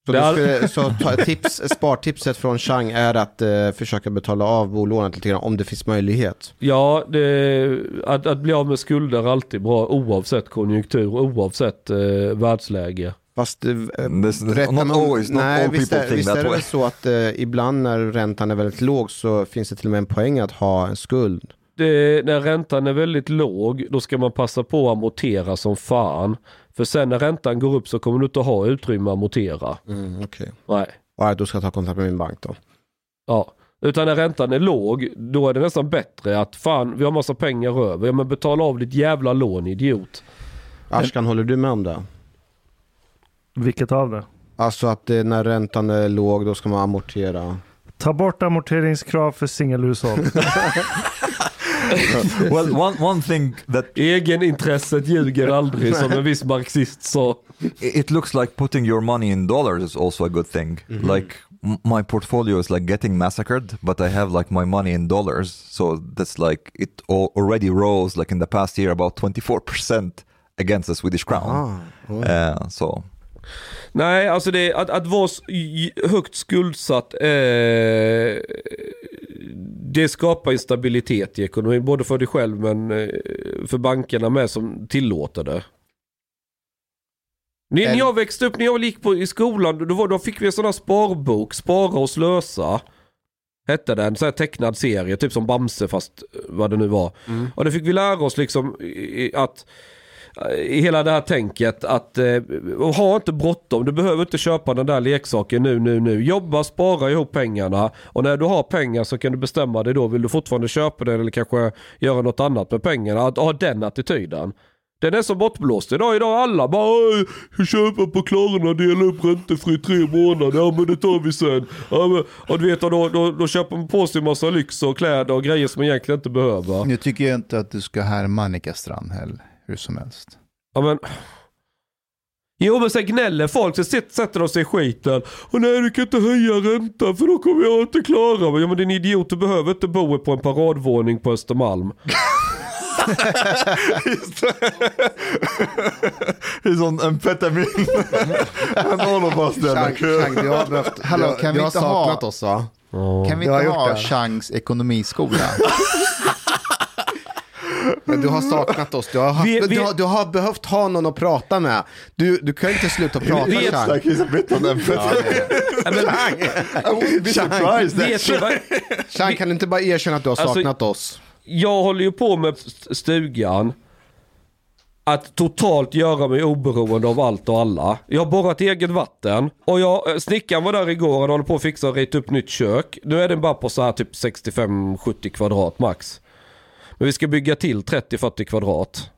så, är- skulle, så ta, tips, spartipset från Chang är att eh, försöka betala av bolånet lite grann om det finns möjlighet. Ja, det, att, att bli av med skulder är alltid bra oavsett konjunktur, oavsett eh, världsläge. Fast eh, This- rätt- not always, not nej, all visst är, think visst that är det väl så att eh, ibland när räntan är väldigt låg så finns det till och med en poäng att ha en skuld. Det, när räntan är väldigt låg, då ska man passa på att amortera som fan. För sen när räntan går upp så kommer du inte ha utrymme att amortera. Mm, Okej, Nej. okay. då ska jag ta kontakt med min bank då. Ja. Utan när räntan är låg, då är det nästan bättre att fan, vi har massa pengar över. Ja men betala av ditt jävla lån idiot. Ashkan, håller du med om det? Vilket av det? Alltså att eh, när räntan är låg då ska man amortera. Ta bort amorteringskrav för singelhushåll. well, one, one thing that Egenintresset ljuger aldrig som en viss marxist sa. it looks like putting your money in dollars is also a good thing. Like m- my portfolio is like getting massacred, but I have like my money in dollars, so that's like it al- already rose like in the past year about 24% against the Swedish crown. Ah, oj. Uh, so Nej, alltså det, att, att vara högt skuldsatt, eh, det skapar instabilitet i ekonomin. Både för dig själv men eh, för bankerna med som tillåter det. När, när jag växte upp, när jag gick på, i skolan, då, var, då fick vi en sån här sparbok, Spara och slösa. Hette den, så här tecknad serie, typ som Bamse fast eh, vad det nu var. Och det fick vi lära oss liksom att i hela det här tänket att eh, ha inte bråttom. Du behöver inte köpa den där leksaken nu, nu, nu. Jobba, spara ihop pengarna och när du har pengar så kan du bestämma dig då. Vill du fortfarande köpa den eller kanske göra något annat med pengarna? Att ha den attityden. Den är så bortblåst idag. Idag är alla bara köpa jag köper på Klarna, dela upp räntefri tre månader. Ja men det tar vi sen. Ja, men, och du vet, och då, då, då köper man på sig massa lyx och kläder och grejer som man egentligen inte behöver. Nu tycker jag inte att du ska härma Annika Strandhäll hur som helst. Ja men... Jo men sen gnäller folk, så sätter de sig i skiten. Och nej du kan inte höja räntan för då kommer jag inte klara mig. Ja men din idiot, du behöver inte bo på en paradvåning på Östermalm. he's on amphetamine and all of us there Chang, like, Chang, du har behövt, Hallå, kan vi har inte ha- saknat oss va? Kan vi har inte ha det. Changs ekonomiskola? Men du har saknat oss, du har, haft, Vi- vi- Du, har, du har behövt ha någon att prata med. Du, du kan inte sluta prata Vi- vi- Chang. like he's a bit on amphetamine. Ja, men, I wouldn't be surprised. Chang, kan du inte bara erkänna att du har Alltså- saknat oss? Jag håller ju på med st- stugan. Att totalt göra mig oberoende av allt och alla. Jag har borrat eget vatten. Och jag, eh, snickaren var där igår och håller på att fixa och rita upp nytt kök. Nu är den bara på så här typ 65-70 kvadrat max. Men vi ska bygga till 30-40 kvadrat.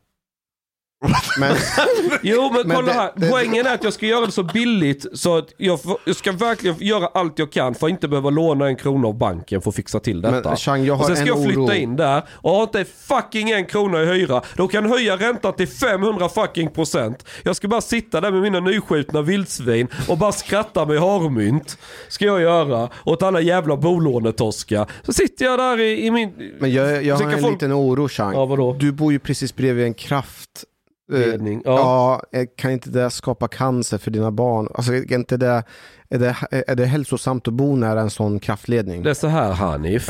Men, Jo men, Men kolla det- här. det- Poängen är att jag ska göra det så billigt så att jag, jag ska verkligen göra allt jag kan för att inte behöva låna en krona av banken för att fixa till detta. Men, Chang, jag har och sen ska jag flytta oro. in där och har inte fucking en krona i hyra. Då kan höja räntan till 500 fucking procent. Jag ska bara sitta där med mina nyskjutna vildsvin och bara skratta med harmynt. Ska jag göra åt alla jävla bolånetoskar. Så sitter jag där i, i min... men jag, jag har en folk- liten oro Chang. Ja, vadå? Du bor ju precis bredvid en kraft. Eh, Ledning, ja. Ja. eh, kan inte det skapa cancer för dina barn? Alltså, är, inte det, är, det, är det hälsosamt att bo nära en sån kraftledning? Det är så här Hanif.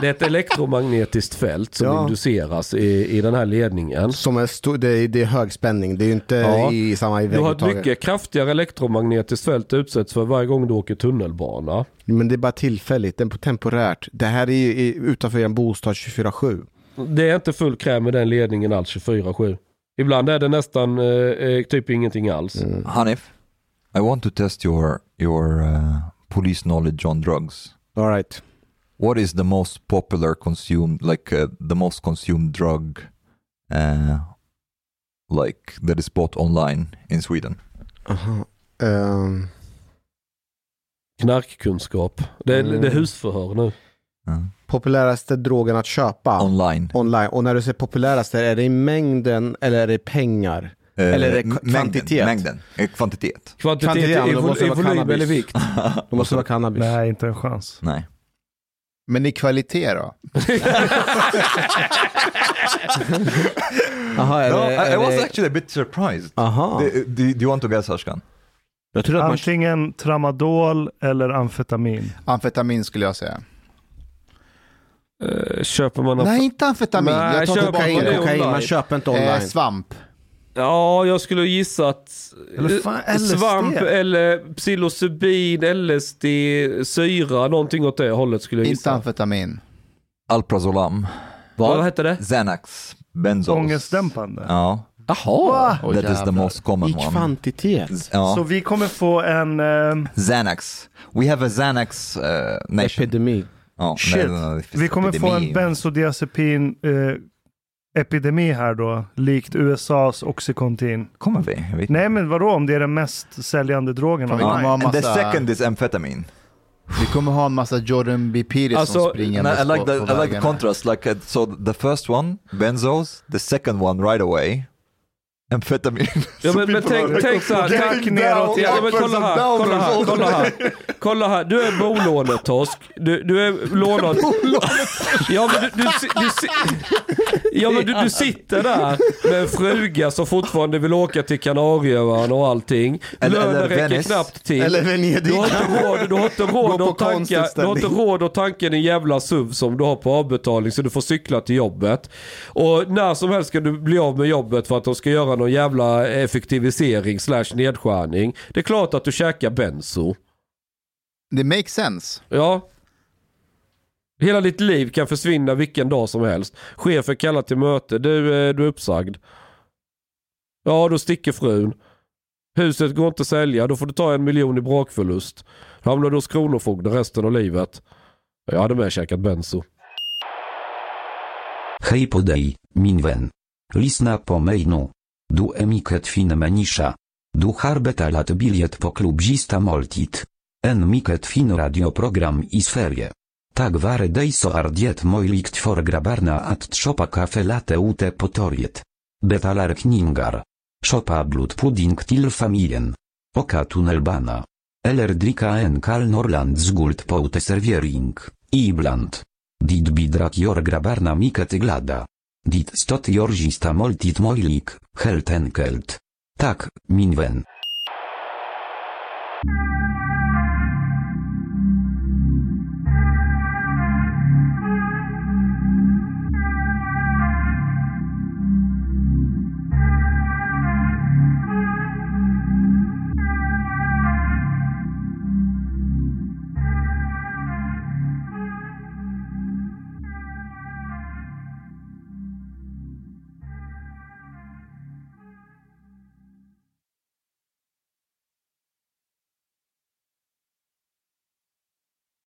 det är ett elektromagnetiskt fält som Ja. induceras i, i den här ledningen. Som är stor, det, är, det är högspänning, det är ju inte Ja. i samma Du har ett mycket kraftigare elektromagnetiskt fält utsätts för varje gång du åker tunnelbana. Men det är bara tillfälligt, det är temporärt. Det här är ju utanför en bostad 24-7. Det är inte full kräm med den ledningen alls 24-7. Ibland är det nästan eh, eh, typ ingenting alls. Hanif, I want to test your your uh, police knowledge on drugs. All right. What is the most popular consumed, like uh, the most consumed drug, uh, like that is bought online in Sweden? Aha. Ehm, knarkkunskap. Det är, Mm. det är husförhör nu. Populäraste drogen att köpa Online. online. Och när du säger populäraste, är det i mängden eller är det i pengar? Eller är det Eh, kvantitet? Mängden. Eh, Kvantitet. Kvantitet Kvantitet, i, men det vol- måste i vara volym cannabis. eller vikt. Det måste vara cannabis. Nej, inte en chans. Nej. Men i kvalitet då? Aha, är No, det, är I was det... actually a bit surprised. Aha. Do, do, do you want to guess Ashkan? Att man... Antingen tramadol eller amfetamin. Amfetamin skulle jag säga. Eh, köper man... Nej, inte amfetamin. Nej, jag tar tillbaka Kokain, kokain, man köper inte Eh, online. svamp. Ja, jag skulle gissa att Eller fan, eh, LSD. svamp eller psilocybin, LSD, syra, någonting åt det hållet skulle jag Inte gissa. amfetamin. Alprazolam. Vad hette det? Xanax. Benzos. Ångestdämpande. Ja. Jaha. Oj, that is the most common I one. kvantitet. Ja. Så vi kommer få en... Eh, Xanax. We have a Xanax uh, nation. Epidemi. Ja, Shit. nej, nej, vi kommer få en epidemi. bensodiazepin eh, epidemi här då, likt USAs Oxycontin. Kommer vi? Jag vet inte. Nej men vadå om det är den mest säljande drogen vi kommer ha And the massa, second is amphetamine. vi kommer ha en massa Jordan B. Peterson Alltså, springande And I like på, the, på I like the contrast. Like uh, so, the first one, benzos. The second one, right away, amphetamine. Ja, men, men tänk, tänk så här. Tänk, neråt. ja, men kolla här, kolla här, kolla här. Kolla här, du är bolånetorsk. Du, du är lånad... Ja men du, du, du, ja, men du, du sitter där med en fruga som fortfarande vill åka till Kanarieöarna och allting. Lönen räcker knappt till. Eller Venedig. Du har inte råd, du har inte råd, att, tanka, du har inte råd att tanka din jävla SUV som du har på avbetalning så du får cykla till jobbet. Och när som helst ska du bli av med jobbet för att de ska göra någon jävla effektivisering slash nedskärning. Det är klart att du käkar benzo. Det makes sense. Ja. Hela ditt liv kan försvinna vilken dag som helst. Chefen kallar till möte. Du, eh, du är uppsagd. Ja, då sticker frun. Huset går inte att sälja. Då får du ta en miljon i brakförlust. Hamnar du hos Kronofogden resten av livet. Jag hade med käkat benzo. Hej på dig, min vän. Lyssna på mig nu. Du är mycket fin människa. Du har betalat bilet på klubbzista måltid. En mycket fin radioprogram i Sverige. Tak vare dig så är det möjligt för grabbarna att shoppa kaffe latte ute på torget. Betalar kningar. Shoppa blodpudding till familjen. Oka tunnelbana. Eller dricka en kall Norrlands guld på uteservering. Ibland. Dit bidrak jor grabbarna mycket glada. Dit stot jorzista måltid möjlig, helt enkelt. Tak, min vän.